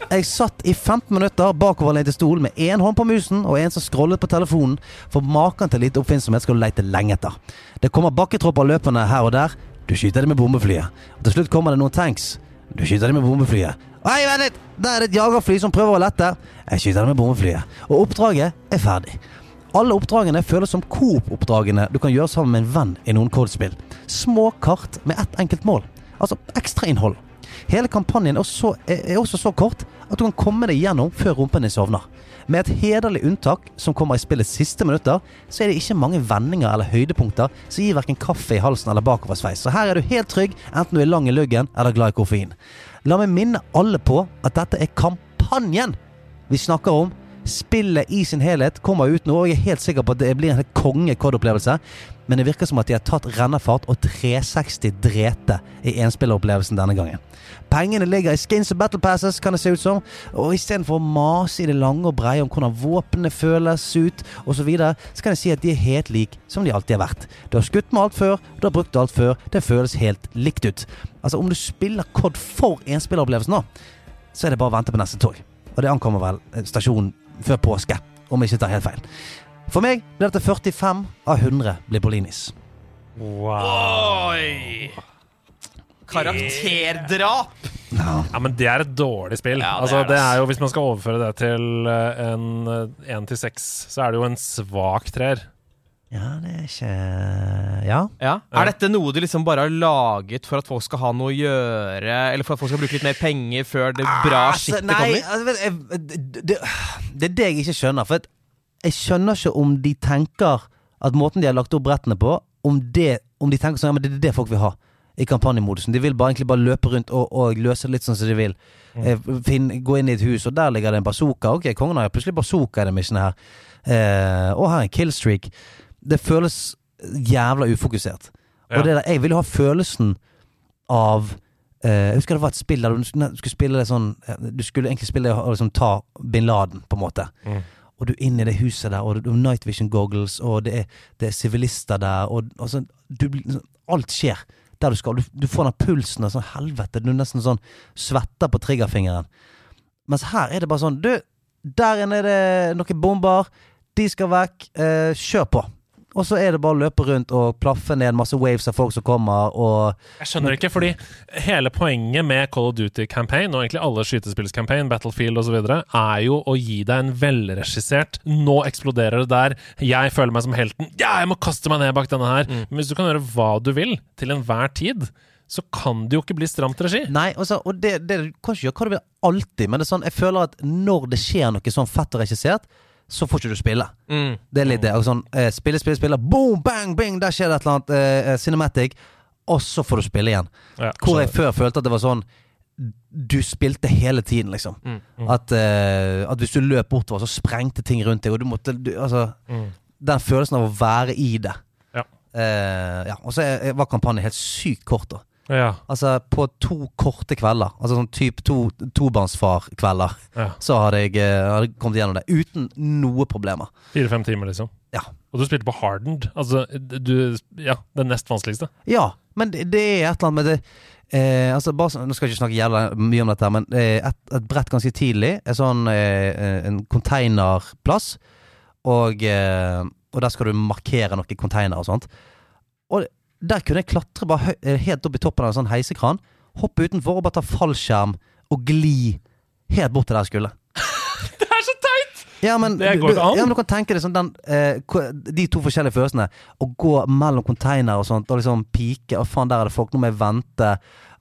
Jeg satt i 15 minutter bakoverlent i stol med én hånd på musen og en som scrollet på telefonen, for maken til lite oppfinnsomhet skal du leite lenge etter. Det kommer bakketropper løpende her og der. Du skyter dem med bombeflyet. Og til slutt kommer det noen tanks. Du skyter dem med bombeflyet. Hei, vent litt! Der er det et jagerfly som prøver å lette. Jeg skyter dem med bombeflyet. Og oppdraget er ferdig. Alle oppdragene føles som Coop-oppdragene du kan gjøre sammen med en venn i noen codespill. Små kart med ett enkelt mål. Altså ekstrainnhold. Hele kampanjen er også, er også så kort at du kan komme deg gjennom før rumpen din sovner. Med et hederlig unntak som kommer i spillets siste minutter, så er det ikke mange vendinger eller høydepunkter som gir hverken kaffe i halsen eller bakoversveis. Så her er du helt trygg, enten du er lang i luggen eller glad i koffein. La meg minne alle på at dette er kampanjen vi snakker om. Spillet i sin helhet kommer ut nå, og jeg er helt sikker på at det blir en konge-COD-opplevelse. Men det virker som at de har tatt rennefart og 360 drete i enspilleropplevelsen denne gangen. Pengene ligger i skins og battle passes, kan det se ut som, og istedenfor å mase i det lange og breie om hvordan våpnene føles ut osv., så, videre, så kan jeg si at de er helt like som de alltid har vært. Du har skutt med alt før, du har brukt alt før, det føles helt likt ut. Altså, om du spiller COD for enspilleropplevelsen nå, så er det bare å vente på neste tog. Og det ankommer vel eh, stasjonen før påske, om jeg ikke tar helt feil. For meg blir dette 45 av 100 Blibolinis. Wow. Oi! Karakterdrap! Ja, men det er et dårlig spill. Ja, det altså, er det, det er jo, hvis man skal overføre det til eh, en én til seks, så er det jo en svak treer. Ja, det er ikke Ja. Ja. Er dette noe du liksom bare har laget for at folk skal ha noe å gjøre, eller for at folk skal bruke litt mer penger før det bra Altså, skittet nei, kommer? altså, jeg, det, det, det er det jeg ikke skjønner. For jeg skjønner ikke om de tenker at måten de har lagt opp brettene på, om, det, om de tenker sånn Ja, men det er det folk vil ha i kampanjemodusen. De vil bare, egentlig bare løpe rundt og, og løse det litt sånn som de vil. Eh, finn, gå inn i et hus, og der ligger det en bazooka. Ok, kongen har plutselig bazooka i det missionet her. Eh, og her er en killstreak. Det føles jævla ufokusert. Ja. Og det der, jeg vil jo ha følelsen av eh, Jeg husker det var et spill der du skulle spille det sånn eh, Du skulle egentlig spille og liksom ta bin Laden, på en måte. Mm. Og du er inne i det huset der, og du har night vision goggles, og det er, det er sivilister der, og, og så, du, Alt skjer der du skal. Du, du får den pulsen av sånn helvete. Du nesten sånn svetter på triggerfingeren. Mens her er det bare sånn Du, der inne er det noen bomber. De skal vekk. Eh, kjør på. Og så er det bare å løpe rundt og plaffe ned masse waves av folk som kommer, og Jeg skjønner ikke, fordi hele poenget med Call of Duty-campaign, og egentlig alle skytespillscampaign, Battlefield osv., er jo å gi deg en velregissert 'nå eksploderer det der', jeg føler meg som helten, ja, jeg må kaste meg ned bak denne her. Men hvis du kan gjøre hva du vil, til enhver tid, så kan det jo ikke bli stramt regi. Nei, altså, og det, det du kan ikke gjøre hva du vil alltid, men det er sånn, jeg føler at når det skjer noe sånn fett og regissert, så får ikke du spille. Mm. Det er litt det. Sånn, eh, spille, spille, spille, boom, bang, bing, der skjer det et eller annet eh, eh, cinematic, og så får du spille igjen. Ja, Hvor jeg før følte at det var sånn Du spilte hele tiden, liksom. Mm, At, eh, at hvis du løp bortover, så sprengte ting rundt deg, og du måtte du, Altså, Mm. den følelsen av å være i det. Ja. Eh, ja. Og så var kampanjen helt sykt kort, da. Ja, Altså, på to korte kvelder, altså sånn type to, tobarnsfar-kvelder, ja. så hadde jeg, eh, hadde kommet gjennom det uten noe problemer. Fire-fem timer, liksom. Ja. Og du spilte på hardened. Altså, du Ja, det nest vanskeligste. Ja, men det, det er et eller annet med det eh, altså bare, sånn Nå skal jeg ikke snakke jævla mye om dette, men eh, et, et brett ganske tidlig er sånn eh, en konteinerplass, og, eh, og der skal du markere noen konteinere og sånt. Og der kunne jeg klatre bare eh, helt opp i toppen av en sånn heisekran, hoppe utenfor og bare ta fallskjerm og gli helt bort til der jeg skulle. Det er så teit! Ja, men, Det går ikke an. ja, men du kan tenke deg sånn den, eh, De to forskjellige følelsene. Å gå mellom container og sånt og liksom pike. Å, faen, der er det folk. Nå må jeg vente.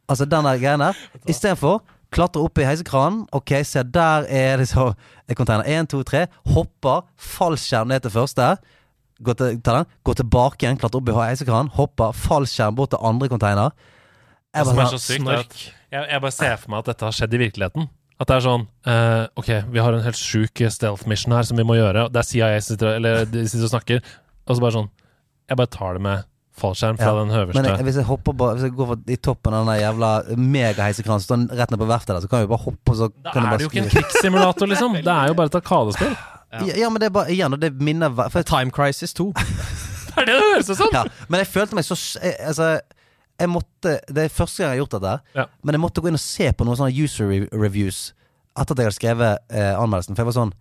Altså den der greien der. Istedenfor klatre opp i heisekranen. Ok, se, der er det så er container. Én, to, tre. Hopper. Fallskjerm ned til første. Gå, til, ta den, gå tilbake igjen, klatre opp i heisekranen. Hopper. Fallskjerm bort til andre container. Jeg bare sånn, sykt, at jeg, jeg bare ser for meg at dette har skjedd i virkeligheten. At det er sånn uh, Ok, vi har en helt sjuk stealth mission her som vi må gjøre. Det er CIA som sitter, eller de sitter og snakker. Og så bare sånn Jeg bare tar det med fallskjerm fra Ja, den Men jeg, hvis jeg hopper bare Hvis jeg går i toppen av den jævla megaheisekranen som står rett ned på verftet der, så kan jeg jo bare hoppe, og så Da kan er bare det jo ikke en krigssimulator, liksom. Det er jo bare et arkadespill. Ja. ja, men det er bare igjen, og det minner for, Time Crisis 2. Det er det det høres ut som! ja, Men jeg følte meg så jeg, Altså jeg måtte, Det er første gang jeg har gjort dette, Ja. men jeg måtte gå inn og se på noen sånne user re reviews etter at jeg hadde skrevet eh, anmeldelsen. For jeg var sånn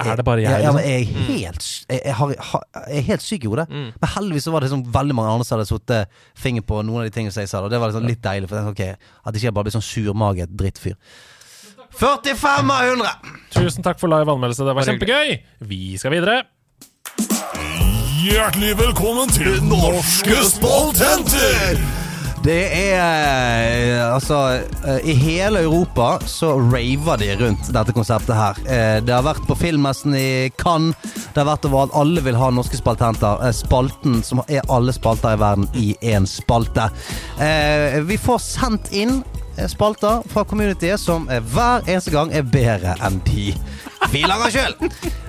Er det bare jeg, Ja, ja, men liksom? jeg er helt, s- jeg, jeg, har, ha, jeg er helt syk i hodet. Mm. Men heldigvis så var det sånn veldig mange andre som hadde satt finger på noen av de tingene som jeg sa. Og det var liksom litt deilig. For jeg tenkte, ok, At ikke jeg bare blir sånn surmaget drittfyr. 45 av 100! Tusen takk for live anmeldelse. Det var kjempegøy! Vi skal videre. Hjertelig velkommen til Norske spaltenter! Det er eh, Altså eh, I hele Europa så raver de rundt dette konseptet her. Eh, Det har vært på filmmessen i Cannes. Det har vært overalt. Alle vil ha norske spaltenter. Spalten som er alle spalter i verden i én spalte. Eh, Vi får sendt inn spalter fra communityet som eh, hver eneste gang er bedre enn de vi lager sjøl.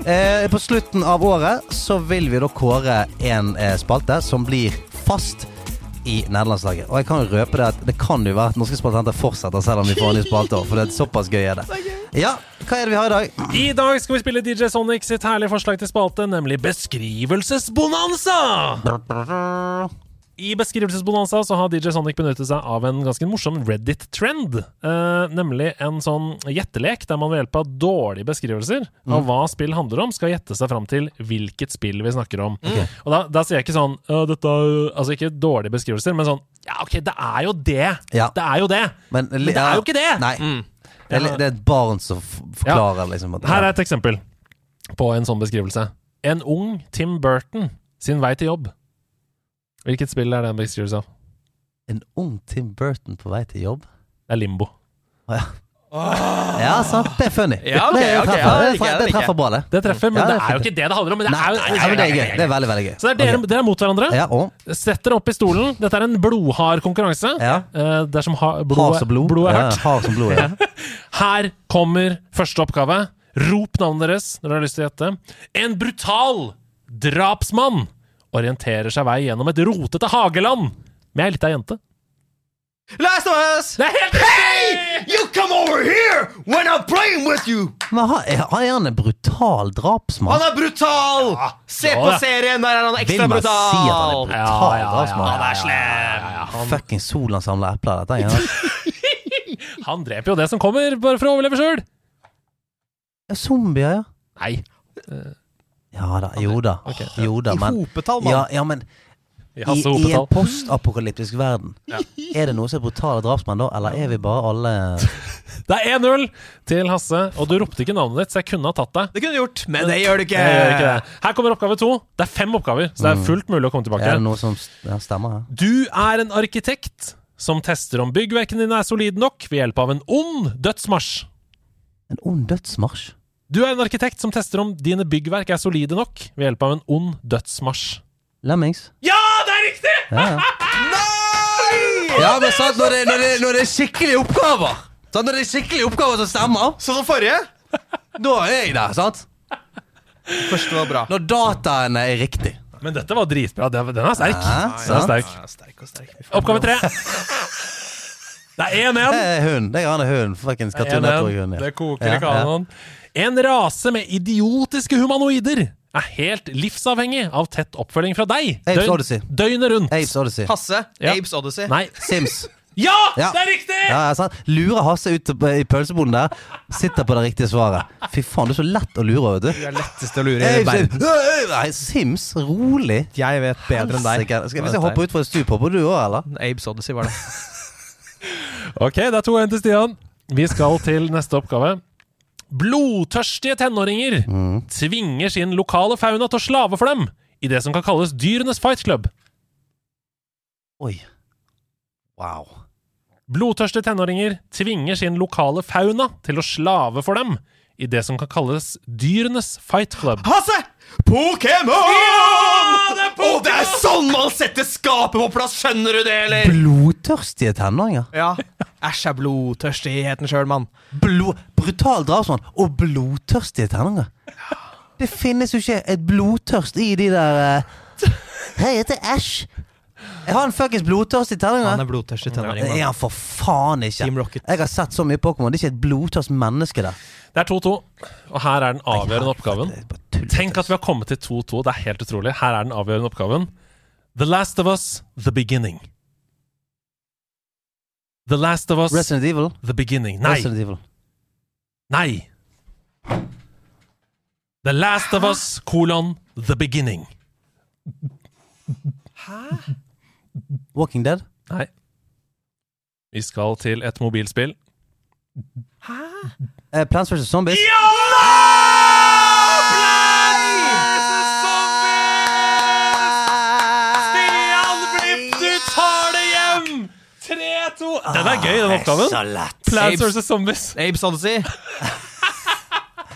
Eh, på slutten av året så vil vi da kåre en eh, spalte som blir fast i nederlandslaget. Og jeg kan jo røpe det at det kan jo være at norske spaltenter fortsetter selv om vi får en ny spalte. For det er såpass gøy er det. Ja, hva er det vi har i dag? I dag skal vi spille DJ Sonic sitt herlige forslag til spalte, nemlig Beskrivelsesbonanza! I beskrivelsesbonanza så har DJ Sonic benyttet seg av en ganske morsom Reddit-trend. Eh, nemlig en sånn gjettelek der man ved hjelp av dårlige beskrivelser av hva spill handler om, skal gjette seg fram til hvilket spill vi snakker om. Og da, da sier jeg ikke sånn dette er, Altså ikke dårlige beskrivelser, men sånn Ja, ok, det er jo det! Ja. Det er jo det! Men, Men det er jo ikke det! Nei. Det, er, det er et barn som forklarer, forklarer, liksom. At, Her er et eksempel på en sånn beskrivelse. En ung Tim Burton sin vei til jobb. Hvilket spill er det en beskrivelse av? En ung Tim Burton på vei til jobb? Det er Limbo. Ja, sant. Det er funny. Ja, okay, det, ok, treffer, ja, det treffer, det, det treffer bra, det. Det treffer, men Ja, det det er er jo ikke det det handler om. Men det Nei, er nei, men det er gøy. Det er veldig, veldig gøy. Så det er dere, dere er mot hverandre. Ja, og Sett dere opp i stolen. Dette er en blodhard konkurranse. Ja. Eh, dersom ha, Har blodet, blod. blodet er hardt. Ja, som blod, ja. Her kommer første oppgave. Rop navnet deres når dere har lyst til å gjette. En brutal drapsmann orienterer seg vei gjennom et rotete hageland med ei lita jente. Last of Us! Det er helt hey! You come over here when I'm playing with you! Men har, er er han en brutal drapsmann? Han er brutal! Se Ja, på det. serien, der er han ekstra Vil meg brutal. si at han er brutal! brutal Ja, ja, ja, drapsmann? Han er slem! Fucking solen samler epler, dette. Ja. Han dreper jo det som kommer, bare for å overleve sjøl. Ja, Zombier, ja. Nei. Ja da, jo da. Jo da, I men hopetall, mann. ja, ja, men I i, en postapokalyptisk verden, er det noe som er brutale drapsmenn da, eller er vi bare alle Det er 1-0 til Hasse, og du ropte ikke navnet ditt, så jeg kunne ha tatt deg. Det kunne du gjort, men det gjør du ikke. Gjør ikke. Her kommer oppgave to. Det er fem oppgaver, så det er fullt mulig å komme Er det tilbake. noe som stemmer her? Du er en arkitekt som tester om byggverkene dine er solide nok ved hjelp av en ond dødsmarsj. En ond dødsmarsj? Du er en arkitekt som tester om dine byggverk er solide nok ved hjelp av en ond dødsmarsj. Lemmings? Ja, det er riktig! Ja, ja. Ja, men sant, når det, når, det, når det er skikkelige oppgaver sant, Når det er skikkelige oppgaver som stemmer, Sånn som forrige. da er jeg der, sant? Første var bra. Når dataene er riktig. Men dette var dritbra. Den er sterk. Ja, Den er sterk. Ja, sterk sterk. Oppgave tre. Det er 1-1. Det er hund. Det er hund. Fuckings Cartoon Network-hund. ja. Det koker i kanoen. En rase med idiotiske humanoider er helt livsavhengig av tett oppfølging fra deg. Apes Døgn- Odyssey. Døgnet rundt. Apes Odyssey. Hasse. Ja. Apes Odyssey. Nei. Sims. Ja, Ja. det er riktig! Ja, ja, sant? Lurer Hasse ut i pølseboden der. Sitter på det riktige svaret. Fy faen, du er så lett å lure, vet du. Du er å lure i verden. Apes- Nei, Sims, rolig. Jeg vet bedre enn deg. Helsike. Skal vi jeg hopper utfor et stup, hopper du òg, eller? Apes Odyssey var det. Ok, det er 2-1 til Stian. Vi skal til neste oppgave. Blodtørstige tenåringer tvinger sin lokale fauna til å slave for dem i det som kan kalles dyrenes fight club. Oi. Wow. Blodtørstige tenåringer tvinger sin lokale fauna til å slave for dem i det som kan kalles dyrenes fight club. Hasse! Pokémon! Ja, det er Å, det er sånn man setter skapet på plass, skjønner du det, eller? Blodtørstige tenåringer. Ja. Æsj er blodtørstigheten sjøl, mann. Blod, brutal drapsmann og blodtørstige tenåringer. Det finnes jo ikke et blodtørst i de der uh... Hei, jeg heter Æsj. Jeg har en fuckings blodtørstig tenåring. Han er blodtørstig tenåring. Det er han for faen ikke. Team Rocket. Jeg har sett så mye Pokémon. Det er ikke et blodtørst menneske der. Det er 2-2, og her er den avgjørende oppgaven. Er. Tenk at vi har kommet til 2-2. Det er helt utrolig. Her er den avgjørende oppgaven. The Last of Us, The Beginning. The Last of Us, Resident Evil. The Beginning. Nei. Resident Evil. Nei. The Last of Us, kolon, The Beginning. Walking Dead. Nei. Vi skal til et mobilspill. Eh, Plants vs. Zombies. Stian Blipp, du tar det hjem! 3-2. Den er gøy, den oppgaven. Plants vs. Zombies. Apes Odyssey.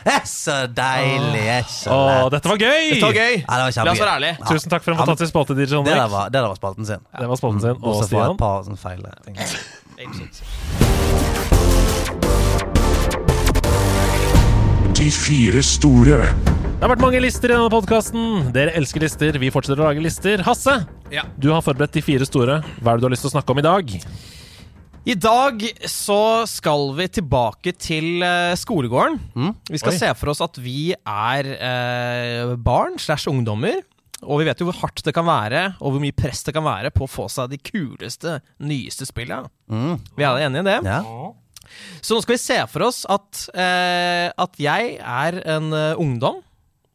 Er så deilig. Det så Åh, dette var gøy! Dette var gøy. Ja, det var La oss være ærlige. Tusen takk for en fantastisk spalte, DJ Det der Henrik. var, det der var spalten sin. Det var spalten sin. Og Bortsett fra Stian. et par sånne feil ting. De fire store. Det har vært mange lister i denne podkasten. Dere elsker lister. Vi fortsetter å lage lister. Hasse, Ja. du har forberedt de fire store. Hva er det du har lyst til å snakke om i dag? I dag så skal vi tilbake til eh, skolegården. Vi skal Oi. se for oss at vi er eh, barn slash ungdommer. og vi vet jo hvor hardt det kan være, og hvor mye press det kan være på å få seg de kuleste, nyeste spillene. Mm. Vi er alle enige i det? Ja. Så nå skal vi se for oss at, eh, at jeg er en ungdom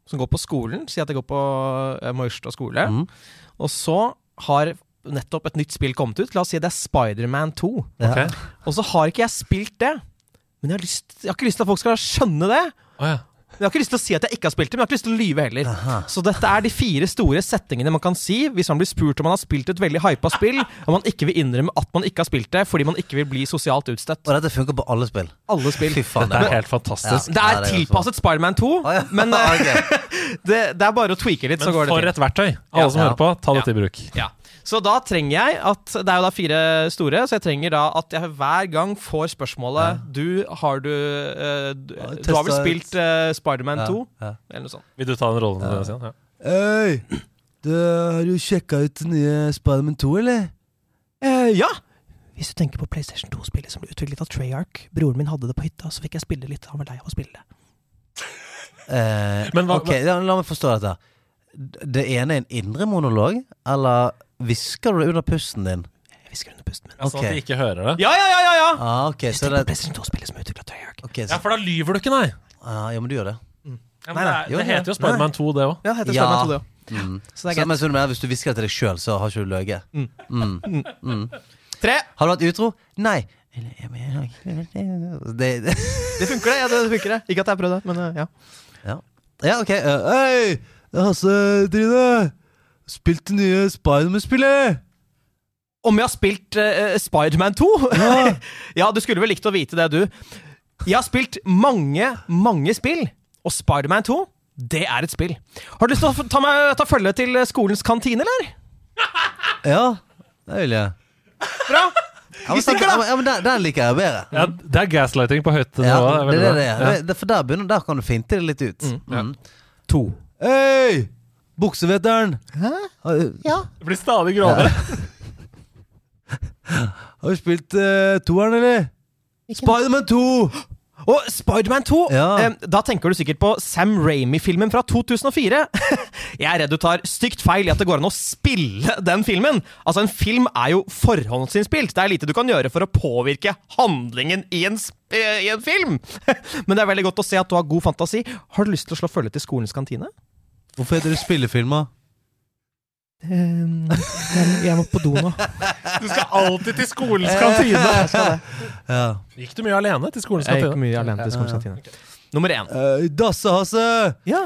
som går på skolen. Si at jeg går på uh, Maurstad skole. Mm. Og så har nettopp et nytt spill kommet ut. La oss si det er Spiderman 2. Okay. Og så har ikke jeg spilt det. Men jeg har, lyst, jeg har ikke lyst til at folk skal skjønne det. Oh, ja. Jeg har ikke lyst til å si at jeg ikke har spilt det, men jeg har ikke lyst til å lyve heller. Aha. Så dette er de fire store settingene man kan si hvis man blir spurt om man har spilt et veldig hypa spill, og man ikke vil innrømme at man ikke har spilt det fordi man ikke vil bli sosialt utstøtt. Og dette funker på alle spill. Alle spill. Fy faen. Det er det helt fantastisk. Det Ja, er det er tilpasset Spiderman 2, Å, ja. men eh, det, det er bare å tweake litt, så Men går det for et verktøy! Alle Ja. som hører på, ta Ja. til i bruk. Ja. Så da trenger jeg at Det er jo da fire store, så jeg trenger da at jeg hver gang får spørsmålet Du, har du uh, du, Ja, du har vel spilt uh, Spiderman 2? Ja. Eller noe sånt. Vil du ta den rollen? Ja. Ja. Hei! Du, har du sjekka ut den nye Spiderman 2, eller? Uh, ja! Hvis du tenker på PlayStation 2-spillet som ble utviklet av Treyarch Broren min hadde det på hytta, så fikk jeg spille litt. Han var lei av å spille det. Eh, Men hva- ok, la, la meg forstå dette. Det ene er en indre monolog, eller hvisker du det under pusten din? Jeg hvisker under pusten min. Ja, Sånn at de ikke hører det. Ja, ja, ja! ja, ja! Ah, ok, så det PlayStation 2-spillet som er av ok, Ja, for da lyver du ikke, nei! ah, Ja, men du gjør det. Ja, men Nei, det, nei, er, jo, det heter jo Spiderman 2, det òg. Ja, det heter Ja. Spiderman 2, det òg. Mm. Så det er Så, men så du mener, hvis du hvisker det til deg sjøl, så har ikke du løyet? Mm. Mm. Mm. Tre! Har du vært utro? Nei. Det, det. Det funker, det. Ja, det funker det. Ikke at jeg har prøvd det, men eh, ja. Ja, ok. eh, Hei! Hasse Trine! Spilt det nye Spiderman-spillet! Om jeg har spilt uh, Spiderman 2? Ja. ja, du skulle vel likt å vite det, du. Jeg har spilt mange, mange spill, og Spiderman 2, det er et spill. Har du lyst til å ta, meg, ta følge til skolens kantine, eller? Ja, det vil jeg. Bra! Ja, men, stikker, ja, men den, der, liker jeg bedre. Ja, det er gaslighting på høyt Ja, det, det, det, Ja. det, det, For der, begynner, der kan du finte det litt ut. Mm. To. Hei! Buksevetteren! Hæ? Ja. Det blir stadig grovere. har du spilt uh, toeren, eller? Spiderman 2! Og Spiderman 2, Ja. eh, da tenker du sikkert på Sam Ramy-filmen fra 2004. Jeg er redd du tar stygt feil i at det går an å spille den filmen. Altså, en film er jo forhåndsinnspilt. Det er lite du kan gjøre for å påvirke handlingen i en, sp eh, i en film. Men det er veldig godt å se at du har god fantasi. Har du lyst til å slå følge til skolens kantine? Hvorfor heter det spillefilma? Ehm, jeg må på do nå. Du skal alltid til skolens kantine! Ja. Gikk du mye alene til skolens Jeg gikk mye alene til skolens kantine. Nummer én. Uh, Dasse-Hasse! Ja.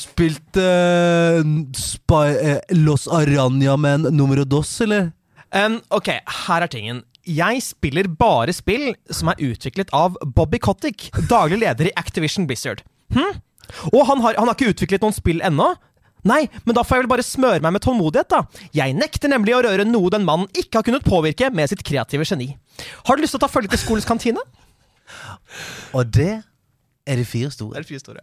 Spilt eh, Spy, eh, Los Aranjamen numero dos, eller? Um, ok, her er tingen. Jeg spiller bare spill som er utviklet av Bobby Kotick, daglig leder i Activision Blizzard. Hm? Og han har, han har ikke utviklet noen spill ennå. Nei, men da får jeg vel bare smøre meg med tålmodighet, da. Jeg nekter nemlig å røre noe den mannen ikke har kunnet påvirke med sitt kreative geni. Har du lyst til å ta følge til skolens kantine? Og det er de fire store. er fire store.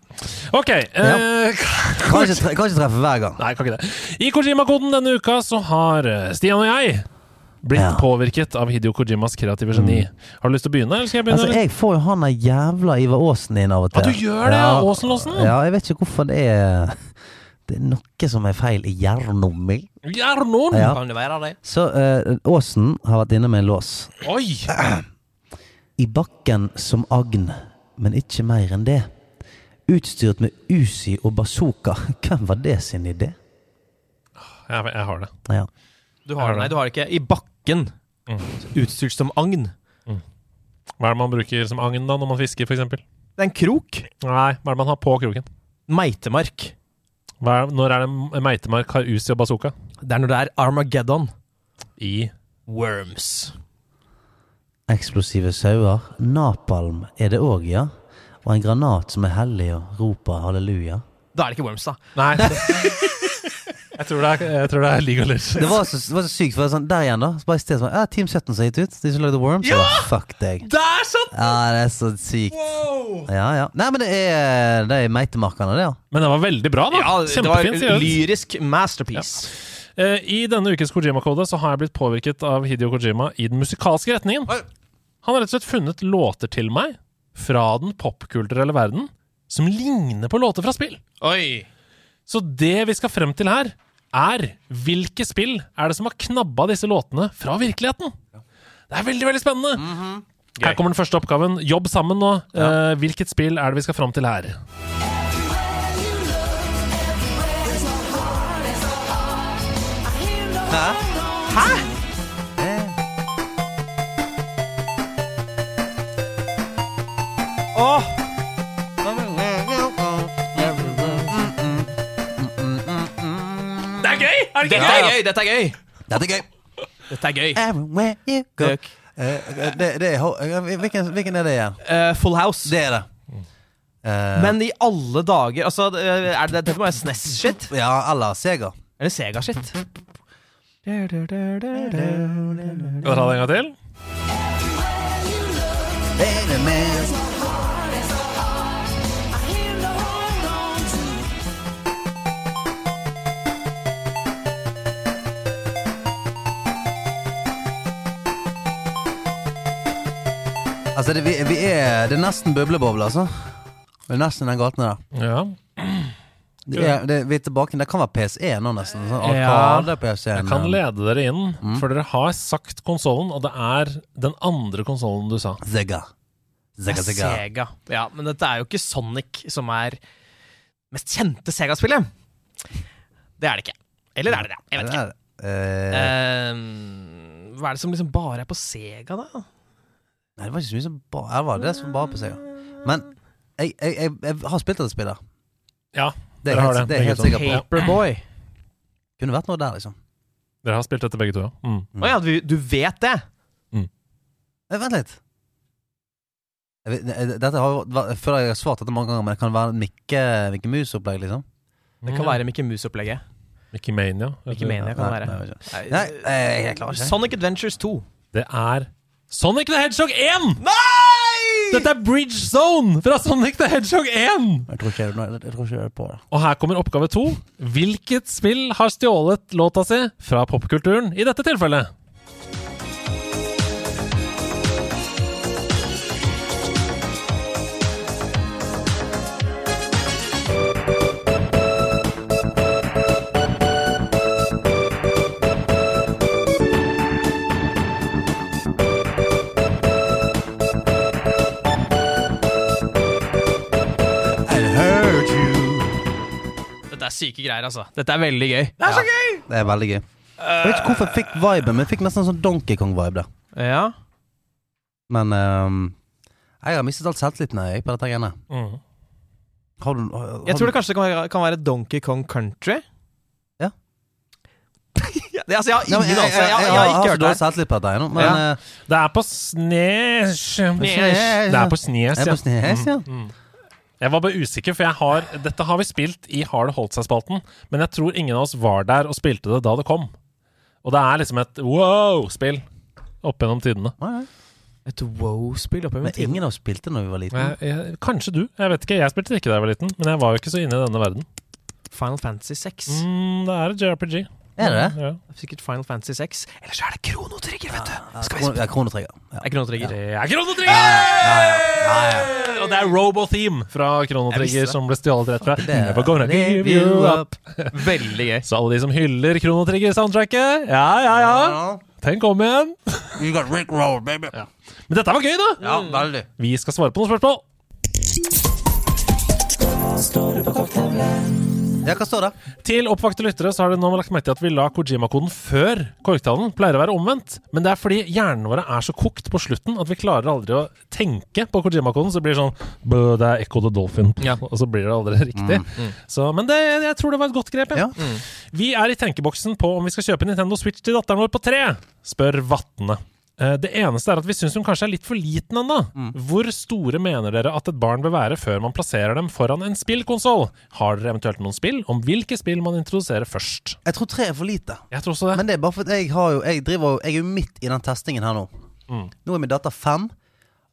Ok. eh, Kan ikke, tre, kan ikke treffe hver gang. Nei, kan ikke det. I Kojima-koden denne uka så har eh, Stian og jeg blitt Ja. påvirket av Hidio Kojimas kreative geni. Har du lyst til å begynne, eller skal jeg begynne? Altså, jeg får jo han der jævla Ivar Aasen inn av og til. Ja, du gjør det, Ja. Aasen-låsen? Ja, jeg vet ikke hvorfor det er Det er noe som er feil i hjernen min. Gjernon! Ja. Kan det være det? Så eh, Aasen har vært inne med en lås. Oi! I bakken som agn, men ikke mer enn det. Utstyrt med Uzi og bazooka. Hvem var det sin idé? Jeg, jeg har det. Ja. Du har det, nei, du har det ikke. I bakken. Mm. Utstyrt som agn. Hva er det man bruker som agn da, når man fisker, f.eks.? Det er en krok. Nei, hva er det man har på kroken? Meitemark. Hva er, når er det Meitemark har Uzi og bazooka? Det er når det er Armageddon. I Worms. Eksplosive sauer. Napalm er det òg, ja. Og en granat som er hellig og roper halleluja. Da er det ikke Worms, da. Nei. jeg, tror det er, jeg tror det er League of Legends. Det var så, det var så sykt, for det er sånn, der igjen, da. Så bare i stedet sånn, ja, Team 17 som har gitt ut. De som lagde Worms. Ja! fuck deg. Det er sant! Ja, det er så sykt. Wow! Ja, ja. Nei, men det er, det er meitemarkene, det, ja. Men det var veldig bra, da. Ja, det var en lyrisk masterpiece. Eh, I denne ukes Kojima-kode så har jeg blitt påvirket av Hidio Kojima i den musikalske retningen. Han har rett og slett funnet låter til meg fra den popkulturelle verden som ligner på låter fra spill. Oi. Så det vi skal frem til her, er hvilke spill er det som har knabba disse låtene fra virkeligheten? Det er veldig veldig spennende. Her kommer den første oppgaven. Jobb sammen nå. Eh, hvilket spill er det vi skal fram til her? Åh! Det er gøy! Er det Dette er gøy! Dette er gøy! Dette er gøy. Dette er gøy. Everywhere you go. Gøk. Eh, det, det er, ho- eh, hvilken, hvilken er det igjen? Eh, full House. Det er det. Eh, Men i alle dager Altså, eh, er det, dette må være SNES-shit? Ja, eller Sega. Eller Sega-shit? Skal dere ta det en gang til? Altså, det, vi, vi er, det er nesten bøbleboble, altså. Det er nesten den gaten der. Ja. Det er, det, vi er tilbake, det kan være PS1 nå, nesten. Sånn Ja. Arkade-PC. Jeg kan lede dere inn, for dere har sagt konsollen, og det er den andre konsollen du sa. Sega. Sega, Sega. Sega. Ja, men dette er jo ikke Sonic som er mest kjente Sega-spillet. Det er det ikke. Eller er det det? Jeg vet ikke. Eh, Ehm, hva er det som liksom bare er på Sega, da? Nei, det var ikke så mye som bare Det var det som bare på Sega. Men jeg, jeg, jeg, jeg har spilt dette spillet. Ja, Det er dere har helt, det. det er jeg helt sikker på. Paperboy. Kunne vært noe der, liksom. Dere har spilt dette begge to, ja. Mm. Å ja, du, du vet det? Mm. vent litt. Jeg, vet, eh, dette har, jeg føler jeg har svart dette mange ganger, men det kan være Mikke, Mikke Mus-opplegg, liksom. Det kan være Mickey Mouse-opplegget. Mickey Mania. Mickey Mania kan det være. Nei, jeg, jeg klarer ikke. Sonic Adventures 2. Det er Sonic the Hedgehog 1! Nei! Dette er Bridge Zone fra Sonic the Hedgehog 1! Jeg tror ikke jeg, jeg, tror ikke jeg er på det. Og her kommer oppgave to. Hvilket spill har stjålet låta si fra popkulturen i dette tilfellet? Syke greier, altså. Dette er veldig gøy. Det er så gøy! Det er veldig gøy. Jeg vet ikke hvorfor jeg fikk viben, men jeg fikk nesten en sånn Donkey Kong-vibe der. Ja. Men ehm, jeg har mistet alt selvtilliten jeg, på dette greiene. Mm. Har du har, Jeg tror det kanskje kan være, kan være Donkey Kong Country. Ja. ja det, altså, jeg har Ja, ingen men jeg, jeg, anelse. Jeg, jeg, jeg, har har ikke hørt dårlig det. selvtillit på dette ennå, men Ja. eh, Det er på Snes Det er på Snes, Jeg er ja. på Snes, ja. Mm. Jeg var bare usikker, for jeg har Dette har vi spilt i Har det holdt seg-spalten, men jeg tror ingen av oss var der og spilte det da det kom. Og det er liksom et wow-spill opp gjennom tidene. Nei. Et wow-spill opp gjennom tidene. Men ingen av oss spilte når vi var liten. Jeg, jeg, kanskje du. Jeg vet ikke. Jeg spilte det ikke da jeg var liten, men jeg var jo ikke så inne i denne verden. Final Fantasy 6. Mm, det er et JRPG. Er det det? Ja. Sikkert Final Fantasy 6. Eller så er det Kronotrigger, vet du. Ja, Skal vi ja, Kronotrigger. Ja. Det er Kronotrigger? Ja, Det er Chrono Trigger! Og det er Robo-theme fra Chrono Jeg visste Trigger det. som ble stjålet rett fra Det- Never Gonna Give You Up. Veldig gøy. Så alle de som hyller Chrono Trigger-soundtracket, ja, ja, ja. Tenk om igjen. You got Rick Roll, baby. Men dette var gøy, da. Ja, veldig. Vi skal svare på noen spørsmål. Ja, Ja, hva står det? Til oppvakte lyttere så har det nå lagt merke til at vi la Kojima-koden før korktalen. Pleier å være omvendt. Men det er fordi hjernen våre er så kokt på slutten at vi klarer aldri å tenke på Kojima-koden. Så det blir sånn det er Echo the Dolphin. Ja. Og så blir det aldri riktig. Så, men det, jeg tror det var et godt grep. Ja. Ja. Vi er i tenkeboksen på om vi skal kjøpe Nintendo Switch til datteren vår på tre, spør Vatne. Eh, Det eneste er at vi syns hun kanskje er litt for liten ennå. Hvor store mener dere at et barn bør være før man plasserer dem foran en spillkonsoll? Har dere eventuelt noen spill om hvilke spill man introduserer først? Jeg tror tre er for lite. Jeg tror også det. Men det er bare fordi jeg har jo Jeg driver Jeg er jo midt i den testingen her nå. Mm. Nå er min datter fem,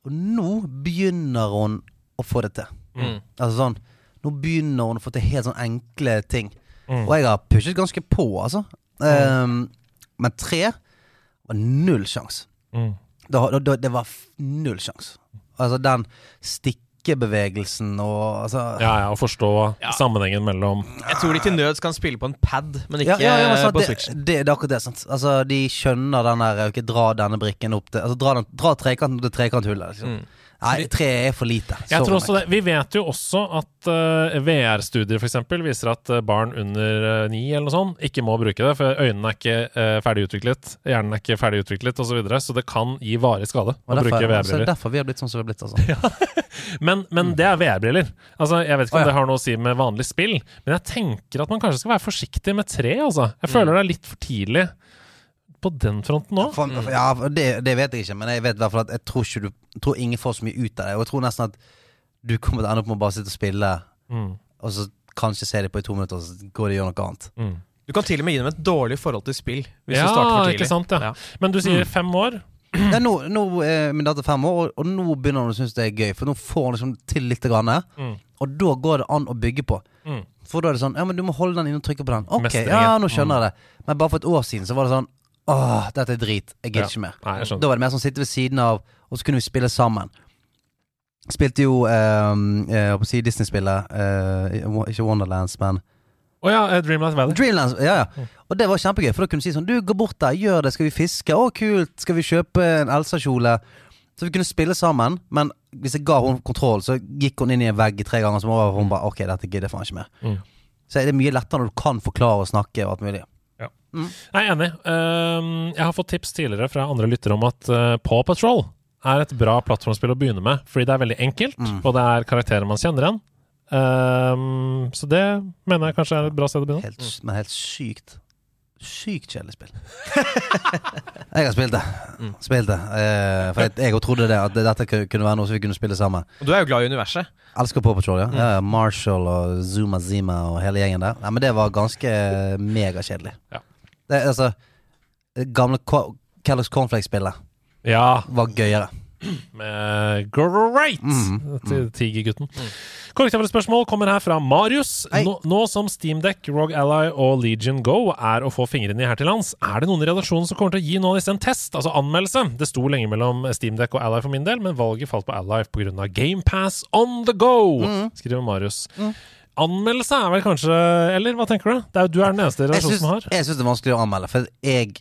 og nå begynner hun å få det til. Mm. Altså sånn Nå begynner hun å få til helt sånn enkle ting. Mm. Og jeg har pushet ganske på, altså. Um, men tre var null sjans. Mm. Det, var- det, det var null sjans. Altså den stikkebevegelsen og altså Ja, ja, å forstå Ja. sammenhengen mellom Jeg tror de til nøds kan spille på en pad, men ikke ja, ja, ja, men sant, på det, Switchen. det, det er akkurat det. sant Altså De skjønner den der Ok, dra denne brikken opp til Altså Dra, den, dra trekanten til trekanthullet. Liksom. Mm. Nei, tre er for lite. Jeg tror også det. Vi vet jo også at uh, VR-studier for eksempel viser at eh, barn under eh, ni eller noe sånt ikke må bruke det, for øynene er ikke uh, ferdig utviklet, hjernen er ikke ferdig utviklet osv., så, videre, så det kan gi varig skade Og å derfor, bruke altså, VR-briller. derfor vi har blitt sånn som vi har blitt. Altså. Men, men det er VR-briller. Altså, jeg vet ikke om om ja. det har noe å si med vanlig spill, men jeg tenker at man kanskje skal være forsiktig med tre, altså. Jeg føler det er litt for tidlig på den fronten òg? For, ja, det, det vet jeg ikke, men jeg vet i hvert fall at jeg tror, ikke du, jeg tror ingen får så mye ut av det. Og jeg tror nesten at du kommer til å ende opp med å bare sitte og spille, Mm, og så kanskje se det på i to minutter, og så går det og gjør noe annet. mm. Du kan til og med gi dem et dårlig forhold til spill. Hvis Ja, du starter for tidlig. ikke sant, ja. Ja. Men du Mm. sier fem år. Ja, nå, nå er min datter fem år, og, og nå begynner hun å synes det er gøy. For nå får hun liksom til litt. Grann, Mm. Og da går det an å bygge på. Mm. For da er det sånn Ja, men du må holde den inne og trykke på den. Ok, ja, ja. nå skjønner jeg det. Men bare for et år siden så var det sånn Åh, dette er drit. Jeg gidder ikke mer. Nei, jeg skjønner. Da var det mer sånn sitte ved siden av, og så kunne vi spille sammen. Spilte jo eh, eh, på å si Disney-spillet. eh, ikke Wonderlands, men Å ja, eh, Dreamlight Valley. Dreamlands. Ja, ja. Og det var kjempegøy, for da kunne du si sånn Du, gå bort der, gjør det, skal vi fiske? Å, kult. Skal vi kjøpe en Elsa-kjole? Så vi kunne spille sammen, men hvis jeg ga henne kontroll, så gikk hun inn i en vegg tre ganger, så var hun bare Ok, dette gidder jeg faen ikke mer. Mm. Så det er mye lettere når du kan forklare og snakke og alt mulig. Jeg er enig. Ehm, jeg har fått tips tidligere fra andre lyttere om at uh, Paw Patrol er et bra plattformspill å begynne med, fordi det er veldig enkelt, Mm. og det er karakterer man kjenner igjen. Ehm, så det mener jeg kanskje er et bra sted å begynne. Helt, Men helt sykt. Sykt kjedelig spill. jeg har spilt det. Spilt det. Eh, for jeg, jeg trodde det at dette kunne være noe som vi kunne spille sammen. Og du er jo glad i universet. Elsker Paw Patrol, ja. ja. Marshall og Zuma Zima og hele gjengen der. Nei, men det var ganske megakjedelig. Ja. Det, altså, det gamle Kellogg's Cornflakes-spillet Ja, var gøyere. med Great! Mm. Til Tigergutten. Korrekte spørsmål kommer her fra Marius. Nå, nå som Steamdeck, Rogue Ally og Legion Go er å få fingrene i her til lands, er det noen i redaksjonen som kommer til å gi noen av disse en test, altså anmeldelse? Det sto lenge mellom Steamdeck og Ally for min del, men valget falt på Ally pga. GamePass on the go, Mm. skriver Marius. Anmeldelse er vel kanskje Eller hva tenker du? Det er Du er den eneste i Jeg som har. jeg syns det er vanskelig å anmelde, for jeg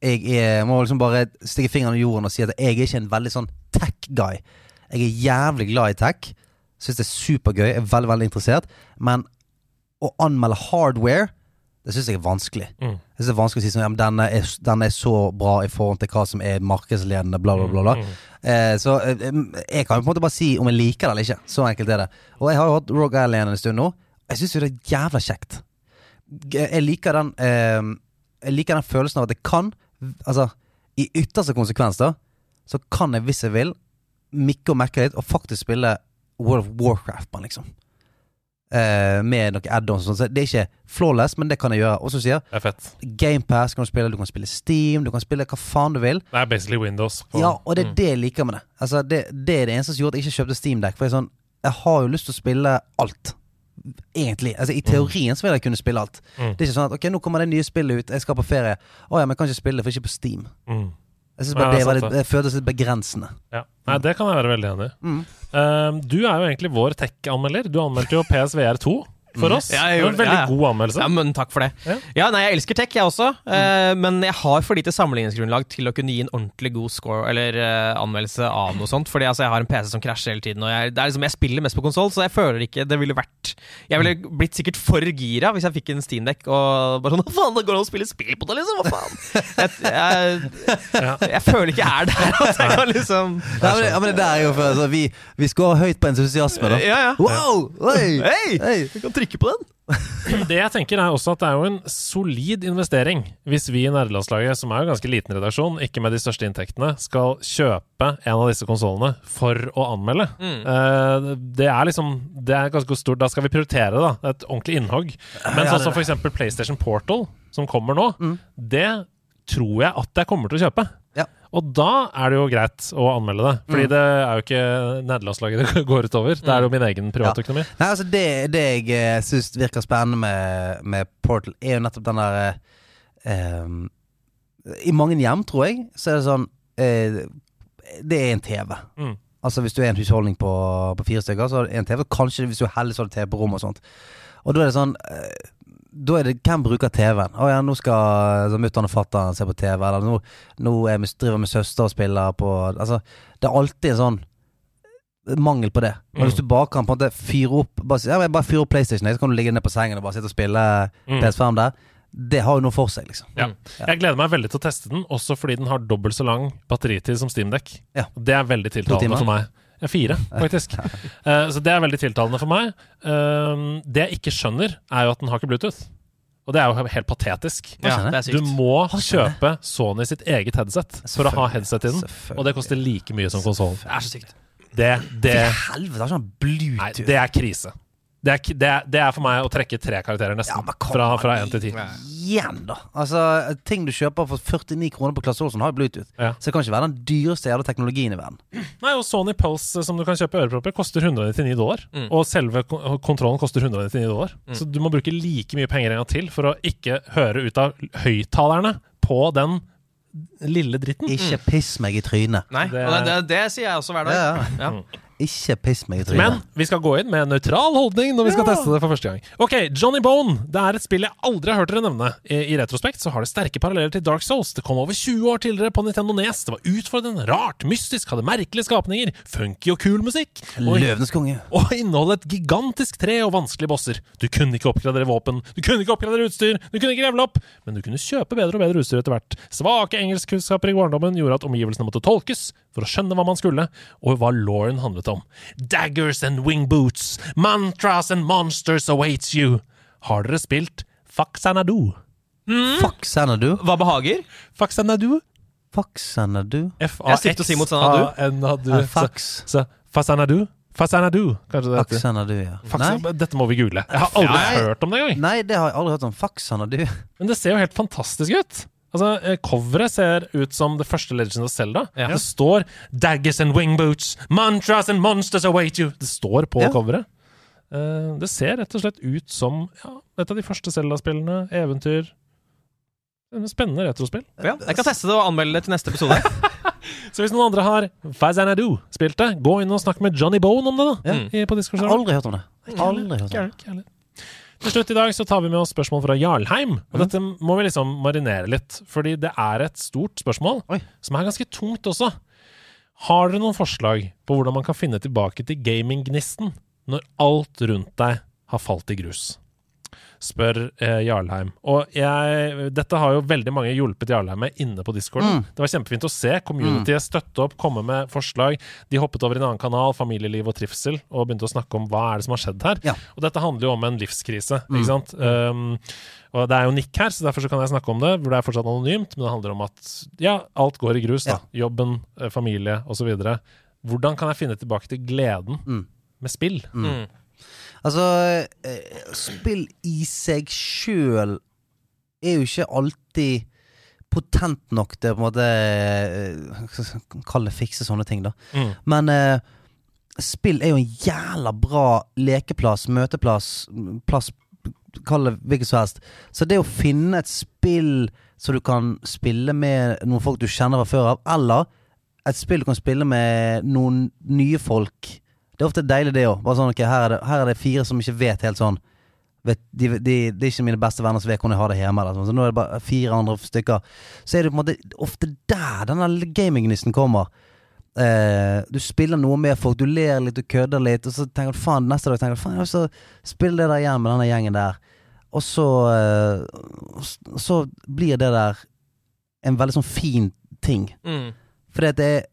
jeg er, må liksom bare stikke fingeren i jorden og si at jeg er ikke en veldig sånn tech-guy. Jeg er jævlig glad i tech. Syns det er supergøy. Jeg er veldig, veldig interessert. Men å anmelde hardware, det syns jeg er vanskelig. Mm. Jeg synes det er vanskelig å si sånn ja, men denne er, denne er så bra i forhold til hva som er markedsledende, bla, bla, bla. bla. Mm. Eh, så eh, jeg kan jo på en måte bare si om jeg liker det eller ikke. Så enkelt er det. Og jeg har jo hatt Rogue Alien en stund nå. Jeg syns jo det er jævla kjekt. Jeg liker den eh, Jeg liker den følelsen av at jeg kan Altså, i ytterste konsekvens, da, så kan jeg, hvis jeg vil, mikke og mekke litt og faktisk spille World of Warcraft man, liksom. Eh, med noen add-ons sånn. Så det er ikke flawless, men det kan jeg gjøre. Og så sier er fett. GamePass kan du spille, du kan spille Steam, du kan spille hva faen du vil. Det er basically Windows. på- Ja, og det er Mm. det jeg liker med det. Altså, det, det er det eneste som gjorde at jeg ikke kjøpte Steamdeck. For jeg, sånn, jeg har jo lyst til å spille alt. Egentlig. Altså, I teorien så vil jeg kunne spille alt. Mm. Det er ikke sånn at ok, nå kommer det nye spillet ut, jeg skal på ferie. Å ja, men jeg kan ikke spille det, for ikke på Steam. Mm. Jeg synes bare det det, var litt, det. føles litt begrensende. Ja. Nei, det kan jeg være veldig enig i. Mm. Uh, du er jo egentlig vår tech-anmelder. Du anmeldte jo PSVR 2 for oss. Ja, det var en veldig Ja, ja. god anmeldelse. Ja, men takk for det. Ja. Ja, nei, Jeg elsker tech, jeg også, eh, men jeg har for lite sammenligningsgrunnlag til å kunne gi en ordentlig god score eller eh, anmeldelse av noe sånt. Fordi altså, jeg har en PC som krasjer hele tiden, og jeg, det er liksom, jeg spiller mest på konsoll, så jeg føler ikke det ville vært Jeg ville blitt sikkert for gira hvis jeg fikk en Steamdeck og bare sånn Hva faen, det går an å spille spill på det, liksom? Hva faen? Jeg, jeg, jeg, jeg føler ikke jeg er der at jeg kan liksom Ja, men, men det der er jo for, altså, vi, vi scorer høyt på entusiasme, da. Ja, ja. Wow! Oi! Hei! Hey. Kan trykke på den. Det jeg tenker er også at det er jo en solid investering hvis vi i nerdelandslaget, som er jo ganske liten redaksjon, ikke med de største inntektene, skal kjøpe en av disse konsollene for å anmelde. Mm. Eh, det er liksom Det er ganske stort. Da skal vi prioritere da. Et ordentlig innhogg. Men sånn som for eksempel PlayStation Portal, som kommer nå, det tror jeg at jeg kommer til å kjøpe. Ja. Og da er det jo greit å anmelde det, Fordi det er jo ikke nederlandslaget det går utover. Det er jo min egen privatøkonomi. Nei, altså Det, det jeg eh, syns virker spennende med, med Portal, er jo nettopp den der eh, I mange hjem, tror jeg, så er det sånn eh, Det er en TV. Mm. Altså Hvis du er en husholdning på, på fire stykker, så er det en TV. Kanskje hvis du er heldig, så har du TV på rommet og sånt. Og da er det sånn eh, Da er det hvem bruker TV-en? Å ja, nå skal altså, mutter'n og fatter'n se på TV. Eller nå, nå er vi, driver med søster og spiller på Altså, det er alltid en sånn mangel på det. Og hvis du bare kan på en måte fyre opp Bare, ja, bare fyre opp PlayStation, så kan du ligge ned på sengen og bare sitte og spille Mm. PS5 der. Det har jo noe for seg, liksom. Ja. Jeg gleder meg veldig til å teste den, også fordi den har dobbelt så lang batteritid som Steamdeck. Ja. Det er veldig tiltalende for meg. Ja, fire, faktisk. uh, så det er veldig tiltalende for meg. Uh, det jeg ikke skjønner, er jo at den har ikke Bluetooth. Og det er jo helt patetisk. Er Du må kjøpe Sony sitt eget headset for å ha headset i den. Og det koster like mye som konsollen. Det er så sykt. Det, det, helvete, nei, det er krise. Det er, det, er, det er for meg å trekke tre karakterer, nesten. Ja, men kom fra, fra 1 til 10. Igjen, da. Altså, ting du kjøper for 49 kroner på Claes Olsson, har Bluetooth. Ja. Så det kan ikke være den dyreste jævla teknologien i verden. Nei, og Sony Pulse som du kan kjøpe ørepropper, koster 199 dollar. Mm. Og selve kontrollen koster 199 dollar. Så du må bruke like mye penger en gang til for å ikke høre ut av høyttalerne på den lille dritten. Ikke piss meg i trynet. Nei, Det- det, det, det sier jeg også hver dag. Ja, Ja. Ikke piss meg i trynet. Men vi skal gå inn med en nøytral holdning når vi skal teste det for første gang. Ok, Johnny Bone. Det er et spill jeg aldri har hørt dere nevne. I, I retrospekt så har det sterke paralleller til Dark Souls. Det kom over 20 år tidligere på Nintendo Nes. Det var utfordrende, rart, mystisk, hadde merkelige skapninger, funky og kul musikk. Og Løvenes konge. og inneholdt et gigantisk tre og vanskelige bosser. Du kunne ikke oppgradere våpen, du kunne ikke oppgradere utstyr, du kunne ikke levele opp, men du kunne kjøpe bedre og bedre utstyr etter hvert. Svake engelskkunnskaper i barndommen gjorde at omgivelsene måtte tolkes for å skjønne hva man skulle, og hva Lauren handlet om. Daggers and wing boots, mantras and monsters awaits you. Har dere spilt Faxanadu? Mm. Faxanadu? Hva behager? Faxanadu? Faxanadu Jeg sitter og sier mot Sanadu. F-A-X-A-N-A-Du. Fax. så Faxanadu? Faxanadu, kanskje det heter. Faxanadu, ja. Faxanadu, Dette må vi google. Jeg har aldri Nei. hørt om det engang. Nei, det har jeg aldri hørt om. Faxanadu. Men det ser jo helt fantastisk ut. Altså, eh, Coveret ser ut som det første Legend of Zelda. Ja. Det står 'Daggers and wing boots, mantras and monsters await you'. Det står på Ja. coveret. Uh, det ser rett og slett ut som ja, et av de første Zelda-spillene. Eventyr. Spennende retrospill. Ja, jeg kan teste det og anmelde det til neste episode. Så hvis noen andre har Fazanadu spilt det, gå inn og snakk med Johnny Bone om det, da. Ja. I, på Jeg har aldri hørt om det. Aldri hørt om det. Til slutt i dag så tar vi med oss spørsmål fra Jarlheim. Og dette må vi liksom marinere litt, fordi det er et stort spørsmål, Oi. som er ganske tungt også. Har dere noen forslag på hvordan man kan finne tilbake til gaminggnisten når alt rundt deg har falt i grus? Spør eh, Jarlheim. Og jeg, dette har jo veldig mange hjulpet Jarlheim med inne på Discord. Mm. Det var kjempefint å se. Communityet støtte opp, komme med forslag. De hoppet over i en annen kanal, Familieliv og trivsel, og begynte å snakke om hva er det som har skjedd her. Ja. Og dette handler jo om en livskrise, Mm. ikke sant? Um, og det er jo Nick her, så derfor så kan jeg snakke om det, hvor det er fortsatt anonymt, men det handler om at ja, alt går i grus, da. Jobben, eh, familie osv. Hvordan kan jeg finne tilbake til gleden Mm. med spill? Mm. Altså, eh, spill i seg sjøl er jo ikke alltid potent nok til på en måte Kalle Kall det fikse sånne ting, da. Mm. Men eh, spill er jo en jævla bra lekeplass, møteplass, plass Kall det hvilket som helst. Så det å finne et spill så du kan spille med noen folk du kjenner fra før av, eller et spill du kan spille med noen nye folk Det er ofte deilig, det òg. Sånn, okay, her, er det- her er det fire som ikke vet helt sånn vet, de, de, Det er ikke mine beste venner som vet hvordan jeg har det hjemme. Eller, sånn. så nå er det bare fire andre stykker. Så er det på en måte ofte der denne gamingnisten kommer. Eh, du spiller noe med folk, du ler litt, du kødder litt, og så tenker du faen, neste dag tenker du faen, jeg har lyst til å spille det der igjen med denne gjengen der. Og så eh, Så blir det der en veldig sånn fin ting. Mm. Fordi at det er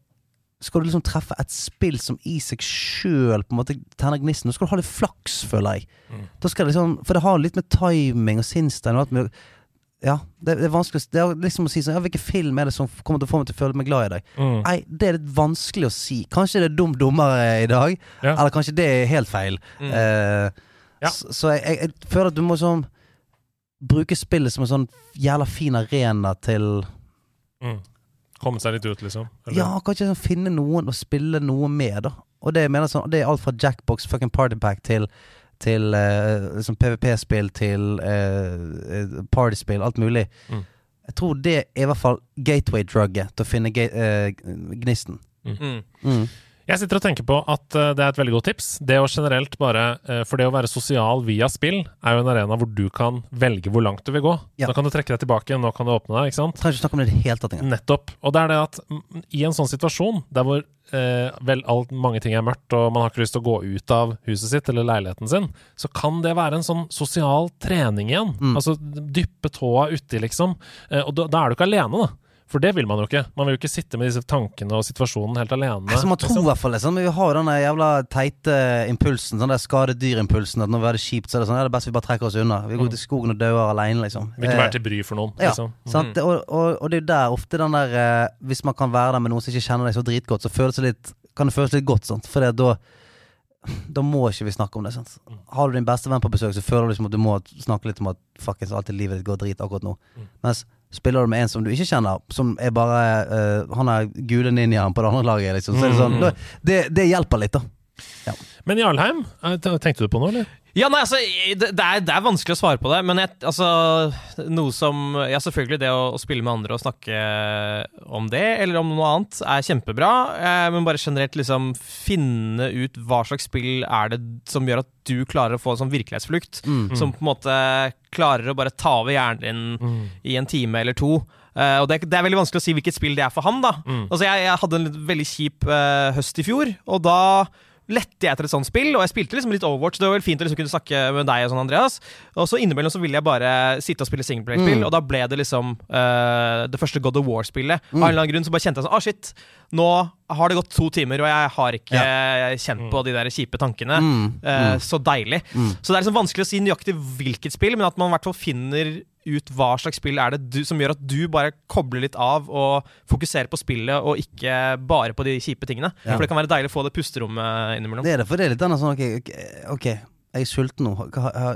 Skal du liksom treffe et spill som i seg sjøl tenner gnisten, da skal du ha litt flaks, føler jeg. Skal det liksom For det har litt med timing og sinnstein og alt mulig Ja, det, det er vanskelig Det er liksom å si sånn Ja, hvilken film er det som kommer til å få meg til å føle meg glad i deg? Mm. Nei, det er litt vanskelig å si. Kanskje det er dum dummere i dag, Ja. eller kanskje det er helt feil. Mm. Eh, Ja. Så, så jeg, jeg, jeg føler at du må sånn bruke spillet som en sånn jævla fin arena til Mm. Komme seg litt ut, liksom. Eller- Ja, kanskje sånn finne noen å spille noe med, da. Og det, jeg mener sånn, det er alt fra Jackbox, fucking Partypack, til til uh, liksom PVP-spill, til uh, eh, partyspill, alt mulig. Mm. Jeg tror det er i hvert fall gateway-drugget til å finne eh, gnisten. Mm. Mm. Jeg sitter og tenker på at eh, det er et veldig godt tips. Det å generelt bare eh, For det å være sosial via spill er jo en arena hvor du kan velge hvor langt du vil gå. Ja. Nå kan du trekke deg tilbake, nå kan du åpne deg, ikke sant? Trenger ikke snakke om det helt tatt engang. Nettopp. Og det er det at mm, i en sånn situasjon, der hvor eh, vel alt, mange ting er mørkt, og man har ikke lyst til å gå ut av huset sitt eller leiligheten sin, så kan det være en sånn sosial trening igjen. Mm. Altså dyppe tåa uti, liksom. Eh, og da, da er du ikke alene, da. For det vil man jo ikke. Man vil jo ikke sitte med disse tankene og situasjonen helt alene. Altså, man tror i liksom. hvert fall det. Sånn, vi har jo denne jævla teite impulsen, sånn der skadedyrimpulsen, at når vi har det kjipt, så er det sånn Ja, det er best vi bare trekker oss unna. Vi går ut i skogen og dauer alene, liksom. Vil ikke Eh, være til bry for noen. Ja, liksom. sant? Og, og, og det er jo der ofte den der eh, Hvis man kan være der med noen som ikke kjenner deg så dritgodt, så føles det litt, kan det føles litt godt. Sant? For da Da må ikke vi snakke om det. Sant? Har du din beste venn på besøk, så føler du liksom at du må snakke litt om at fuckings alltid livet ditt går drit akkurat nå. Mens spiller du med en som du ikke kjenner, som er bare uh, Han er gule ninjaen på det andre laget, liksom. Så er det sånn det, det hjelper litt, da. Men Jarlheim, eh, tenkte du på noe, eller? Ja, nei, altså, det, det, er, det er vanskelig å svare på det, men jeg, altså Noe som Ja, selvfølgelig, det å, å spille med andre og snakke om det, eller om noe annet, er kjempebra. Eh, men bare generelt liksom finne ut hva slags spill er det som gjør at du klarer å få en sånn virkelighetsflukt. Mm. Som på en måte klarer å bare ta over hjernen din i en time eller to. Uh, og det, det er veldig vanskelig å si hvilket spill det er for han. da Altså Jeg, jeg hadde en veldig kjip uh, høst i fjor, og da lette jeg etter et sånt spill, og jeg spilte liksom litt Overwatch. Det var vel fint å liksom kunne snakke med deg og sånn, Andreas. Og så innimellom så ville jeg bare sitte og spille singleplayerspill, og da ble det liksom uh, det første God of War-spillet. Av en eller annen grunn så bare kjente jeg sånn Å, shit, nå har det gått to timer, og jeg har ikke kjent på de der kjipe tankene. Mm, Eh, Så deilig. Så det er liksom vanskelig å si nøyaktig hvilket spill, men at man i hvert fall finner ut hva slags spill er det du, som gjør at du bare kobler litt av og fokuserer på spillet, og ikke bare på de kjipe tingene. For det kan være deilig å få det pusterommet innimellom. Det er det, for det er litt annet sånn ok, okay ok, jeg er sulten nå. Hva,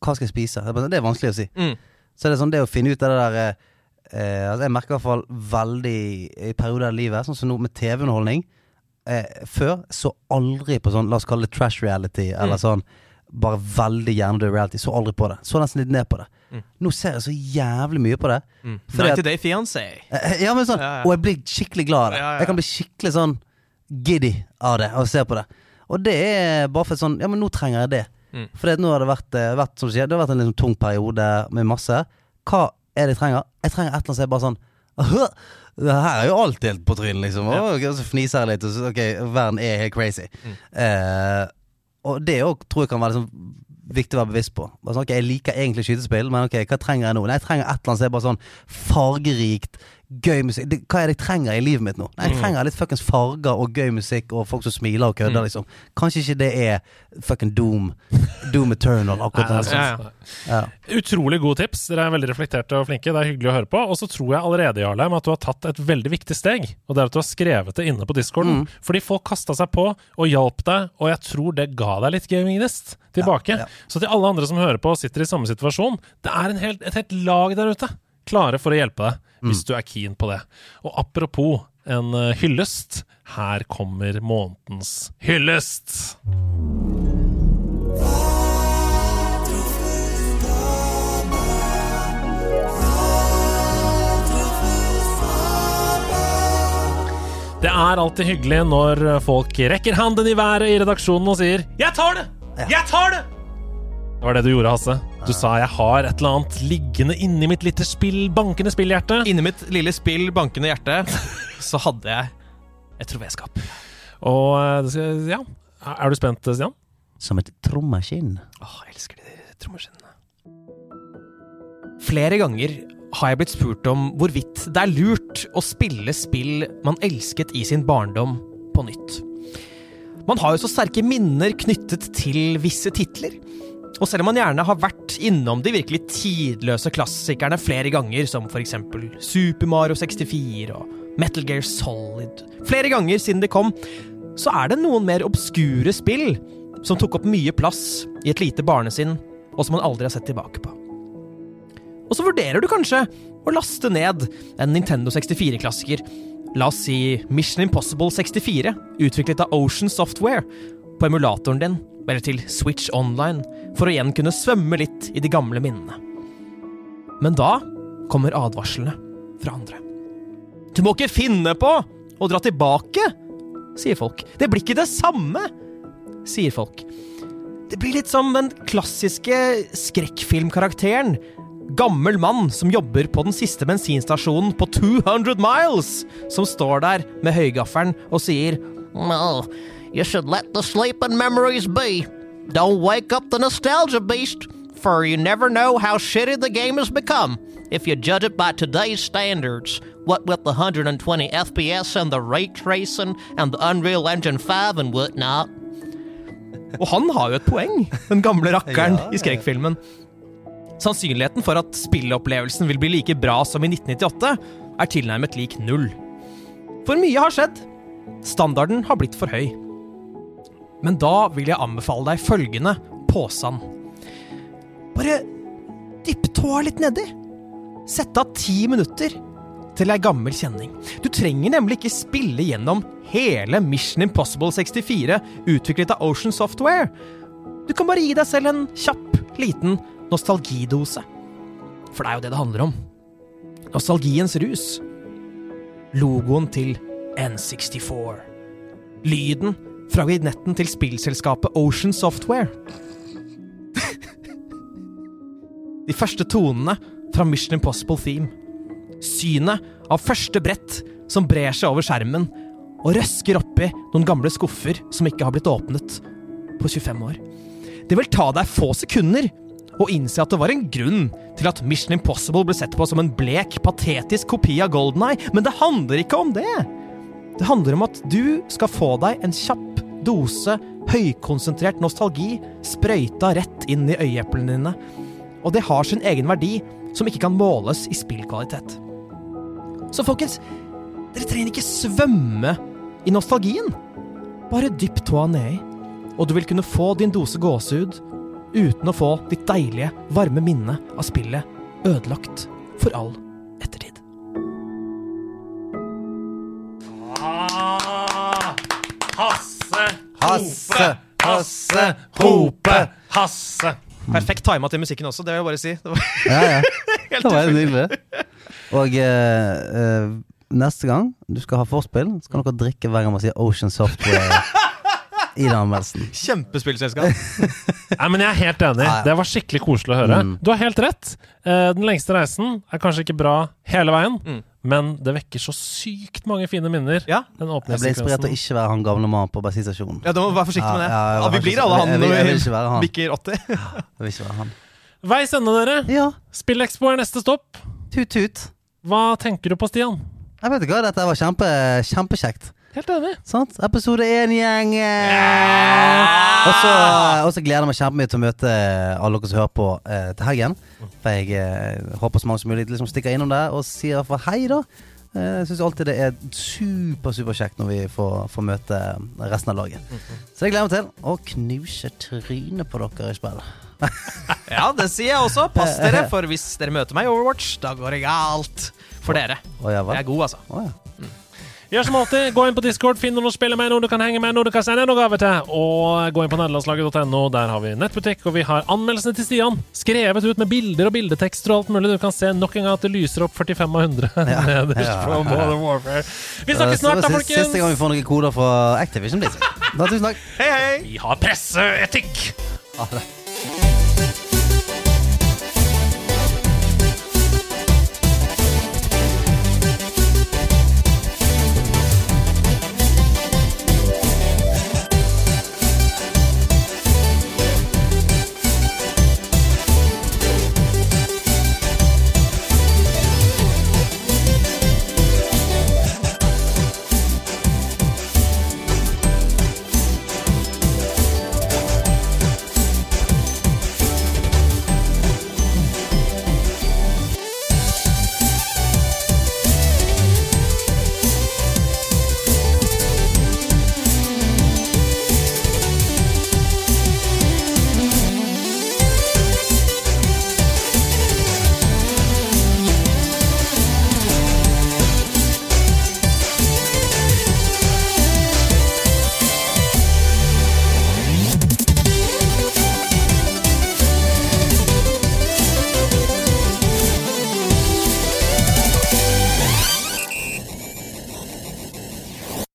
hva, skal jeg spise? Det er vanskelig å si. Mm. Så det er sånn det å finne ut av det der eh, eh, altså Jeg merker i hvert fall veldig i perioder av livet, sånn som nå med TV-underholdning. Eh, før så aldri på sånn, la oss kalle det trash reality, eller sånn bare veldig hjernedød reality. Så aldri på det. Så nesten litt ned på det. Nå ser jeg så jævlig mye på det. Mm. At- 90 Day Fiancé. Eh, Ja, men sånn, Ja, ja. Og jeg blir skikkelig glad av det. Ja. Jeg kan bli skikkelig sånn giddy av det, og se på det. Og det er bare for sånn Ja, men nå trenger jeg det. Mm. For nå har det vært, eh, vært som sier, det har vært en liksom tung periode med masse. Hva er det jeg trenger? Jeg trenger et eller annet som er bare sånn det her er jo alt helt på trynet, liksom. Og så fniser jeg litt, og så ok, verden er helt crazy. Mm. Eh, og det òg tror jeg kan være liksom viktig å være bevisst på. Sånn, ok, Jeg liker egentlig skytespill, men ok, hva trenger jeg nå? Nei, jeg trenger et eller annet som er bare sånn fargerikt, gøy musikk. Det, hva er det jeg trenger i livet mitt nå? Nei, Jeg trenger litt fuckings farger og gøy musikk og folk som smiler og kødder, liksom. Kanskje ikke det er fucking Doom. Doom Eternal, akkurat det er sånn. Ja. Utrolig gode tips. Dere er veldig reflekterte og flinke. Det er hyggelig å høre på. Og så tror jeg allerede, Jarleim, at du har tatt et veldig viktig steg. Og det er at du har skrevet det inne på discorden. Mm. Fordi folk kasta seg på og hjalp deg, og jeg tror det ga deg litt gaming-gnist tilbake. Ja, ja. Så til alle andre som hører på og sitter i samme situasjon, det er en helt, et helt lag der ute klare for å hjelpe deg, Mm. hvis du er keen på det. Og apropos en eh, hyllest, her kommer månedens hyllest. Det er alltid hyggelig når folk rekker handen i været i redaksjonen og sier 'Jeg tar det! Jeg tar det!' Det var det du gjorde, Hasse. Du sa 'jeg har et eller annet liggende inni mitt lille spill, bankende spillhjerte'. Inni mitt lille spill, bankende hjerte, så hadde jeg et troféskap. Og eh, ja, er du spent, Stian? Som et trommeskinn. Åh, jeg elsker de trommeskinnene. Flere ganger har jeg blitt spurt om hvorvidt det er lurt å spille spill man elsket i sin barndom, på nytt. Man har jo så sterke minner knyttet til visse titler. Og selv om man gjerne har vært innom de virkelig tidløse klassikerne flere ganger, som for eksempel Super Mario 64 og Metal Gear Solid, flere ganger siden de kom, så er det noen mer obskure spill som tok opp mye plass i et lite barnesinn, og som man aldri har sett tilbake på. Og så vurderer du kanskje å laste ned en Nintendo 64-klassiker, la oss si Mission Impossible 64, utviklet av Ocean Software, på emulatoren din, eller til Switch Online, for å igjen kunne svømme litt i de gamle minnene. Men da kommer advarslene fra andre. Du må ikke finne på å dra tilbake, sier folk. Det blir ikke det samme, sier folk. Det blir litt som den klassiske skrekkfilmkarakteren. Gammel mann som jobber på den siste bensinstasjonen på 200 miles, som står der med høygaffelen og sier No, you should let the sleeping memories be. Don't wake up the nostalgia beast, for you never know how shitty the game has become if you judge it by today's standards. What with the 120 FPS and the ray tracing and the Unreal Engine 5 and whatnot. Og han har jo et poeng, den gamle rakkeren Ja, ja. i skrekkfilmen. Sannsynligheten for at spilleopplevelsen vil bli like bra som i 1998, er tilnærmet lik null. For mye har skjedd. Standarden har blitt for høy. Men da vil jeg anbefale deg følgende påstand. Bare dypp tåa litt nedi. Sett av ti minutter til ei gammel kjenning. Du trenger nemlig ikke spille gjennom hele Mission Impossible 64 utviklet av Ocean Software. Du kan bare gi deg selv en kjapp, liten nostalgidose. For det er jo det det handler om. Nostalgiens rus. Logoen til N64. Lyden fra vignetten til spillselskapet Ocean Software. De første tonene fra Mission Impossible Theme. Synet av første brett som brer seg over skjermen og røsker oppi noen gamle skuffer som ikke har blitt åpnet på 25 år. Det vil ta deg få sekunder å innse at det var en grunn til at Mission Impossible ble sett på som en blek, patetisk kopi av Golden Eye, men det handler ikke om det. Det handler om at du skal få deg en kjapp dose høykonsentrert nostalgi sprøyta rett inn i øyeeplene dine. Og det har sin egen verdi, som ikke kan måles i spillkvalitet. Så folkens, dere trenger ikke svømme i nostalgien. Bare dypp tåa nedi, og du vil kunne få din dose gåsehud uten å få ditt deilige, varme minne av spillet ødelagt for all ettertid. Ah, Hasse, Hasse, Hope, Hasse. Perfekt tima til musikken også, det vil jeg bare si. Det var Ja, ja. Det var nydelig. Og eh, eh, neste gang du skal ha forspill, så kan dere drikke hver gang man sier Ocean Software i den anmeldelsen. Kjempespillselskap. Nei, men Jeg er helt enig. Det var skikkelig koselig å høre. Mm. Du har helt rett. Eh, Den lengste reisen er kanskje ikke bra hele veien, Mm. Men det vekker så sykt mange fine minner. Ja. Den Jeg ble inspirert til å ikke være han gamle mannen på bensinstasjonen. Ja, du må være forsiktig med det. Ja, ja, Ja, vi blir alle han når vi ikke bikker 80. Jeg vil ikke være han. Veis ende, dere. Ja, Spillexpo er neste stopp. tut-tut. Hva tenker du på, Stian? Jeg vet ikke hva, dette var kjempe, kjempekjekt. Helt enig. Sant? Episode én, gjeng! Og så og så gleder jeg meg kjempemye til å møte alle dere som hører på eh, til helgen. For jeg eh, håper så mange som mulig liksom stikker innom der og sier for hei, da. Eh, Jeg syns alltid det er super, superkjekt når vi får, får møte resten av laget. Så det gleder jeg meg til. Å knuse trynet på dere i spill. Ja, det sier jeg også. Pass dere, for hvis dere møter meg i Overwatch, da går det galt for dere. Jeg er god, altså. Å ja. Gjør som alltid, gå inn på Discord, finn noen å spille med, noen du kan henge med, noen du kan sende noen gave til. Og gå inn på nederlandslaget.no. Der har vi nettbutikk, og vi har anmeldelsene til Stian. Skrevet ut med bilder og bildetekster og alt mulig. Du kan se nok en gang at det lyser opp 45 av 100 nederst Ja. fra Modern Warfare. Vi snakkes snart, da, folkens. siste- gang vi får noen koder fra Activision Blizzard. Da, tusen takk. Hei, hei! Vi har presseetikk! Det.